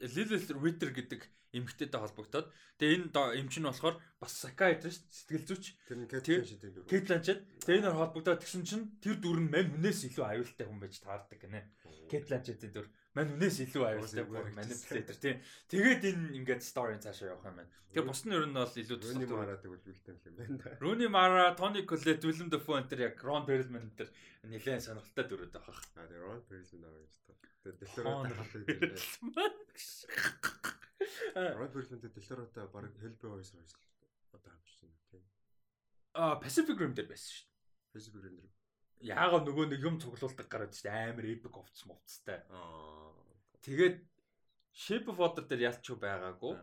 Lilith Ritter гэдэг эмэгтэйтэй холбогдоод тэгээ энэ эмч нь болохоор бас psychiatrist сэтгэл зүйч тэр Kate Blanchett тэгээ энэ холбогдоод тэгсэн чинь тэр дүр нь мань хүнээс илүү аюултай хүн байж таардаг гинэ Kate Blanchett-ийн дүр мань үнээс илүү аюултай бүр manipulator тий. Тэгээд энэ ингээд story цаашаа явах юм байна. Тэгэхээр бус нь ер нь бол илүү тусалдаг. Руни Мара тэгвэл victim юм байна да. Руни Мара, Tony Collette, Willem Dafoe энэ төр яг Ron Perlman энэ төр нэлээд сонирхолтой дүрүүд байгаа. Аа тэгээ Ron Perlman аваа гэж таа. Тэгээд Deloro тахалдаг. Ron Perlman дээр Deloro-тай баг Hellboy voice одоо хамжиж байна тий. Аа Pacific Rim дээр байсан шүү дээ. Pacific Rim дээр яагаад нөгөө нэг юм цуглуулдаг гараад шүү дээ амар epic овц мовцтай. Тэгээд Shape of Water дээр ялч юу байгаагүй.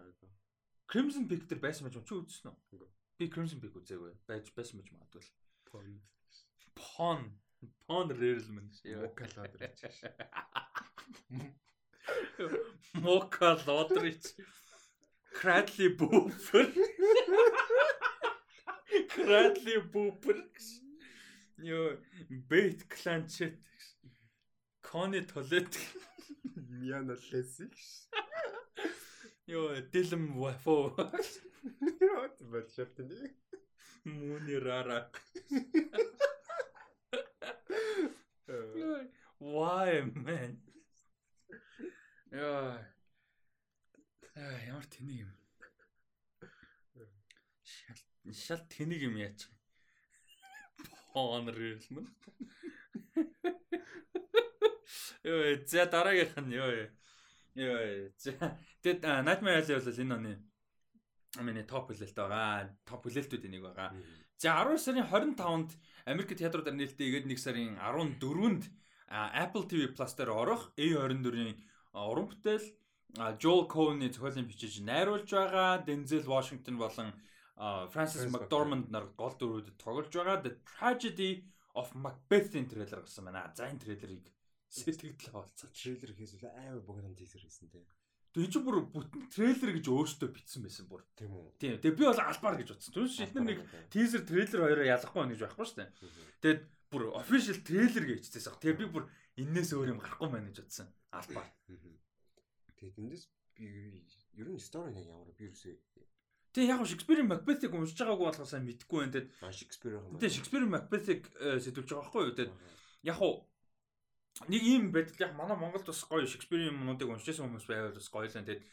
Crimson Peak дээр байсан мэж чи үзсэн үү? Би Crimson Peak үзээгүй. Байж байсан мэж магадгүй. Pon. Pon. Pon Rarelman. Mocha Lodrich. Mocha Lodrich. Cradley Booper. Cradley Booper гэсэн Йоо, Бэт Кланчет. Кони Толет. Миана Лесик. Йоо, Дилэм Вафо. Болчихсон тийм. Муни рара. Why man? Яа. Ямар тэнийг юм. Шал шал тэнийг юм яач. Honor юм. Йоо, за дараагийнх нь ёо. Ёо. За тэгэд Nightmare Alley бол энэ оны миний топ хүлээлт байгаа. Топ хүлээлтүүд энийг байгаа. За 12 сарын 25-нд Америк театруудаар нээлттэй игээд 1 сарын 14-нд Apple TV Plus дээр орох A24-ийн уран бүтээл Joel Cohen-ы зохиолын бичиж найруулж байгаа. Denzel Washington болон Francis McDormand нар гол дүрүүдэд тоглож байгаа. The Tragedy of Macbeth-ийн трейлер гарсан байна. За энэ трейлерыг сэтгэл хаалцаа. Трейлер хийсэл аймаа богино тийзер хийсэн те. Тэгээ чи бүр бүтэн трейлер гэж өөртөө битсэн байсан бүр. Тийм үү. Тийм. Тэгээ би бол албаар гэж бодсон. Түнш шилнэр нэг тийзер трейлер хоёроо ялахгүй байна гэж байхгүй шүү дээ. Тэгээд бүр official трейлер гэж хэлчихсэн. Тэгээ би бүр энээс өөр юм гарахгүй байна гэж бодсон. Албаар. Тэгээд эндээс би ер нь стори нэг ямар би юусе Тэгээ яг Шекспирийн Макбетийг уншиж байгаагүй болохоор сайн мэдэхгүй байна. Тэгээд Шекспир юм. Тэгээ Шекспирийн Макбетийг сэтүүлж байгаа байхгүй юу? Тэгээд яг уу нэг ийм байдал яг манай Монголд бас гоё Шекспирийн юмнуудыг уншижсэн хүмүүс байвал бас гоё л энэ тэгээд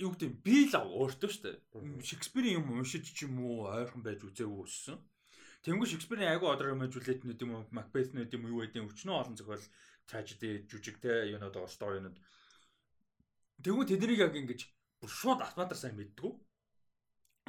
юу гэдэг би л өөртөө шүү дээ. Шекспирийн юм уншиж ч юм уу ойрхон байж үзээгүй өссөн. Тэнгүү Шекспирийн одор юм Жулет нүд юм уу Макбет нүд юм юу гэдэг өчнөө олон зохиол трагеди жүжиг те юунууд байгаа сторинууд. Тэнгүү тэднийг яг ингэж бүр шууд автоматар сайн мэддэг.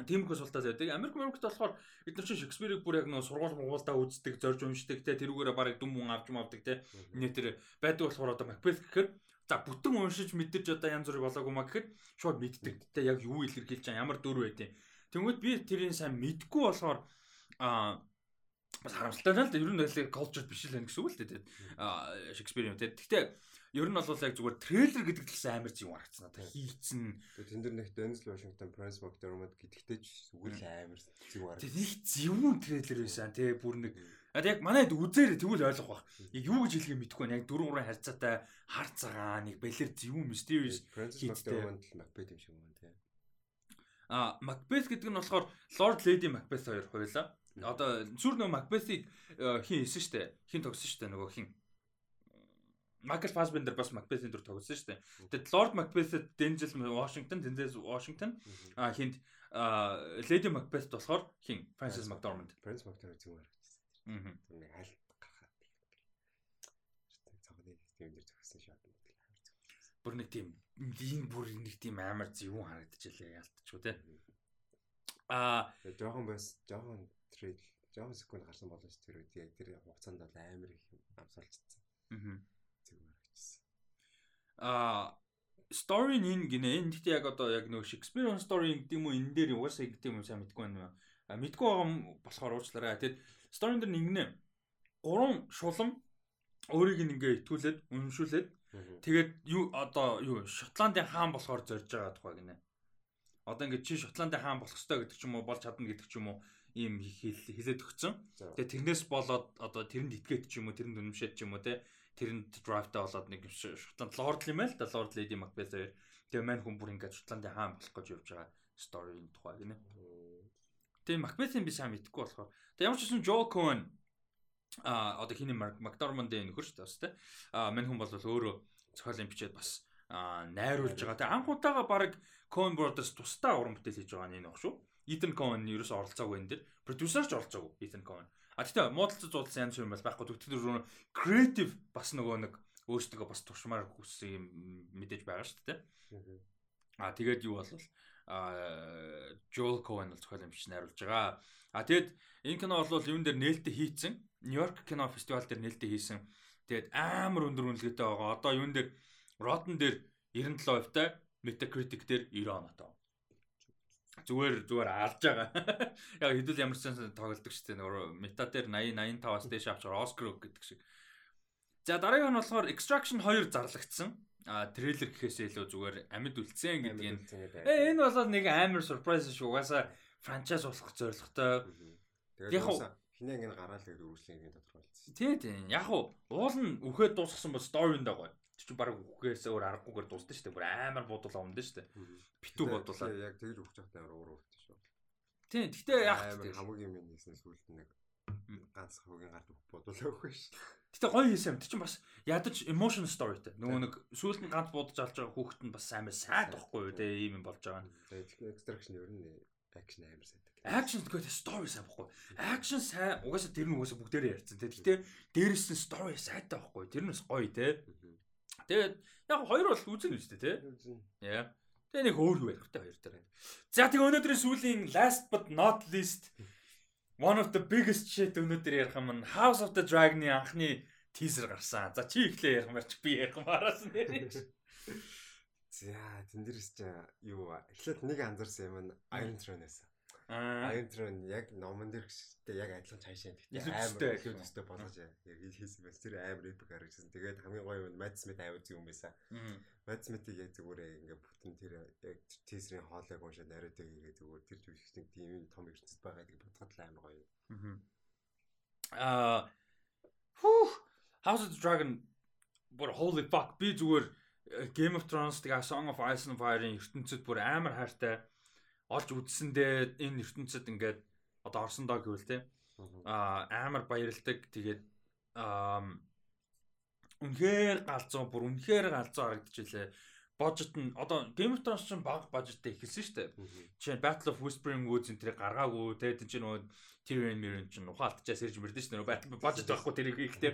Тиймэрхүү султаа зайдаг. Америк Америкт болохоор бид нар чинь Шекспирийг бүр яг нөө сургууль муулдаа үздэг, зорж уншдаг те тэрүүгээрээ барыг дүм мөн авч мавдаг те. Нэтэр байдаг болохоор одоо Макбет гэхээр за бүтэн уншиж мэдэрч одоо янз бүрийг болоогүй маа гэхэд шууд мэддэг те яг юу илэрхийлж байгаа ямар дүр байдیں۔ Тэнгүүд би тэрийг сайн мэдгүй болохоор аа бас харамсалтай л да ер нь л culture биш л байх гэсэн үг л дээ. Аа Шекспир юм те. Гэхдээ Ер нь бол яг зүгээр трейлер гэдэг талаас амар зүг харагдсан надад. Хийцэн. Тэн дээр нэг Denzel Washington, Prince McDermott гэдэгтэй ч зүгээр л амар зүг харагдсан. Нэг зөвүүн трейлер байсан тий бүр нэг яг манайд үзээрэй тэгвэл ойлгох бах. Яг юу гэж хэлхийг мэдэхгүй байна. Яг дөрвөн гурван харьцаатай хар цагаан нэг балер зөвүүн mysterious McDermott Macbeth юм шиг байна тий. А Macbeth гэдэг нь болохоор Lord Lady Macbeth хоёр хуйлаа. Одоо сүр нөө Macbeth-ийг хин хийсэн штэ. Хин тогсон штэ нөгөө хин Майкл Фасбендер бас Макбетийн дүр тоглосон шүү дээ. Тэгээд Лорд Макбет Дензел Вашингтон, Дензел Вашингтон а хинт Леди Макбет болохоор хин Фрэнсис Макдорманд. Фрэнсис Макдорманд зүгээр харагдсан. Аа. Аль гарахаа. Цогны систем дээр зогссон шат. Бүр нэг тийм энэ бүр нэг тийм амар зөвүүн харагдчихлаа яалтчгүй те. Аа, жоохон бас жоохон жоохон секунд гарсан болно шүү тэр үед яг тэр хугацаанд бол амар их амсаалцсан. Аа а story нь гинэ энэ гэхдээ яг одоо яг нөгөө Shakespeare story гэдэг юм уу энэ дээр угаасаа гэдэг юм сайн мэдгүй байна. А мэдгүй байгаа юм болохоор уучлаарай. Тэгэд story дээр нэгнэ гурван шулам өөрийг ингээ итгүүлээд үнэмшүүлээд тэгээд юу одоо юу Шотландын хаан болохоор зорж байгаа тухай гинэ. Одоо ингээ чи Шотландын хаан болох ёстой гэдэг ч юм уу болж чадна гэдэг ч юм уу ийм хэлээд өгцөн. Тэгээд тэрнээс болоод одоо тэрэнд итгээд ч юм уу тэрэнд үнэмшээд ч юм уу те тэрэнд драйвтай болоод нэг Шотланд лорд юм байл да лорд леди Макбет хоёр. Тэгээ мань хүн бүр ингээд Шотландын хаан болох гэж явж байгаа сторийн тухай гинэ. Тэгээ Макбетийн би сайн мэдэхгүй болохоор. Тэгээ ямар ч гэсэн Жо Коэн а одоо хиний Макдормандын нөхөр шүү дээ бас тэ. А мань хүн бол өөрөө зохиолын бичээд бас найруулж байгаа. Тэгээ анх удаага баг Coen Brothers тусдаа уран бүтээл хийж байгаа нь энэ баг шүү. Ethan Coen ерөөс оролцоогүй энэ дэр. Продюсер ч оролцоогүй Ethan Coen. А тэгтээ муудалцаж зуудалсан янз юм бол байхгүй. Тэгтээ креатив бас нөгөө нэг өөрсдөө бас туршмаар хүссэн юм мэдээж байгаа шүү дээ. А тэгээд юу болвол а Joel Cohen бол зохиол юмч найруулж байгаа. А тэгэд энэ кино бол юун дээр нээлттэй хийцэн Нью-Йорк кино фестивал дээр нээлттэй хийсэн. Тэгээд амар өндөр үнэлгээтэй байгаа. Одоо юун дээр Rotten дээр 97% та Metacritic дээр 90 оноотой зүгээр зүгээр алж байгаа. Яг хэдүүл ямар ч тоглолдог шүү дээ. Нөгөө мета дээр 80 85-аас дээш авч Оскар гэдэг шиг. За дараагийн нь болохоор Extraction 2 зарлагдсан. А трейлер гэхээсээ илүү зүгээр амьд үлдсэн гэдэг нь. Э энэ бол нэг амар surprise шүү. Угаасаа франчайз болох зорилготой. Тэгээд Хинэ ингэ гараал гэдэг үргэлжлэн ингэ тодорхойлсон. Тий, тий. Яг уу уул нь үхээд дуусгасан бол story-нд байгаа. Чи баг үхгээс өөр аргагүйгээр дуусна шүү дээ. Бүр амар буудуулаа өмнө шүү дээ. Битүү буудуулаа. Яг тэгж өгч явахтай амар уур урт шүү. Тий, гэхдээ яг хамгийн минь хийсэн сүлд нэг ганц хогийн гард өгөх буудуулаа өгөх шүү. Гэтэ гоё хийсэн юм. Тэг чинь бас ядаж emotion storyтэй. Нөгөө нэг сүүлд нь ганц буудаж алж байгаа хүүхэд нь бас амар сайд байхгүй юу те ийм юм болж байгаа. Тэгээ extraction ер нь акшн амар сайд. Акшн гэхэд story сайн байхгүй. Акшн сайн угаасаа тэр нь угаасаа бүгдээрээ ярьсан те. Гэтэ дээрэс нь story сайтай байхгүй. Тэр нь бас гоё те. Тэгээд яг хоёр бол үзэн үстэй те. Яа. Тэгээ нэг өөр ярих те хоёр дээр. За тэгээ өнөөдрийн сүүлийн last but not least one of the biggest shit өнөөдөр ярих юм нь House of the Dragon-ы анхны тизер гарсан. За чи ихлэ ярих марч би ярих мараас нэрээ. За тэн дээрс чи юу эхлээд нэг анзаарсан юм нь Iron Throne-аас. Iron Throne яг номон дээр гэжтэй яг адилхан цаашаа тэгтээ амар илүү төстэй болгож яг хийсэн байсан. Тэр амар epic харагдсан. Тэгээд хамгийн гоё нь Mad Smith аваад зүг юм байсан. Mad Smith-ийг яг зүгээр ингээ бүтэн тэр яг teaser-ийн хоолойг уншаад нариудаг ингээ зүгээр тэр жүжигчдийн тийм том ертөнцид байгаа гэдэг бодоход л амар гоё. Аа. Хүү House of the Dragon. Бүр holy fuck. Би зүгээр э, Game of Thrones тэгээ Song of Ice and Fire-ын ертөнцид бүр амар хайртай олж үзсэндээ энэ ертөнцид ингээд одоо орсон доо гэвэл те а амар баярлдаг тэгээд үнэхээр галзуу бүр үнэхээр галзуу харагдчихлээ бажет нь одоо Game of Thrones чинь бага бажеттэй эхэлсэн шүү дээ. Жишээ нь Battle of Whispering Woods энэ тэрийг гаргаагүй те тийм чинь нөгөө Tyrion Myrion чинь ухаалтчаас ирж мэрдэн шүү дээ. Бажет байхгүй тэрийг ихтэй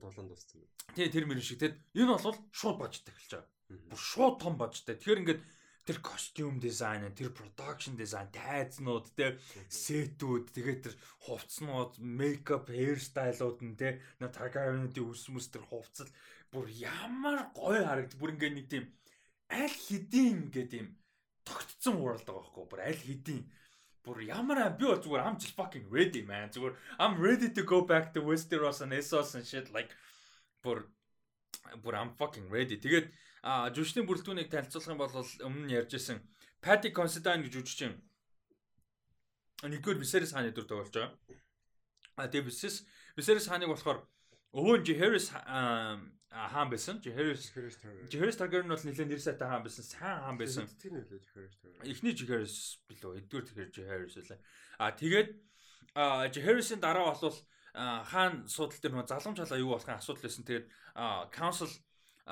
тулан дууссан. Тий тэр мөрөн шиг те энэ бол шууд бажет эхэлж байгаа. Бүр шууд том бажеттэй. Тэгэхээр ингээд тэр костюм дизайн, тэр production дизайн, тайзнууд, тэ сетүүд, тэгээд тэр хувцснууд, мейкап, hairstyle-ууд нь тэ на Targaryen-уудын үс мэс тэр хувцал бүр ямар гоё харагд. Бүр ингээ нэг тийм аль хэдийн ингээ тийм тогтцсон байгаа байхгүй бүр аль хэдийн бүр ямар би бол зүгээр I'm just fucking ready man. Зүгээр I'm ready to go back to Westeros and Essos and shit like бүр бүр I'm fucking ready. Тэгээд А жүжигчдийн бүрэлдэхүүнийг танилцуулах юм бол өмнө нь ярьжсэн Patty Considine гэж жүжигчин нэгдүгээр Viserys хааны дүр тоглож байгаа. А тэгээ Viserys Viserys хааныг болохоор өвөө Jaehaerys хаан байсан. Jaehaerys Jaehaerys Targaryen бол нэлээд нэр сайтай хаан байсан. Сайн хаан байсан. Эхний Jaehaerys билүү? Эдгээр Jaehaerys үлээ. А тэгээд Jaehaerys-ийн дараа бол хаан судал дээр нөгөө залгамж халаа юу болохын асуудал байсан. Тэгээд council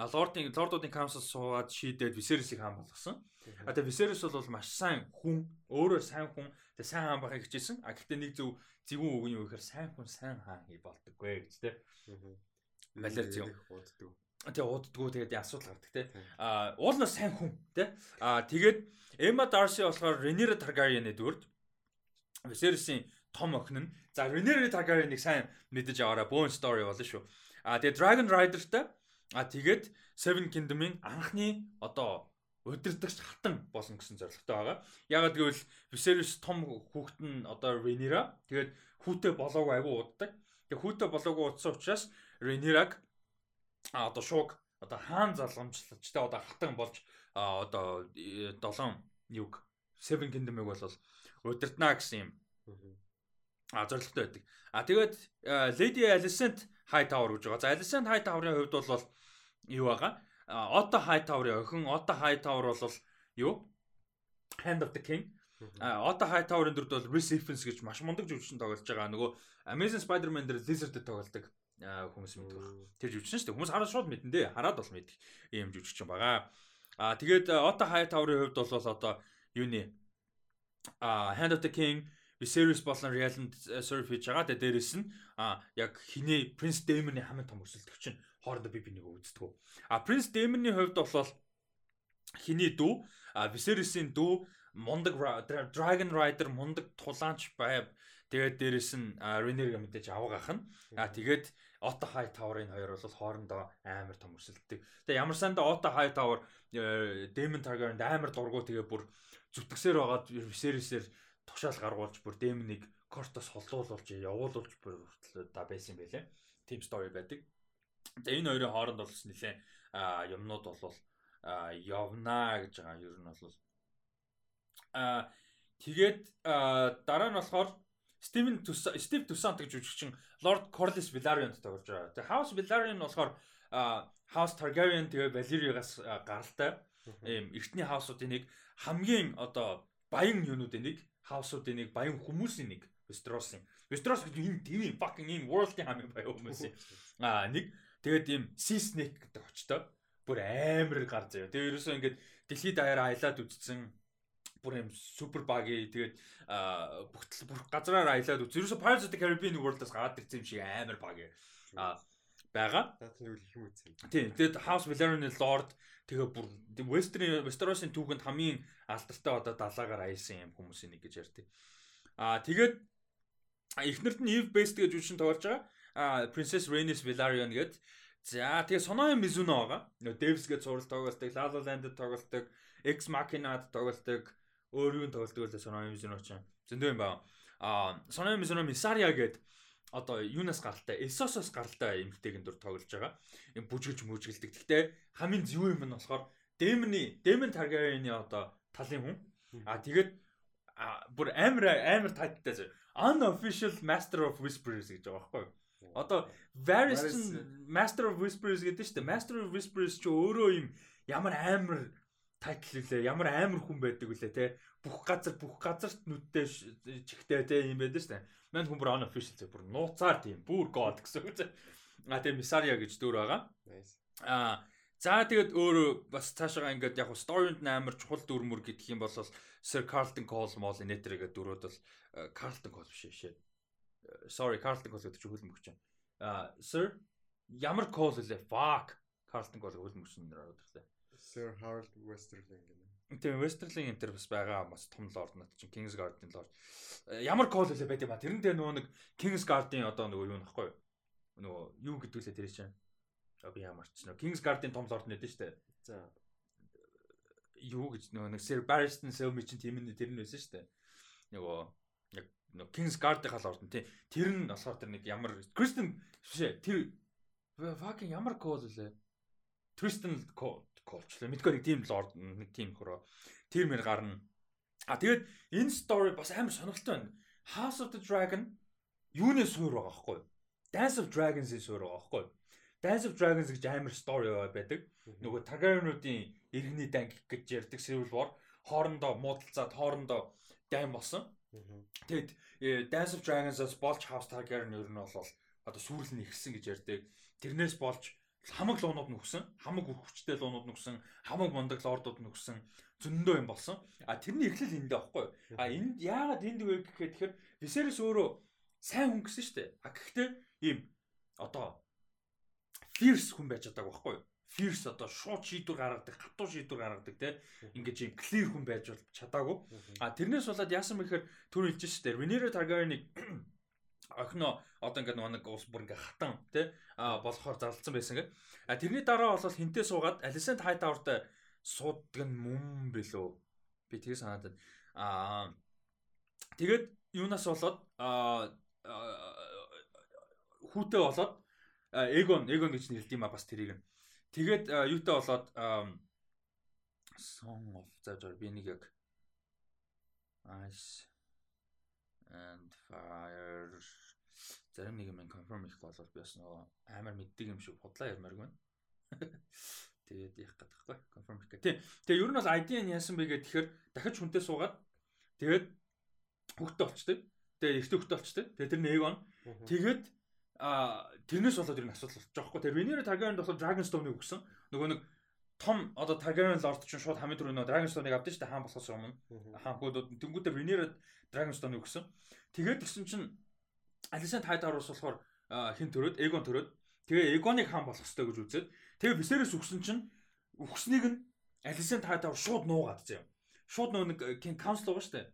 лордын лордуудын council суугаад шийдээд Viserys-ийг хаан болгосон. А тэгээ Viserys бол маш сайн хүн, өөрөө сайн хүн, тэгээ сайн хаан байхыг хичээсэн. А гэхдээ нэг зөв зөвүүн үг нь юу гэхээр сайн хүн сайн хаан хий болдоггүй гэж тэ. Малер зөв. Тэгээ ууддггүй тэгээд асуудал гардаг те. А уул нь сайн хүн те. А тэгээд Emma Darcy болохоор Rhaenyra Targaryen-ы дүрд Viserys-ийн том охин нь. За Rhaenyra Targaryen-ыг сайн мэдэж аваараа bone story болно шүү. А тэгээ Dragon Rider-тай А тэгээд Seven Kingdom-ын анхны одоо удирдахч хатан болно гэсэн зорилготой байгаа. Ягаад гэвэл Viserys том хүүхэд нь одоо Rhaenyra тэгээд хүүтэй болоогүй айгу уддаг. Тэгээд хүүтэй болоогүй удсан учраас Rhaenyra-г а одоо шууг одоо хаан залгамжлагчтай одоо хатан болж одоо 7 юг Seven Kingdom-ыг бол удирдна гэсэн юм. А зорилготой байдаг. А тэгээд Lady Alicent High Tower гэж байгаа. За Alicent High Tower-ын хувьд бол юу байгаа? Ото Hightower-ын охин Ото Hightower бол юу? Hand of the King. Ото Hightower-ын дүрд бол Rhys Ifans гэж маш мундаг жүжигчин тоглож байгаа. Нөгөө Amazing Spider-Man дээр Lizard-д тоглодог хүмүүс мэддэг байна. Тэр жүжигчин шүү дээ. Хүмүүс хараад шууд мэдэн дээ. Хараад бол мэддэг ийм жүжигчин байгаа. Аа тэгээд Ото Hightower-ын хувьд бол одоо юуны а Hand of the King Viserys болон Rhysand serve хийж байгаа. Тэгээд дээрэс нь а яг хиний Prince Daemon-ы хамгийн том өсөлтөгч нь хоорондоо би бинийг үздэг. А Prince Damon-ы хувьд бол хиний дүү, а Viserys-ийн дүү мундаг Dragon Rider мундаг тулаанч байв. Тэгээд дээрэс нь Rhaenyra мэдээж авгах нь. А тэгээд Otto Hightower-ын хоёр бол хоорондоо амар том өрсөлддөг. Тэгээ ямар санда Otto Hightower э, Daemon Targaryen амар дургу тэгээ бүр зүтгэсээр байгаад Viserys-ээр тушаал гаргуулж бүр Daemon-ыг Cortos холлуулж явуулж бүр хүртэл да байсан юм байлээ. Team story байдаг. Тэгээ энэ хоёрын хооронд бол нэлээ юмнууд бол явнаа гэж байгаа ер нь бол аа тэгээд дараа нь болохоор Стивен Стив Тусант гэж жүжигчин Lord Corlys Velaryon тоглож байгаа. Тэгээ House Velaryon болохоор House Targaryen тэгээ Valyriagаас гаралтай ийм эртний хаусуудын нэг хамгийн одоо баян юунуудын нэг хаусуудын нэг баян хүмүүсийн нэг Westeros-ын. Westeros гэдэг энэ тийм fucking энэ world-ийн хамгийн баян хүмүүс юм. Аа нэг тэгээд ийм Sea Snake гэдэг очтой бүр амар гар заяа. Тэгээ ерөөсөө ингээд дэлхийд даяараа аялаад үзсэн бүр юм супер баги тэгээд бүгд бүр газраар аялаад үз. Ерөөсөө Pirates of the Caribbean World-аас гараад ирсэн юм шиг амар баги. Аа байгаа. Даатны үл их юм үзсэн. Тийм. Тэгээд House Valerian Lord тэгээ бүр Western Westeros-ын түүхэнд хамгийн алдартай одоо далаагаар аясан юм хүмүүсийн нэг гэж ярьдаг. Аа тэгээд эхнэрт нь Eve Best гэж үчин тоглож байгаа. Аа Princess Rhaenys Velaryon гэдэг. За тэгээ Sonoya Mizuno байгаа. Нөө Devs гэж сурал тоглолтог, La La Land-д тоглолтог, Ex Machina-д тоглолтог, өөр юунд тоглолтог л Sonoya Mizuno ч юм. Зөндөө юм байна. Аа Sonoya Mizuno Misaria гэдэг одоо юунаас гаралтай эсосоос гаралтай эмгтэйгэн дур тоглож байгаа. Бүжгэлж мүжгэлдэг. Гэхдээ хамгийн зөв юм нь болохоор Дэмний Дэмэн Таргариены одоо талын хүн. А тэгээд бүр амар амар тайттай зөө. Unofficial Master of Whispers гэж байгаа байхгүй юу? Одоо Varys Master of Whispers гэдэг нь шүү дээ. Master of Whispers ч өөрөө юм ямар амар тайтл үлээ ямар амар хүн байдаг үлээ те бүх газар бүх газарт нүдтэй чихтэй те юм байдаг дээ Мань хүн бүр unofficial зөв бүр нууцаар тийм бүр god гэсэн үг. А тийм Missaria гэж дүр байгаа. А за тэгээд өөр бас цаашаа ингээд яг story-нд амар чухал дүр мөр гэдэг юм бол Sir Carlton Cole мол нэтрэгээ дүрүүд бол Carlton Cole биш шээ. Sorry Carlton Cole гэдэг чинь хөлмөгч. А Sir ямар Cole лээ? Fuck. Carlton Cole хөлмөгч нэр ороод ирлээ. Sir Harold Westerling гэнэ. Тийм Westerling энэ төр бас байгаа бас том лорд нат чинь Kingsguard-ын лорд. Э, ямар кол үлээ байт юм а. Тэрэн дээр нөгөө нэг Kingsguard-ын одоо нөгөө юу нөхгүй. Нөгөө юу гэдэг үлээ тэр чинь. Би ямар ч нөгөө Kingsguard-ын том лорд нэдэн штэ. За юу гэж нөгөө нэг Sir Barristan Selmy чинь тийм нь тэр нь байсан штэ. Нөгөө яг нөгөө Kingsguard-ын лорд нь тийм. Тэр нь болохоор тэр нэг ямар Kristen биш ээ. Тэр fucking ямар кол үлээ. Tristan коучлаа. Мэдгүй нэг тийм лорд нэг тийм хөрөө. Тэр мэр гарна. А тэгээд энэ story бас амар сонирхолтой байна. House of the Dragon юуны суурь байгаа байхгүй юу? Dance of Dragons-ийн суурь байгаа байхгүй юу? Dance of Dragons гэж амар story байдаг. Нөгөө Targaryen-уудын иргэний дан гэж ярьдаг Civil War хоорондоо муудалцаад хоорондоо дайм болсон. Тэгэд э, Dance of Dragons-аас болж House Targaryen ер нь бол одоо сүрэл нь ихсэн гэж ярьдаг. Тэрнээс болж хамаг луунууд нөхсөн, хамаг хүчтэй луунууд нөхсөн, хамаг мундаг лордууд нөхсөн зөндөө юм болсон. А тэрний эхлэл энд байхгүй юу? А энд яагаад энд вэ гэхээр тэгэхээр Viserys өөрөө сайн хүн гэсэн шүү дээ. А гэхдээ ийм одоо fierce хүн байж чадаагүй байхгүй юу? Fierce одоо шууд шийдвэр гаргадаг, хатуу шийдвэр гаргадаг те. Ингээд ийм clear хүн байж чадаагүй. А тэрнээс болоод яасан мэхээр түр хэлж шүү дээ. Rhaenyra Targaryen-ыг охино одоо ингээд нэг ус бүр ингээд хатан тий а болохоор зарлцсан байсан гэ. А тэрний дараа бол хинтээ суугаад Alicent Hightower-тай сууддаг нь мөн билүү. Би тэгээ санаад байна. А тэгээд юунаас болоод а хүүтэй болоод Эгон Эгон гэж нэрлэдэг юм а бас тэрийг нь. Тэгээд юутай болоод Song of Zajar би нэг яг Ice and Fire зарим нэг юм конфирм их болол би бас нөгөө амар мэддэг юм шиг бодлоо ярмаар гэнэ. Тэгээд яах гэдэг вэ? Конфирм хийх гэх. Тэгээ ер нь бол ID нь яасан бэ гэхээр тэгэхээр дахиж хүнтэй суугаад тэгээд хөвгтө болчтой. Тэгээд эртөө хөвгтө болчтой. Тэгээд тэр нэг он. Тэгээд а тэрнээс болоод ер нь асуудал болчих жоохгүй. Тэр Venera Targaryen болохоор Dragonstone-ыг өгсөн. Нөгөө нэг том одоо Targaryen Lord чинь шууд хамгийн түрүү нөгөө Dragonstone-ыг авдсан шүү дээ хаан болохоос өмнө. Хаан хөөд тэнгуүтэ Venera Dragonstone-ыг өгсөн. Тэгээд гисэн чинь Алисент Хайдаруус болохоор хин төрөөд Эгон төрөөд тэгээ Эгоныг хаан болох хэрэгтэй гэж үзээд тэгээ Висерес өгсөн чинь өгснийг нь Алисент Хайдаруус шууд нуугаад заяа. Шууд нөгөө нэг King Council байгаа шүү дээ.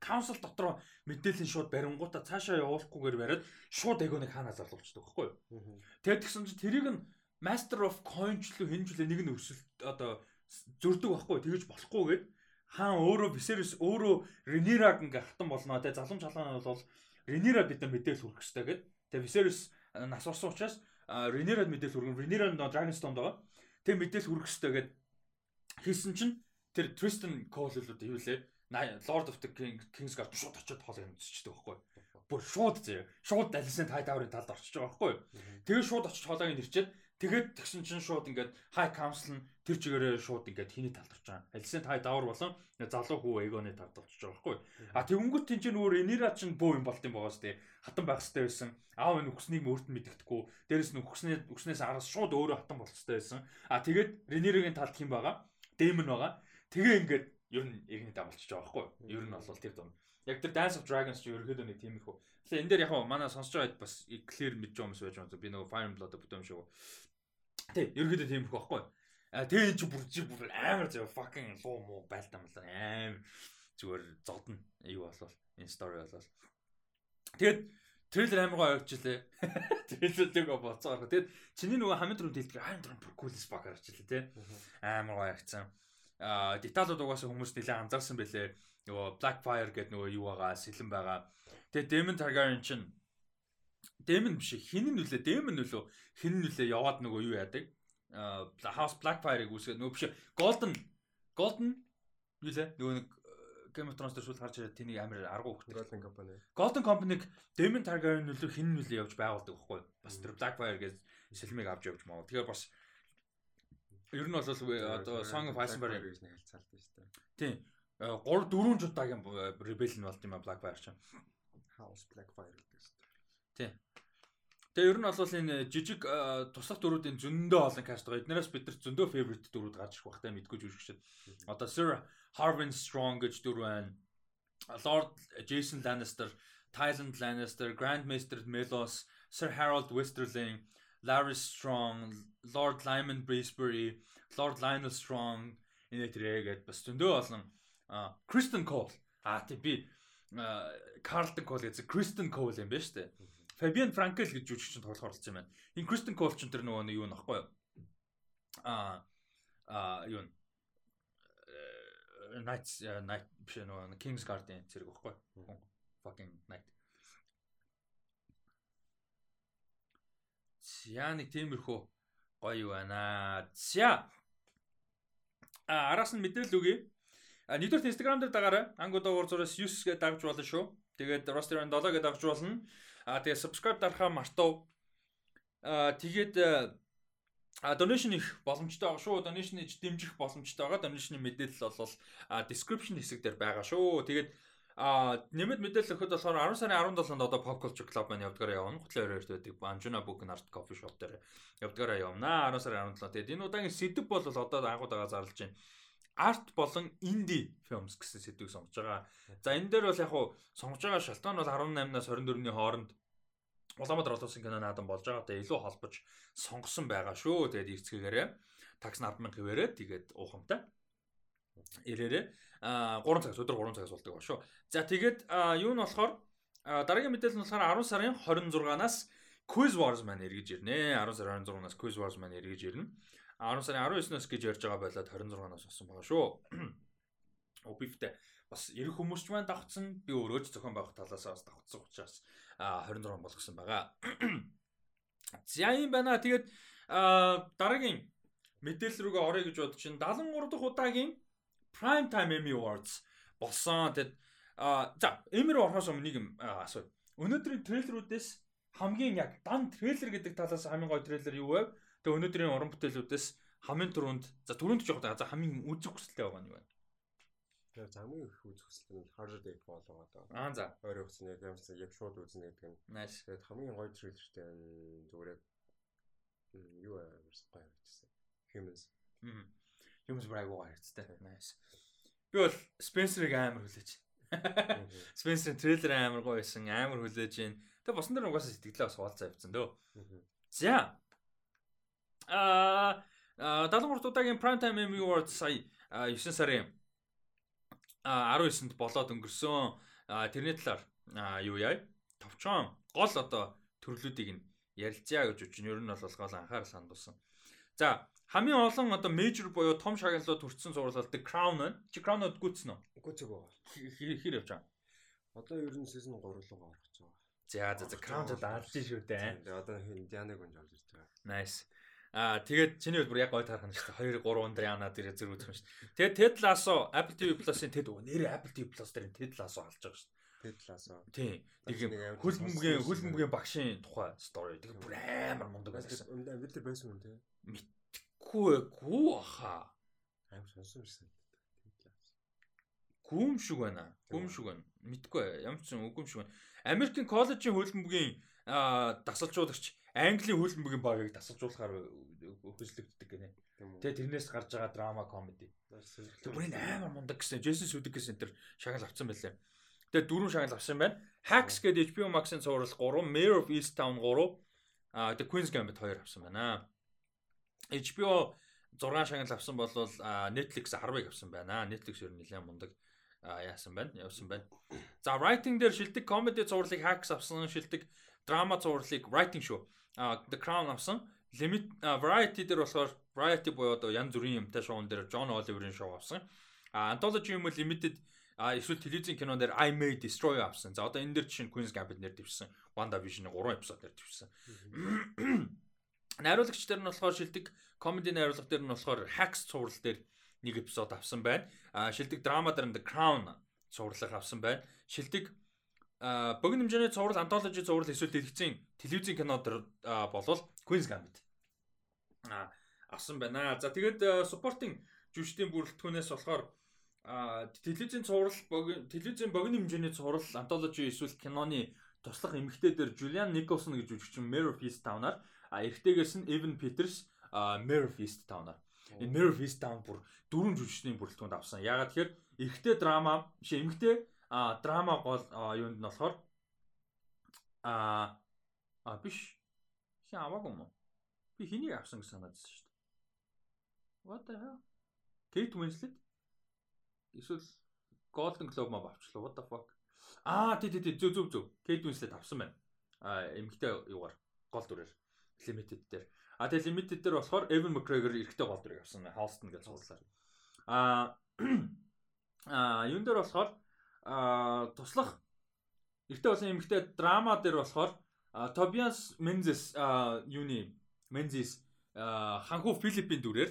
Council дотор мэдээллийн шууд барингуудаа цаашаа явуулахгүйгээр бариад шууд Эгоныг хаанаас орлуулчихдаг байхгүй юу? Тэгээд тэгсэн чинь тэрийг нь Master of Coin ч лөө хинжлээ нэг нь өрсөлт одоо зөрдөг байхгүй тэгэж болохгүйгээд хаан өөрөө Висерес өөрөө Ренираг ингээ хатан болно те залам чалгаан бол Ренира бид нар мэдээлэл хүргэх хэрэгтэй гэдэг. Тэгээ Viserys нас орсон учраас Ренирад мэдээлэл хүргэн. Ренира Dragonstone байгаа. Тэгээ мэдээлэл хүргэх хэрэгтэй гэдэг хийсэн чинь тэр Tristan Cole л үү лээ. Lord of the King Kings Guard шууд очиод хоолыг өмсчихдээ байхгүй. Бүр шууд зөө. Шууд Alicent Hightower-ын талд орчиж байгаа байхгүй. Тэгээ шууд очиж хоолойг нэрчээд тэгээд тэгсэн чинь шууд ингээд High Council нь тэр чигээрээ шууд ингээд хиний талд орж байгаа. Alicent Hightower болон залуу хүү Aegon-ы талд орчиж байгаа байхгүй. А тэгэнгүүт чинь өөр Rhaenyra чинь бөө юм болт юм байгаас тээ. Хатан байх хэрэгтэй байсан. Аав энэ үхснийг өөрт нь мэддэхгүй. Дээрэс нь үхснээ үхснээс араас шууд өөрөө хатан болцтой байсан. А тэгээд Rhaenyra-гийн талд хэм байгаа. Daemon байгаа. Тэгээ ингээд ер нь иргэний дагуулчих байгаа байхгүй? Ер нь бол тэр дунд. Яг тэр Dance of Dragons ч ерөөхдөө нэг тийм их үү. Тэгэхээр энэ дээр яг манай сонсож байгаад бас clear мэдж байгаа юмс байж байгаа. Би нөгөө Fire Blood бүтэм шиг. Тий, ерөөхдөө тийм их байхгүй? А тэгээ энэ чи бүр чи бүр амар зөө fucking луу муу байлтаа мал амар зүгээр зодно. Юу болвол энэ story болвол. Тэгээд трейлер амар гоё явуулчихлээ. Трейлер тэг боцоо. Тэгээд чиний нөгөө хамгийн түрүүнд хэлдэг амар түрүүнд бүр cool as fuck гарчихлээ тий. Амар гоё явцсан а деталууд угаасаа хүмүүс нэлээд анзаарсан байлээ. Нөгөө Blackfire гэдэг нөгөө юу байгаа, сэлэн байгаа. Тэгээ Demon Targaryen чинь Demon биш хин нүлээ, Demon нүлөө хин нүлээ яваад нөгөө юу яадаг. А House Blackfire-ыг үүсгээд нөгөө биш Golden Golden юу лээ нөгөө нэг Game of Thrones дээр шууд гарч ирээд тэнийг амар аргу өгдөг. Golden Company. Golden Company-г Demon Targaryen нүлөө хин нүлээ явж байгуулдаг байхгүй. Бас тэр Blackfire гэж сэлмийг авч явж маа. Тэгэхээр бас Ер нь бол одоо Song of Ice and Fire гэж нэг хэлцаалт байна шүү дээ. Тийм. 3 4 жудаагийн Rebellion болд юм а Blackfire ч. House Blackfire гэдэг шүү дээ. Тийм. Тэгээ ер нь бол энэ жижиг туслах дөрүүдийн зөндөө олон каст байгаа. Эднээс бид нар зөндөө favorite дөрүүд гарч ирэх багтаа мэдгүй жүжигчд. Одоо Sir Harwin Strong гэж дөрв байна. Lord Jason Lannister, Tyson Lannister, Grandmaster Melos, Sir Harold Westerling, Larry Strong, Lord Lyman Breesbury, Lord Lionel Strong энэ тэрээгээд бас зөндөө олон Kristen Cole аа тий би Carlton Cole гэж Kristen Cole юм байна шүү дээ. Fabian Frankel гэж жүжигчин тоглохоор болсон юм байна. Энэ Kristen Cole ч тэр нөгөө юу нөхгүй юу? Аа аа юу Knights Knight биш нөгөө Kings Guard-ын зэрэг байхгүй юу? Fucking Knight. За нэг тиймэрхүү гоё байна. За. А араас нь мэдээлэл өгье. А нэгдүгээр Instagram дээр дагаарай. Ангуудаа уур зураас 9 гэж дагж болно шүү. Тэгээд Roster 7 гэж дагж болно. А тэгээд subscribe дарахаа мартав. А тэгээд а donation их боломжтой байгаа шүү. Donation иж дэмжих боломжтой байгаа. Donation-ы мэдээлэл бол description хэсэг дээр байгаа шүү. Тэгээд А нэмэт мэдээлэл өгөхөд болохоор 10 сарын 17-нд одоо Pop Culture Club маань явдгаараа явна. Хутлын өрөөрт байдаг Banjuna Book and Art Coffee Shop дээр явдгаараа явна. 10 сарын 17. Тэгээд энэ удаагийн сэдв бол одоо анхудаага зарлж байна. Арт болон инди films гэсэн сэдвийг сонгож байгаа. За энэ дээр бол яг хуу сонгож байгаа шалтгаан бол 18-наас 24-ний хооронд Улаанбаатар улсын кино наадам болж байгаа. Тэгээд илүү холбож сонгосон байгаа шүү. Тэгээд эрцгээгээрээ такс 100000 хിവэрээ тэгээд уухамтай ирээрээ 3 цагаас өдөр 3 цагаас болдог ба шүү. За тэгээд юу нь болохоор дараагийн мэдээлэл нь болохоор 10 сарын 26-наас Quiz Wars маань эргэж ирнэ. 10 сарын 26-наас Quiz Wars маань эргэж ирнэ. 10 сарын 19-наас гэж ярьж байгаа байлаад 26-наас болсон байгаа шүү. Обивтэй бас эрэх хүмүүс ч маань давхцсан. Би өөрөө ч зохион байгуулах талаас бас давхцсан учраас 26 болгосон байгаа. За юм байна. Тэгээд дараагийн мэдээлэл рүүгээ орё гэж бодож чинь 73 дахь удаагийн Prime Time Emmy Awards болсон. Тэгэд за Emmy руу орохоос өмнө нэг юм асуу. Өнөөдрийн трейлерүүдээс хамгийн яг дан трейлер гэдэг талаас хамгийн гоё трейлер юу вэ? Тэгээ өнөөдрийн уран бүтээлүүдээс хамгийн түрүүнд за түрүүнд ч явах за хамгийн үзэг хүсэлтэй байгаа нь юу вэ? Тэгээ хамгийн их үзэг хүсэлтэй нь Harder Day байгаа даа. Аа за. Үзнэ яг юмсан яг шууд үзнэ гэдэг нь. Тэгээд хамгийн гоё трейлертэй зүгээр юу амарс гоё харагдсан. Humans. Мм. Humans брайг гоё харагдсан. Nice. Би бол Spencer-ыг амар хүлээж. Spencer-ийн трейлер амар гоё байсан. Амар хүлээж байна. Тэгээ босон дээр угаасаа сэтгэлээ бас хуваалцаа явцсан дөө. За. Аа 73 удаагийн Prime Time Emmy Awards сая 9 сарын 19-нд болоод өнгөрсөн. Тэрний талаар юу яа? Товчхон гол одоо төрлүүдийг нь ярилцъя гэж үчин ер нь бол гол анхаарал хандуулсан. За хамгийн олон одоо major буюу том шагналууд хүртсэн зурлал The Crown нь. Чи Crown-д гүйтсэн үү? Гүцэг байгаа. Хэр явж байгаа? Одоо ер нь season 3 руу орох гэж байгаа. За за за Crown-д алдсан шүү дээ. Тэгээ одоо Дианаг унж орж ирж байгаа. Nice. Аа тэгээд чиний бол бүр яг гой таарах нь шүү дээ. 2 3 өдөр яана дээр зэрэг үзэх юм шүү дээ. Тэгээд Ted Lasso Apple TV Plus-ын Ted нэрээ Apple TV Plus дээр Ted Lasso алж байгаа шүү дээ. Ted Lasso. Тийм. Тэг юм хөлбөмбөгийн хөлбөмбөгийн багшийн тухай story. Тэг бүр амар мундаг байсан. Бид нар байсан юм тий. Мэдхгүй гүү аха. Амар сонсон байсан. Гүм шиг байна. Гүм шиг байна. Мэдхгүй ямар ч юм үгүй шиг байна. Америкийн коллежийн хөлбөмбөгийн дасалжуулагч Английн хөлбөмбөгийн багийг дасалжуулахаар хөслөгддөг гинэ. Тэгээ тэрнээс гарч байгаа драма комеди. Тэр бүрийн амар мундаг гэсэн Джейсон Сүдикс энэ төр шагнал авсан байлаа. Тэгээ дөрөв шагнал авсан байна. Hacks гэдэг HBO Max-ын цуврал 3, Mayor of Easttown 3, аа The Queen's Gambit 2 авсан байна. HBO 6 шагнал авсан бол Netflix 10-ыг авсан байна. Netflix ер нь нэлээд мундаг яасан байна. Явсан байна. За writing дээр шилдэг comedy цувралыг Hacks авсан, шилдэг драма цувралыг writing шүү The Crown авсан. Limit Variety дээр болохоор Variety буюу одоо янз бүрийн юмтай шоун дээр John Oliver-ын шоу авсан. А Anthology юм уу Limited а эсвэл телевизийн кинон дээр I May Destroy авсан. За одоо энэ дээр жишээ нь Queen's Gambit нэр дэвшсэн. WandaVision-ы 3 эпизод нэр дэвшсэн. Найруулагч дээр нь болохоор шилдэг comedy найруулга дээр нь болохоор Hacks цуврал дээр нэг эпизод авсан байна. А шилдэг драма дээр нь The Crown цувралыг авсан байна. Шилдэг а богино хэмжээний цуврал антологи цуврал эсвэл дэлгэцийн телевизийн кино болвол Queen's Gambit а авсан байна. За тэгээд supporting жүжигчдийн бүрэлдэхүүнээс болохоор телевизийн цуврал телевизийн богино хэмжээний цуврал антологи эсвэл киноны туслах эмэгтэйдэр Julian Nicholson гэж жүжигчин Mare of Easttown-аар эрэгтэйгээс нь Evan Peters Mare of Easttown-аар энэ Mare of Easttown бүр дөрвөн жүжигчдийн бүрэлдэхүүнд авсан. Ягаад тэгэхээр эрэгтэй драма биш эмэгтэй а драма гол юунд нь болохоор? А а биш. Хин аваагүй юм уу? Би хэнийг авсан гэж санаадсан шүү дээ. What the hell? Kate Winslet эсвэл Golden Globe маа авчлаа. What the fuck? Аа тий тий тий. Зөв зөв зөв Kate Winslet авсан байна. А эмгтэй юугаар гол дүрээр. Limited дээр. А тэгээ limited дээр болохоор Evan McGregor эрэгтэй гол дүрийг авсан. Halston гэж цуурлаа а а юун дээр болохоор туслах. Эртээ болсон эмэгтэй драма дээр болохоор Тобиас Мензес юуны? Мензис ханху Филиппин дүрээр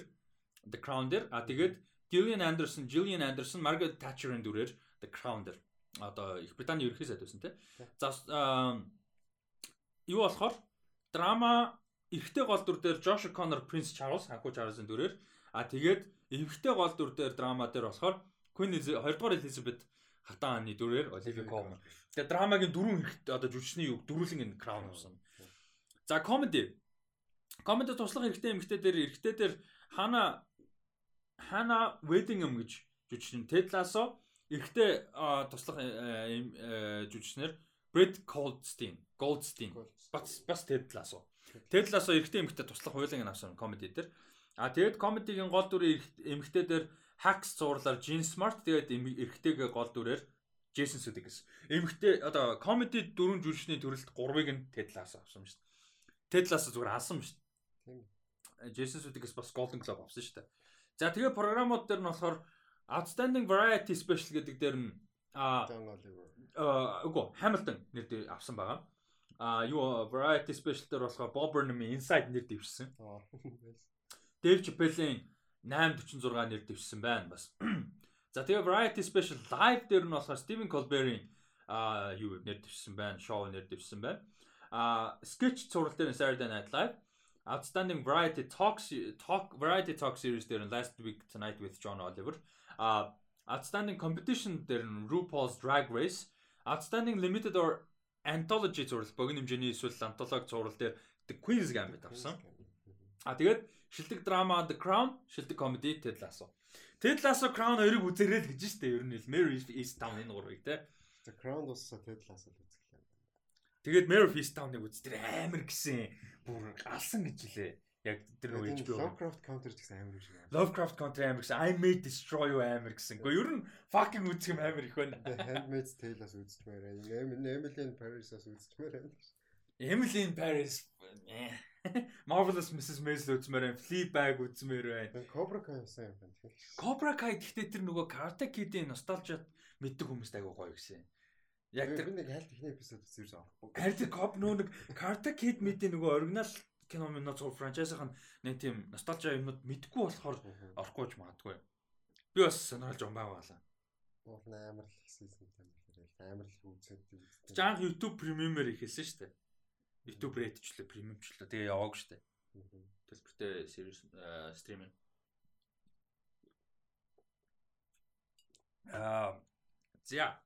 The Crown дээр. А тэгээд Gillian Anderson, Gillian Anderson, Margaret Thatcher-ын дүрээр The Crown дээр. Одоо Их Британий ерөнхий сайд байсан тий. За юу болохоор? Драма эрэгтэй гол дүр дээр Josh O'Connor, Prince Charles ханху Charles-ын дүрээр. А тэгээд эмэгтэй гол дүр дээр драма дээр болохоор Queen 2 дугаар Elizabeth хатан хааны дүрээр Оливия Колман. Тэгээ драмагийн дөрвөн хэрэгтэй одоо жүжигчний үг дөрвөлэн энэ краун авсан. За комеди. Комеди туслах хэрэгтэй эмэгтэй дээр эрэгтэй дээр хана хана Weddingham гэж жүжигчин Ted Lasso эрэгтэй туслах э, э, жүжигчнэр Brett Goldstein, Goldstein. Бас бас Ted Lasso. Ted Lasso эрэгтэй эмэгтэй туслах хуйлын авсан комеди дээр. А тэгээд комедигийн гол дүр эмэгтэй дээр Hacks зурлаар Jean Smart тэгээд эрэгтэйгээ гол дүрээр Jason Sudeikis. Эмэгтэй одоо comedy дөрвөн жүжигчний төрөлд 3-ыг нь Ted Lasso авсан шүү дээ. Ted Lasso зүгээр алсан шүү дээ. Тийм. Jason Sudeikis бас Golden Globe авсан шүү дээ. За тэгээ програмууд дээр нь болохоор Outstanding Variety Special гэдэг дээр нь аа үгүй Hamilton нэр дээр авсан байгаа. А юу Variety Special дээр болохоор Bob Burnham-ийн Inside нэр дэвшсэн. Dave Chappelle-ийн 846 нэр дэвшсэн байна бас. За тэгээ Variety Special Live дээр нь болохоор Stephen Colbert-ийн а юу нэр дэвшсэн байна, шоу нэр дэвшсэн байна. А sketch цуврал дээр Saturday Night Live Outstanding Variety Talk Talk Variety Talk Series дээр Last Week Tonight with John Oliver. А Outstanding Competition дээр RuPaul's Drag Race, Outstanding Limited or Anthology зурвал богино хэмжээний эсвэл антологи зурвал дээр The Queen's Gambit авсан. А тэгээд шилдэг драма The Crown, шилдэг комеди Ted Lasso. Ted Lasso Crown хоёрыг үзээрэй л гэж штэ ер нь л Mary Easttown энэ гурвыг те. The Crown дууссан Ted Lasso л үзлээ. Тэгээд Mary Easttown-ыг үз тэр амар гисэн бүр алсан гэж лээ. Яг тэр нөгөө HBO Lovecraft Country гэсэн амар шиг. Lovecraft Country амар гэсэн. I may destroy you амар гэсэн. Гэхдээ ер нь fucking үзэх юм амар их байна. Handmaid's Tale-аас үзчихмээр. Emily in Paris-аас үзчихмээр. Emily in Paris Marvelous Mrs. Maisel үзмээр байна. Fleabag үзмээр байна. Cobra Kai сайн байна. Cobra Kai гэхдээ тэр нөгөө Karate Kid-ийн носталжид мэддэг хүмүүст айгуу гоё гэсэн. Яг тэр нэг хайлт ихний эпизод үзсэн юм. Харин тэр Cob нөө нэг Karate Kid мэдээ нөгөө оригинал кино минь зур франчайзын нэг тийм носталжи юмнууд мэдгүй болохоор орохгүй ч магадгүй. Би бас сонирхолж юм байгаалаа. Уул амар л хийсэн юм амар л үзээд. Жанх YouTube Premium-ээр ихэлсэн шүү дээ. YouTube Red-члээ Premium-члээ. Тэгээ явааг шүү дээ. Төлбөртэй series стриминг. Аа за.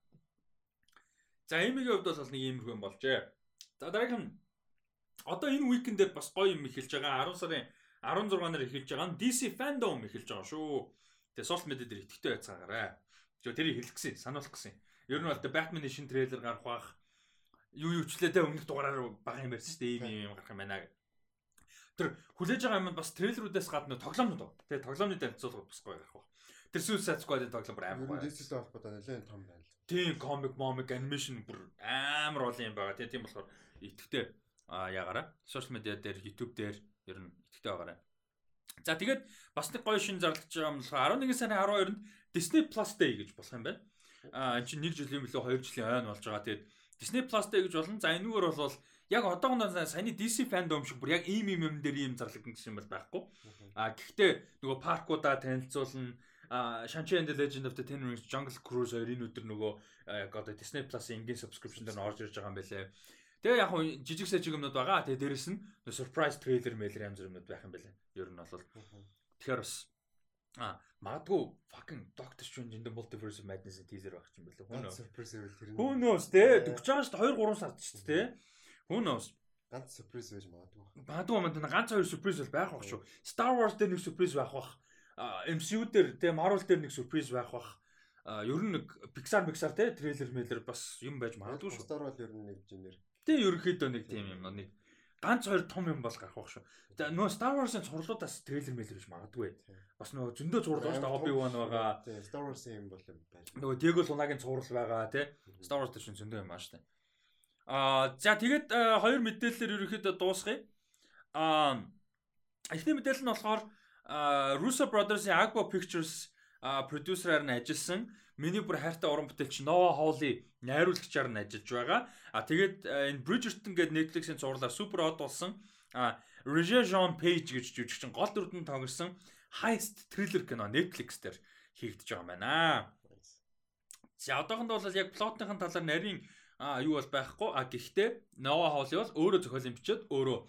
За эмигийн хувьд бол нэг иймэрхүү юм болжээ. За дараагийн одоо энэ уикендээр бас гоё юм эхэлж байгаа. 10 сарын 16-наар эхэлж байгаа. DC Fandom эхэлж байгаа шүү. Тэгээ social media дээр итгэвтэй байцгаагаарай. Жоо тэрийг хэлэх гэсэн, сануулах гэсэн. Ер нь бол Batman-ийн шинэ трейлер гарах бах юу юучлээ те өмнөх дугаараар бага юм ярьсан шүү дээ. Ийм юм гарах юм байна гэх. Тэр хүлээж байгаа юм бас трейлерүүдээс гадна тоглоомнууд ба. Тэгээ тоглоомны танилцуулга бас гоё гарах бах. Тэр Suicide Squad-ын тоглоом бүр амар гоё. Digital холбоотой нэлээд том байна л. Тийм comic, comic animation бүр амар олон юм байгаа. Тэгээ тийм болохоор итгэвтэй яагаараа social media дээр, YouTube дээр ер нь итгэвтэй байгаарай. За тэгээд бас нэг гоё шин зарлаж байгаа юм болохоор 11 сарын 12-нд Disney Plus Day гэж болох юм байна. Аа энэ чинь 1 жилийн мөлөө 2 жилийн ойн болж байгаа. Тэгээд Disney Plus Day гэж болно. За энэгээр бол яг одоогоос саяны DC fandom шиг бүр яг ийм ийм юм дээр ийм зарлагдсан гэсэн юм бол байхгүй. Аа гэхдээ нөгөө паркуудаа танилцуулна а Shang-Chi and the Legend of the Ten Rings Jungle Cruise хоёрын өдөр нөгөө яг одоо Disney Plus-ийн энгийн subscription дээр орж ирж байгаа юм байлээ. Тэгээ яг хуу жижиг сажиг юмнууд байгаа. Тэгээ дээрэс нь surprise trailer мэйлэр янз бүрүүд байх юм байлээ. Ер нь бол тэгэхээр бас А магадгүй fucking Doctor Strange in the Multiverse of Madness-ийн teaser байх юм байна. Хүн surprise байл тэр. Who knows те 40 байгаа шүү дээ 2 3 сард шүү дээ те. Who knows. Ганц surprise байж магадгүй. Магадгүй юм ганц хоёр surprise бол байх бах шүү. Star Wars дээр нэг surprise байх бах. MCU дээр те Marvel дээр нэг surprise байх бах. Ер нь нэг Pixar Pixar те трейлер мэйлэр бас юм байж магадгүй шүү. Star Wars ер нь нэг жинээр. Тэ ерөөхдөө нэг тийм юм нэг ганц хоёр том юм бол гарах байх шүү. Нөө Star Wars-ын цувралуудаас трейлер мэйлэр биш магадгүй. Бас нөгөө зөндөө цуврал шүү. Obi-Wan байгаа. Star Wars-ын юм бол юм байна. Нөгөө Diego Luna-гийн цуврал байгаа тий. Star Wars дээр шин зөндөө юм аа шүү. Аа за тэгээд хоёр мэдээлэлээр ерөөхдөө дуусгая. Аа эхний мэдээлэл нь болохоор Russo Brothers-ийн Agbo Pictures продюсераар нь ажилласан Миний бүр хайртай уран бүтээлч Nova Hawley найруулагчаар нь ажиллаж байгаа. А тэгээд энэ Bridgerton гэдэг Netflix-ийн зурлаар супер од болсон. А Roger Jean Page гэж жүжигчин гол дүрдэн тоглосон Heist thriller кино Netflix дээр хийгдэж байгаа юм байна. За одоохонд бол яг плотныхын талаар нарийн юу бол байхгүй. А гэхдээ Nova Hawley бол өөрөө зохиолын бичээд өөрөө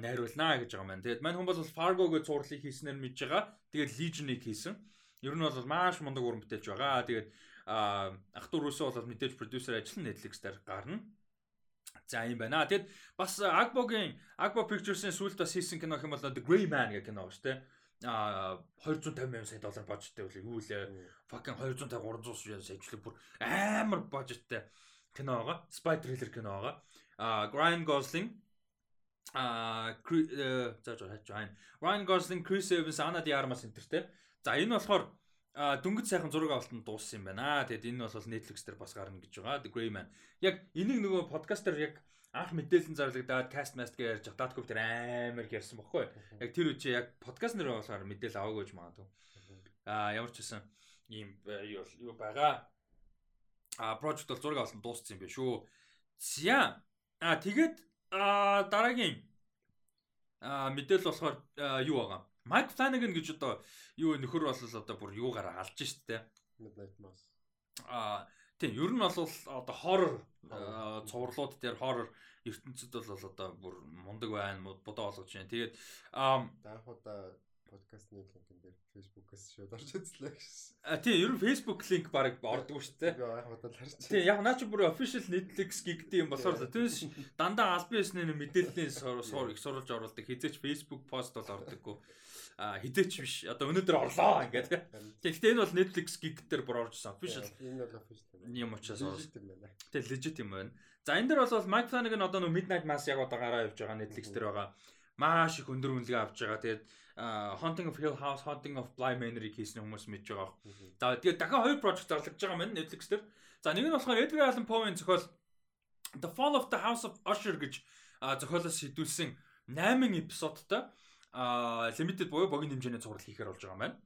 найруулнаа гэж байгаа юм байна. Тэгээд мань хүн бол Fargo гэж зурлыг хийснээр мэдж байгаа. Тэгээд Legion-ыг хийсэн. Ер нь бол маш мундаг уран бүтээлч байгаа. Тэгээд ах トゥ рүүсээ бол мэдээж продюсер ажиллан Netflix дээр гарна. За юм байна. Тэгэд бас Agbo-гийн Agbo Pictures-ийн сүүлд бас хийсэн кино хэм бол The Grey Man гэх кино шүү дээ. А 250 сая доллар бажеттай үл юу лээ. Fucking 250 300 сая ажлыг бүр амар бажеттай кино байгаа. Spy thriller кино байгаа. А Ryan Gosling а э, за за хаач Ryan Gosling, Chris Evans, Anna de Armas энтертэй За энэ болохоор дөнгөж сайхан зураг авалтанд дууссан юм байна. Тэгэд энэ бол Netflix дээр бас гарна гэж байгаа. The Grey Man. Яг энийг нөгөө подкастер яг анх мэдээлэл зарлагдаад cast mask гэж ярьж Datcop тэр амар ярьсан бохоггүй. Яг тэр үчи яг подкаст нэр болохоор мэдээлэл аваагүй гэж магадгүй. Аа ямар ч байсан ийм юу юу байгаа. А project бол зураг авалтанд дууссан юм байна шүү. За. А тэгээд дараагийн мэдээлэл болохоор юу байгаа. Майк Flanagan гэж одоо юу нөхөр бол одоо бүр юугаар алж штэ. Midnight Mass. Аа тийм ер нь бол одоо хоррор цувралууд дээр хоррор ертөнцид бол одоо бүр мундаг байна бодоо олгож байна. Тэгээд аа анх удаа подкастны линкэн дээр Facebook-аас шууд орж үзлээ гэсэн. А тийм ер нь Facebook линк баг ордог шүү дээ. Яг удаа харж. Тийм яг наа чи бүр official Netflix гигдээ юм болохоор түүнээс дандаа албан ёсны мэдээллийн суур их сурулж оруулдаг хизээч Facebook пост бол ордоггүй хідээч биш. Одоо өнөөдөр орлоо ингээд. Тэгэхдээ энэ бол Netflix gig дээр бүр оржсэн. Official. Энэ бол official. Юм учраас legit юм байна. Тэгээ legit юм байна. За энэ дээр бол Mike Flanagan одоо нөө Midnight Mass яг одоо гараа явж байгаа Netflix дээр байгаа. Маш их өндөр үнэлгээ авч байгаа. Тэгээд Haunting of Hill House, Haunting of Bly Manor-ыг хийсэн хүмүүс мэдж байгаа. За тэгээд дахин хоёр project зарлагдж байгаа маань Netflix дээр. За нэг нь болохоор Edgar Allan Poe-ийн зохиол The Fall of the House of Usher гэж зохиолоос сэдвүүлсэн 8 эпизодтой а limited буюу богино хэмжээний цуврал хийхээр болж байгаа юм байна.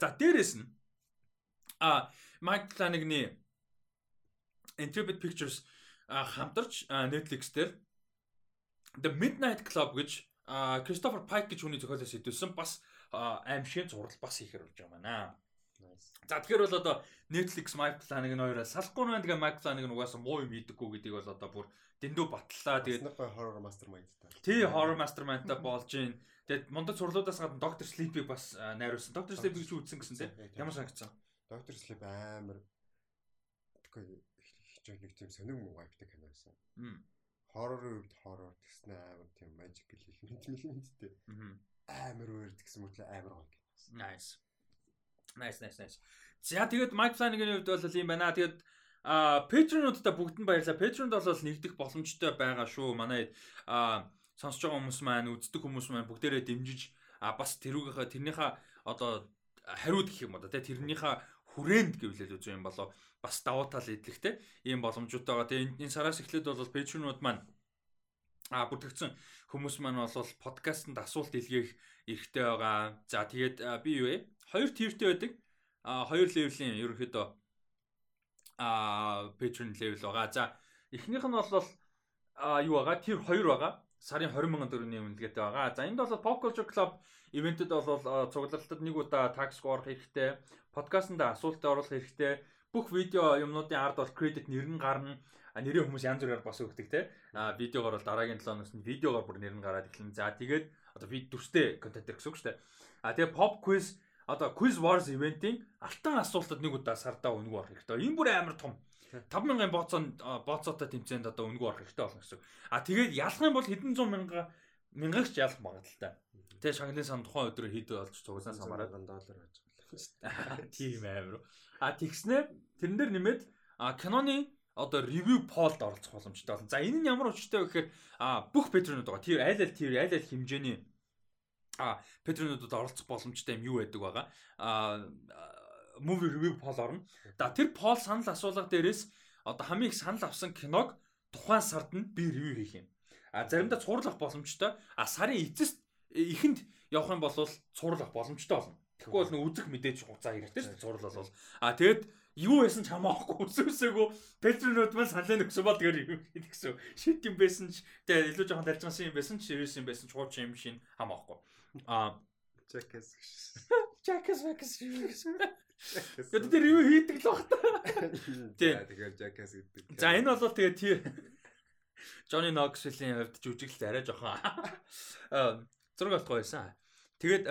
За дээрэс нь а Mike Flanagan-ы Intrepid Pictures хамтарч Netflix дээр The Midnight Club гэж Кристофер Пайк гэж хүний зохиолоос идэвсэн бас аимшиг зураг бас хийхэр болж байгаа маа. За тэгэхээр бол одоо Netflix Mike Flanagan хоёроо салахгүй нэ тэгээ Mike Flanagan угаасаа муу юм хийдэггүй гэдгийг бол одоо бүр дэндүү батлаа. Тэгээд horror mastermind та. Тий horror mastermind та болж гин. Тэгээд мундаг сурлуудаас гадна Dr. Sleep-ийг бас найруулсан. Dr. Sleep-ийг ч үзсэн гэсэн тийм. Ямар санагдсан? Dr. Sleep амар тэгэхгүй хичээл нэг тийм сонир муу вайптай кино байсан. Хоррорын үед хоррор гэснээр амар тийм magical элемент элементтэй. Амар өөр гэсэн мэтлээ амар гоё кино. Nice. Nice nice nice. За тэгээд Mike Flanagan-ийн хувьд бол юм байна. Тэгээд а Patreon-уудаа бүгд нь баярлалаа. Patreon-д бол нэгдэх боломжтой байгаа шүү. Манай а сонсож байгаа хүмүүс маань, үздэг хүмүүс маань бүгдээрээ дэмжиж а бас тэрүүгийнхаа тэрнийхээ одоо хариуд гэх юм одоо тэрнийхээ хүрээнд гэвлэл үгүй юм болоо бас давуу тал идэлхтэй ийм боломжтой байгаа. Тэгээ энэ сараас эхлээд бол пэйжрнууд маань а бүртгэгдсэн хүмүүс маань бол подкастэнд асуулт илгээх эрхтэй байгаа. За тэгээд би юу вэ? Хоёр тивтэй байдаг. А хоёр левелийн ерөнхийдөө а пэйжрн левел байгаа. За эхнийх нь бол а юу байгаа? Тив 2 байгаа. Сарын 20 мянган төгрөгийн үнэлгээтэй байгаа. За энд бол Pop Culture Club ивентэд бол цуглаалтад нэг удаа tax score хэрэгтэй, подкастт асуултад оруулах хэрэгтэй, бүх видео юмнуудын ард бол кредит нэр нь гарна. А нэрээ хүмүүс янз бүрээр бас өгдөг те. А видеогоор бол дараагийн 7 хоногт нь видеогоор бүр нэр нь гараад эхэлнэ. За тэгээд одоо вид дүрстэй контент гэсэн үг шүү дээ. А тэгээд pop quiz одоо quiz wars ивентийн алтан асуултад нэг удаа сардаа өнгө орох хэрэгтэй. Энэ бүр амар том. 5000-ын бооцоо бооцоотой тэмцээнд одоо өнгө орох хэрэгтэй болно гэсэн. А тэгээд ялах юм бол хэдэн зуун мянга мянгагч ялах магадaltaй. Тэгээ шагналын сан тухайн өдрөө хэд болж цугсан самараа доллар байж байгаа. Тийм амар. А тэгснээр тэрэн дээр нэмээд киноны одоо ревю полд оролцох боломжтой болно. За энэ нь ямар учиртай вэ гэхээр а бүх патронууд байгаа. Тэр аль аль тэр аль аль хэмжээний а патронуудад оролцох боломжтой юм юу байдаг байгаа. А movie review poll орно. Да тэр poll санал асуулга дээрээс одоо хамгийн их санал авсан киног тухайн сард нь би ревю хийх юм. А заримдаа цуурлах боломжтой. А сарын эцэст ихэнд явах юм бол цуурлах боломжтой болно. Тэгэхгүй бол нэг үзэх мэдээж хугацаа хэрэгтэй шүү дээ зурлал бол. А тэгэд юу байсан ч хамаахгүй өсөөсөөгөө петринууд маань саналаа нөхсөн бол тэгээд юу гэсэн шит юм байсан ч тэгээд илүү жоохон талжгансан юм байсан ч serious юм байсан ч хууч юм шин хамаахгүй. А. Jackass Jackass гэсэн. Тэгээд тэр юу хийдэг л баг та. Тэгээд Jackass гэдэг. За энэ бол тэгээд тий Johnny Knoxville-ийн хувьд жүжиглэл арай жоохон зураг болохгүй байсан. Тэгээд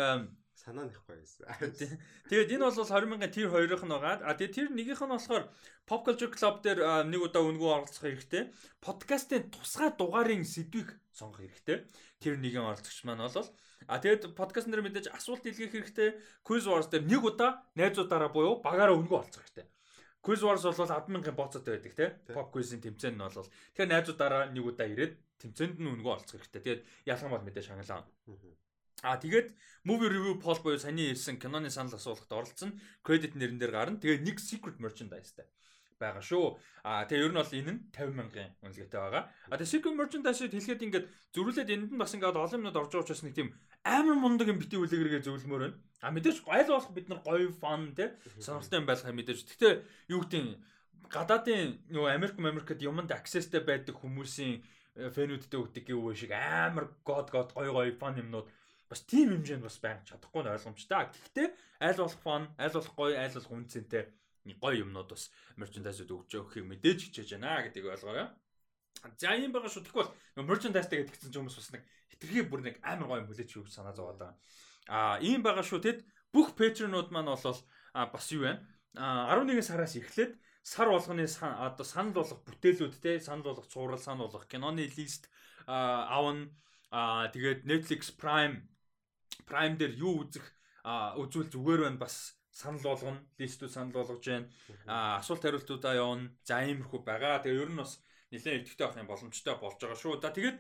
санаа нэхгүй байсан. Тэгээд энэ бол 20 мянган тэр хоёрын нь байгаа. А тэгээд тэр нэгийнх нь болохоор Pop Culture Club дээр нэг удаа өнгөө оролцох хэрэгтэй. Подкастын тусгай дугаарын сэдвийг сонгох хэрэгтэй. Тэр нэгэн оролцогч маань бол А тэгээд подкаст нэр мэдээж асуулт илгээх хэрэгтэй. Quiz Wars дээр нэг удаа найзуудаараа буюу багаараа өнгөө оролцох хэрэгтэй. Quiz Wars бол 100000 боцоотой байдаг тий. Pop quiz-ийн тэмцээн нь бол тэгэхээр найзуудаараа нэг удаа ирээд тэмцээнд нь өнгөө оролцох хэрэгтэй. Тэгээд ялган бол мэдээж хангалаа. А тэгээд movie review poll буюу саний хэлсэн киноны санал асуулгад оролцсон. Credit нэрэн дээр гарна. Тэгээд нэг secret merchandise-тай байгаа шүү. А тэгээ ер нь бол энэ нь 50 мянган үнэлгээтэй байгаа. А тэгээ secret merchandise-ийг хэлэхэд ингээд зөрүүлээд энд нь бас ингээд олон юмнууд орж байгаа учраас нэг тийм амар мундаг юм бити үлээгэргээ зөвлөмөр байна. А мэдээж айл болох бид нар гоё фан те сонирхолтой юм байх мэдээж. Гэхдээ юу гэдэг гадаадын нөгөө Америк Америкт юмд accessтэй байдаг хүмүүсийн фэнүүдтэй өгдөг гэв шиг амар god god гоё гоё фан юмнууд бас тийм хэмжээнд бас байх чадахгүй нь ойлгомжтой. Гэхдээ аль болох фон, аль болох гоё, аль болох үнцэнтэй гоё юмнууд бас мерчендайзууд өгч өгөхийг мэдээж хичээж байна гэдгийг ойлгоорой. За юм байгаа шүү. Тэгэхгүй бол мерчендайзтай гэдгийгсэн ч хүмүүс бас нэг хитрхи бүр нэг амар гоё юм хүлээж өгч санаа зовоод байгаа. Аа ийм байгаа шүү. Тэгэд бүх пэйжрнууд маань бол бас юу вэ? А 11 сараас эхлээд сар болгоны одоо санал болгох бүтээлүүд те санал болгох цуврал санал болгох киноны лист авна тэгээд Netflix Prime Prime дээр юу үзэх үзүүл зүгээр байна бас санал болгоно, листүүд санал болгож байна. Асуулт хариултуудаа явуулна. За иймэрхүү байгаа. Тэгээ ер нь бас нэлээд идэвхтэй авах юм боломжтой болж байгаа шүү. За тэгээд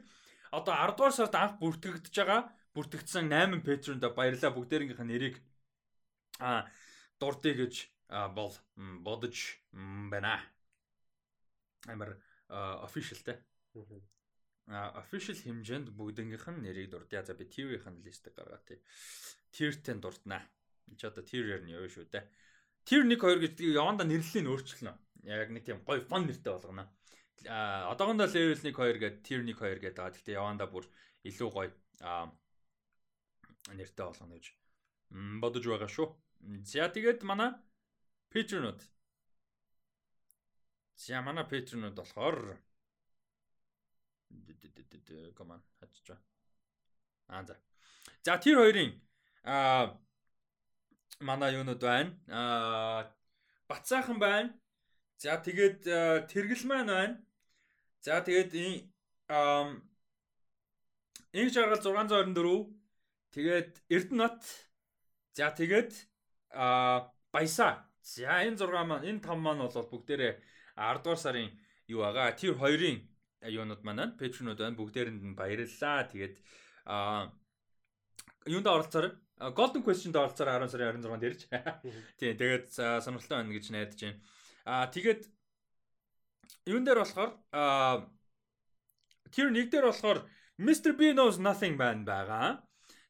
одоо 10 дугаар сард анх бүртгэгдэж байгаа. Бүртгэгдсэн 8 патронд баярлалаа бүгдээрийнхээ нэрийг аа дурдъя гэж бол бодож байна. Амар official те official хэмжээнд бүгднгийнх нь нэрийг дурдъя. За би TV-ийн листийг гаргаа тий. Tier-тэй дурднаа. Энд ч одоо tier-ээр нь явна шүү дээ. Tier 1 2 гэж яванда нэрлэлийг өөрчилнө. Яг нэг тийм гоё фон нэртэй болгоно. одоогондоо level 1 2 гэдэг tier 1 2 гэдэг байгаа. Гэхдээ яванда бүр илүү гоё аа нэртэй болгоно гэж бодож байгаа шүү. За тэгээд манай Patreon-ууд. За манай Patreon-ууд болохоор команд хачиж байна. Аа за. За тэр хоёрын аа манай юунууд байна. Аа Бацаахан байна. За тэгээд тэргэл маань байна. За тэгээд аа Инх жаргал 624 тэгээд Эрдэнэт за тэгээд а баясаа за энэ 6 маань энэ 5 маань бол бүгдээрээ 10 дугаар сарын юу байгаа тэр хоёрын юунууд маань пэйжнүүд байна бүгдээрэнд нь баярлалаа тэгээд а юунд оролцоор Golden Question-д оролцоор 10 сарын 26-нд ирж. Тийм тэгээд сонирхолтой байна гэж найдаж байна. Аа тэгээд юун дээр болохоор аа тэр нэг дээр болохоор Mr. B knows nothing байна байгаа.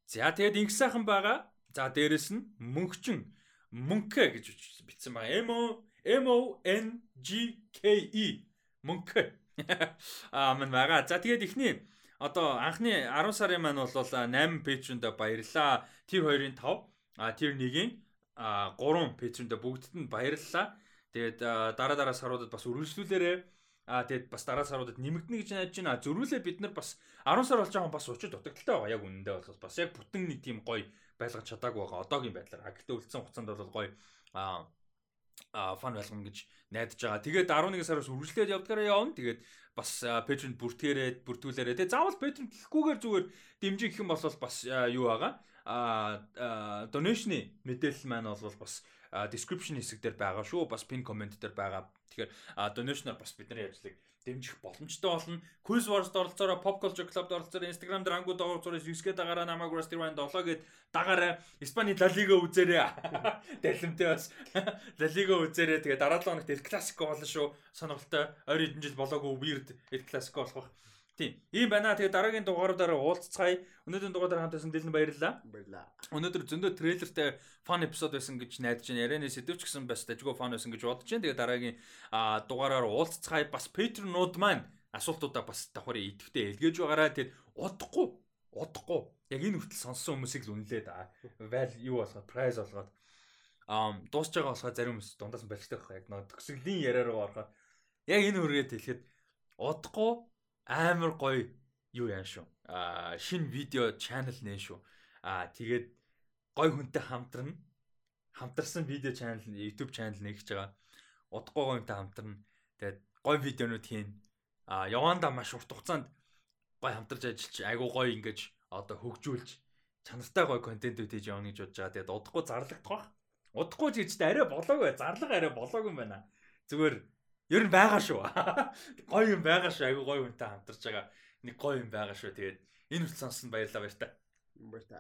За тэгээд инх сайхан байгаа. За дээрэс нь мөнхчин мөнхэ гэж бичсэн байгаа. M O M O N G K E мөнхэ. Аа мань байгаа. За тэгээд ихний одоо анхны 10 сарын маань бол 8 пэйжэнд баярлаа. Тэр хоёрын 5, а тэр нэгийн 3 пэйжэнд бүгдд нь баярлалаа. Тэгээд дараа дараа саруудад бас үргэлжлүүлээрээ Аа тэгээд бас дараа саруудад нэмэгдэнэ гэж найдаж байна. Зөрүүлээ бид нар бас 10 сар болж байгаа бас учир дутагдaltaй байгаа. Яг үнэндээ болохоос бас яг бүтэн нэг тийм гоё байлгаж чадаагүй байгаа. Одоогийн байдлаар. А гэтээ үлдсэн хугацаанд бол гоё аа а фан байлгана гэж найдаж байгаа. Тэгээд 11 сараас үргэлжлээд явдгаараа явна. Тэгээд бас Patreon бүртгэрээд бүртгүүлээрээ. Тэгээд заавал Patreon гэхгүйгээр зүгээр дэмжих гэх юм бол бас юу байгаа. А donation-ы мэдээлэл маань бол бас description хэсэг дээр байгаа шүү. Бас pin comment дээр байгаа. Тэгэхээр donation-оор бас бидний ажлыг дэмжих боломжтой болно. Quiz Wars-д оролцоороо Pop Culture Club-д оролцоороо Instagram дээр ангууд оролцоороо 9-гээ дагараа намайг Rusty Ryan 7 гэд дагаараа Испани La Liga үзээрэй. Дэлхэмтэй бас La Liga үзээрэй. Тэгээ дараа 7 хоногт El Clasico болно шүү. Сонирхолтой. Ойр хэдэн жил болоогүй weird El Clasico болох бах. Тийм. Ийм байна. Тэгээ дараагийн дугааруудаараа уулзцгаая. Өнөөдрийн дугаараар хамтасан дэлэн баярлалаа. Баярлалаа. Өнөөдөр зөндөө трейлертэй фан эпизод байсан гэж найдаж байна. Ярианы сэдвч гэсэн бас дажгүй фан байсан гэж бодож байна. Тэгээ дараагийн дугаараар уулзцгаая. Бас Patreon-ууд маань асуултуудаа бас давхар идэвхтэй илгээж байгаарай. Тэгээд удахгүй удахгүй яг энэ хүртэл сонссон хүмүүсийг л үнэлээд. Вал юу болохоо прайз болгоод ам дуусж байгаа болохоо зарим хүмүүс дундаас нь барьцтай байх яг нөө төгсгөлийн яриа руу орохоо яг энэ үргээд хэлэхэд удахгүй амар гоё юу яан шүү. Аа шинэ видео channel нэ шүү. Аа тэгээд гоё хүнтэй хамтрна. Хамтарсан видео channel YouTube channel нэгж байгаа. Удахгүй гоё хүнтэй хамтрна. Тэгээд гоё видеонууд хийн. Аа яванда маш урт хугацаанд гоё хамтарч ажиллаж айгу гоё ингэж одоо хөгжүүлж чанартай гоё контентүүд хийж явна гэж бодож байгаа. Тэгээд удахгүй зарлагдах бах. Удахгүй ч гэжтэй арай болоогүй. Зарлага арай болоогүй юм байна. Зүгээр Ер нь байгаа шүү. Гоё юм байгаа шүү. Айгу гоё хүнтэй хамтарч байгаа. Нэг гоё юм байгаа шүү. Тэгээд энэ хүртэл сонссон баярлалаа баяр та. Баяр та.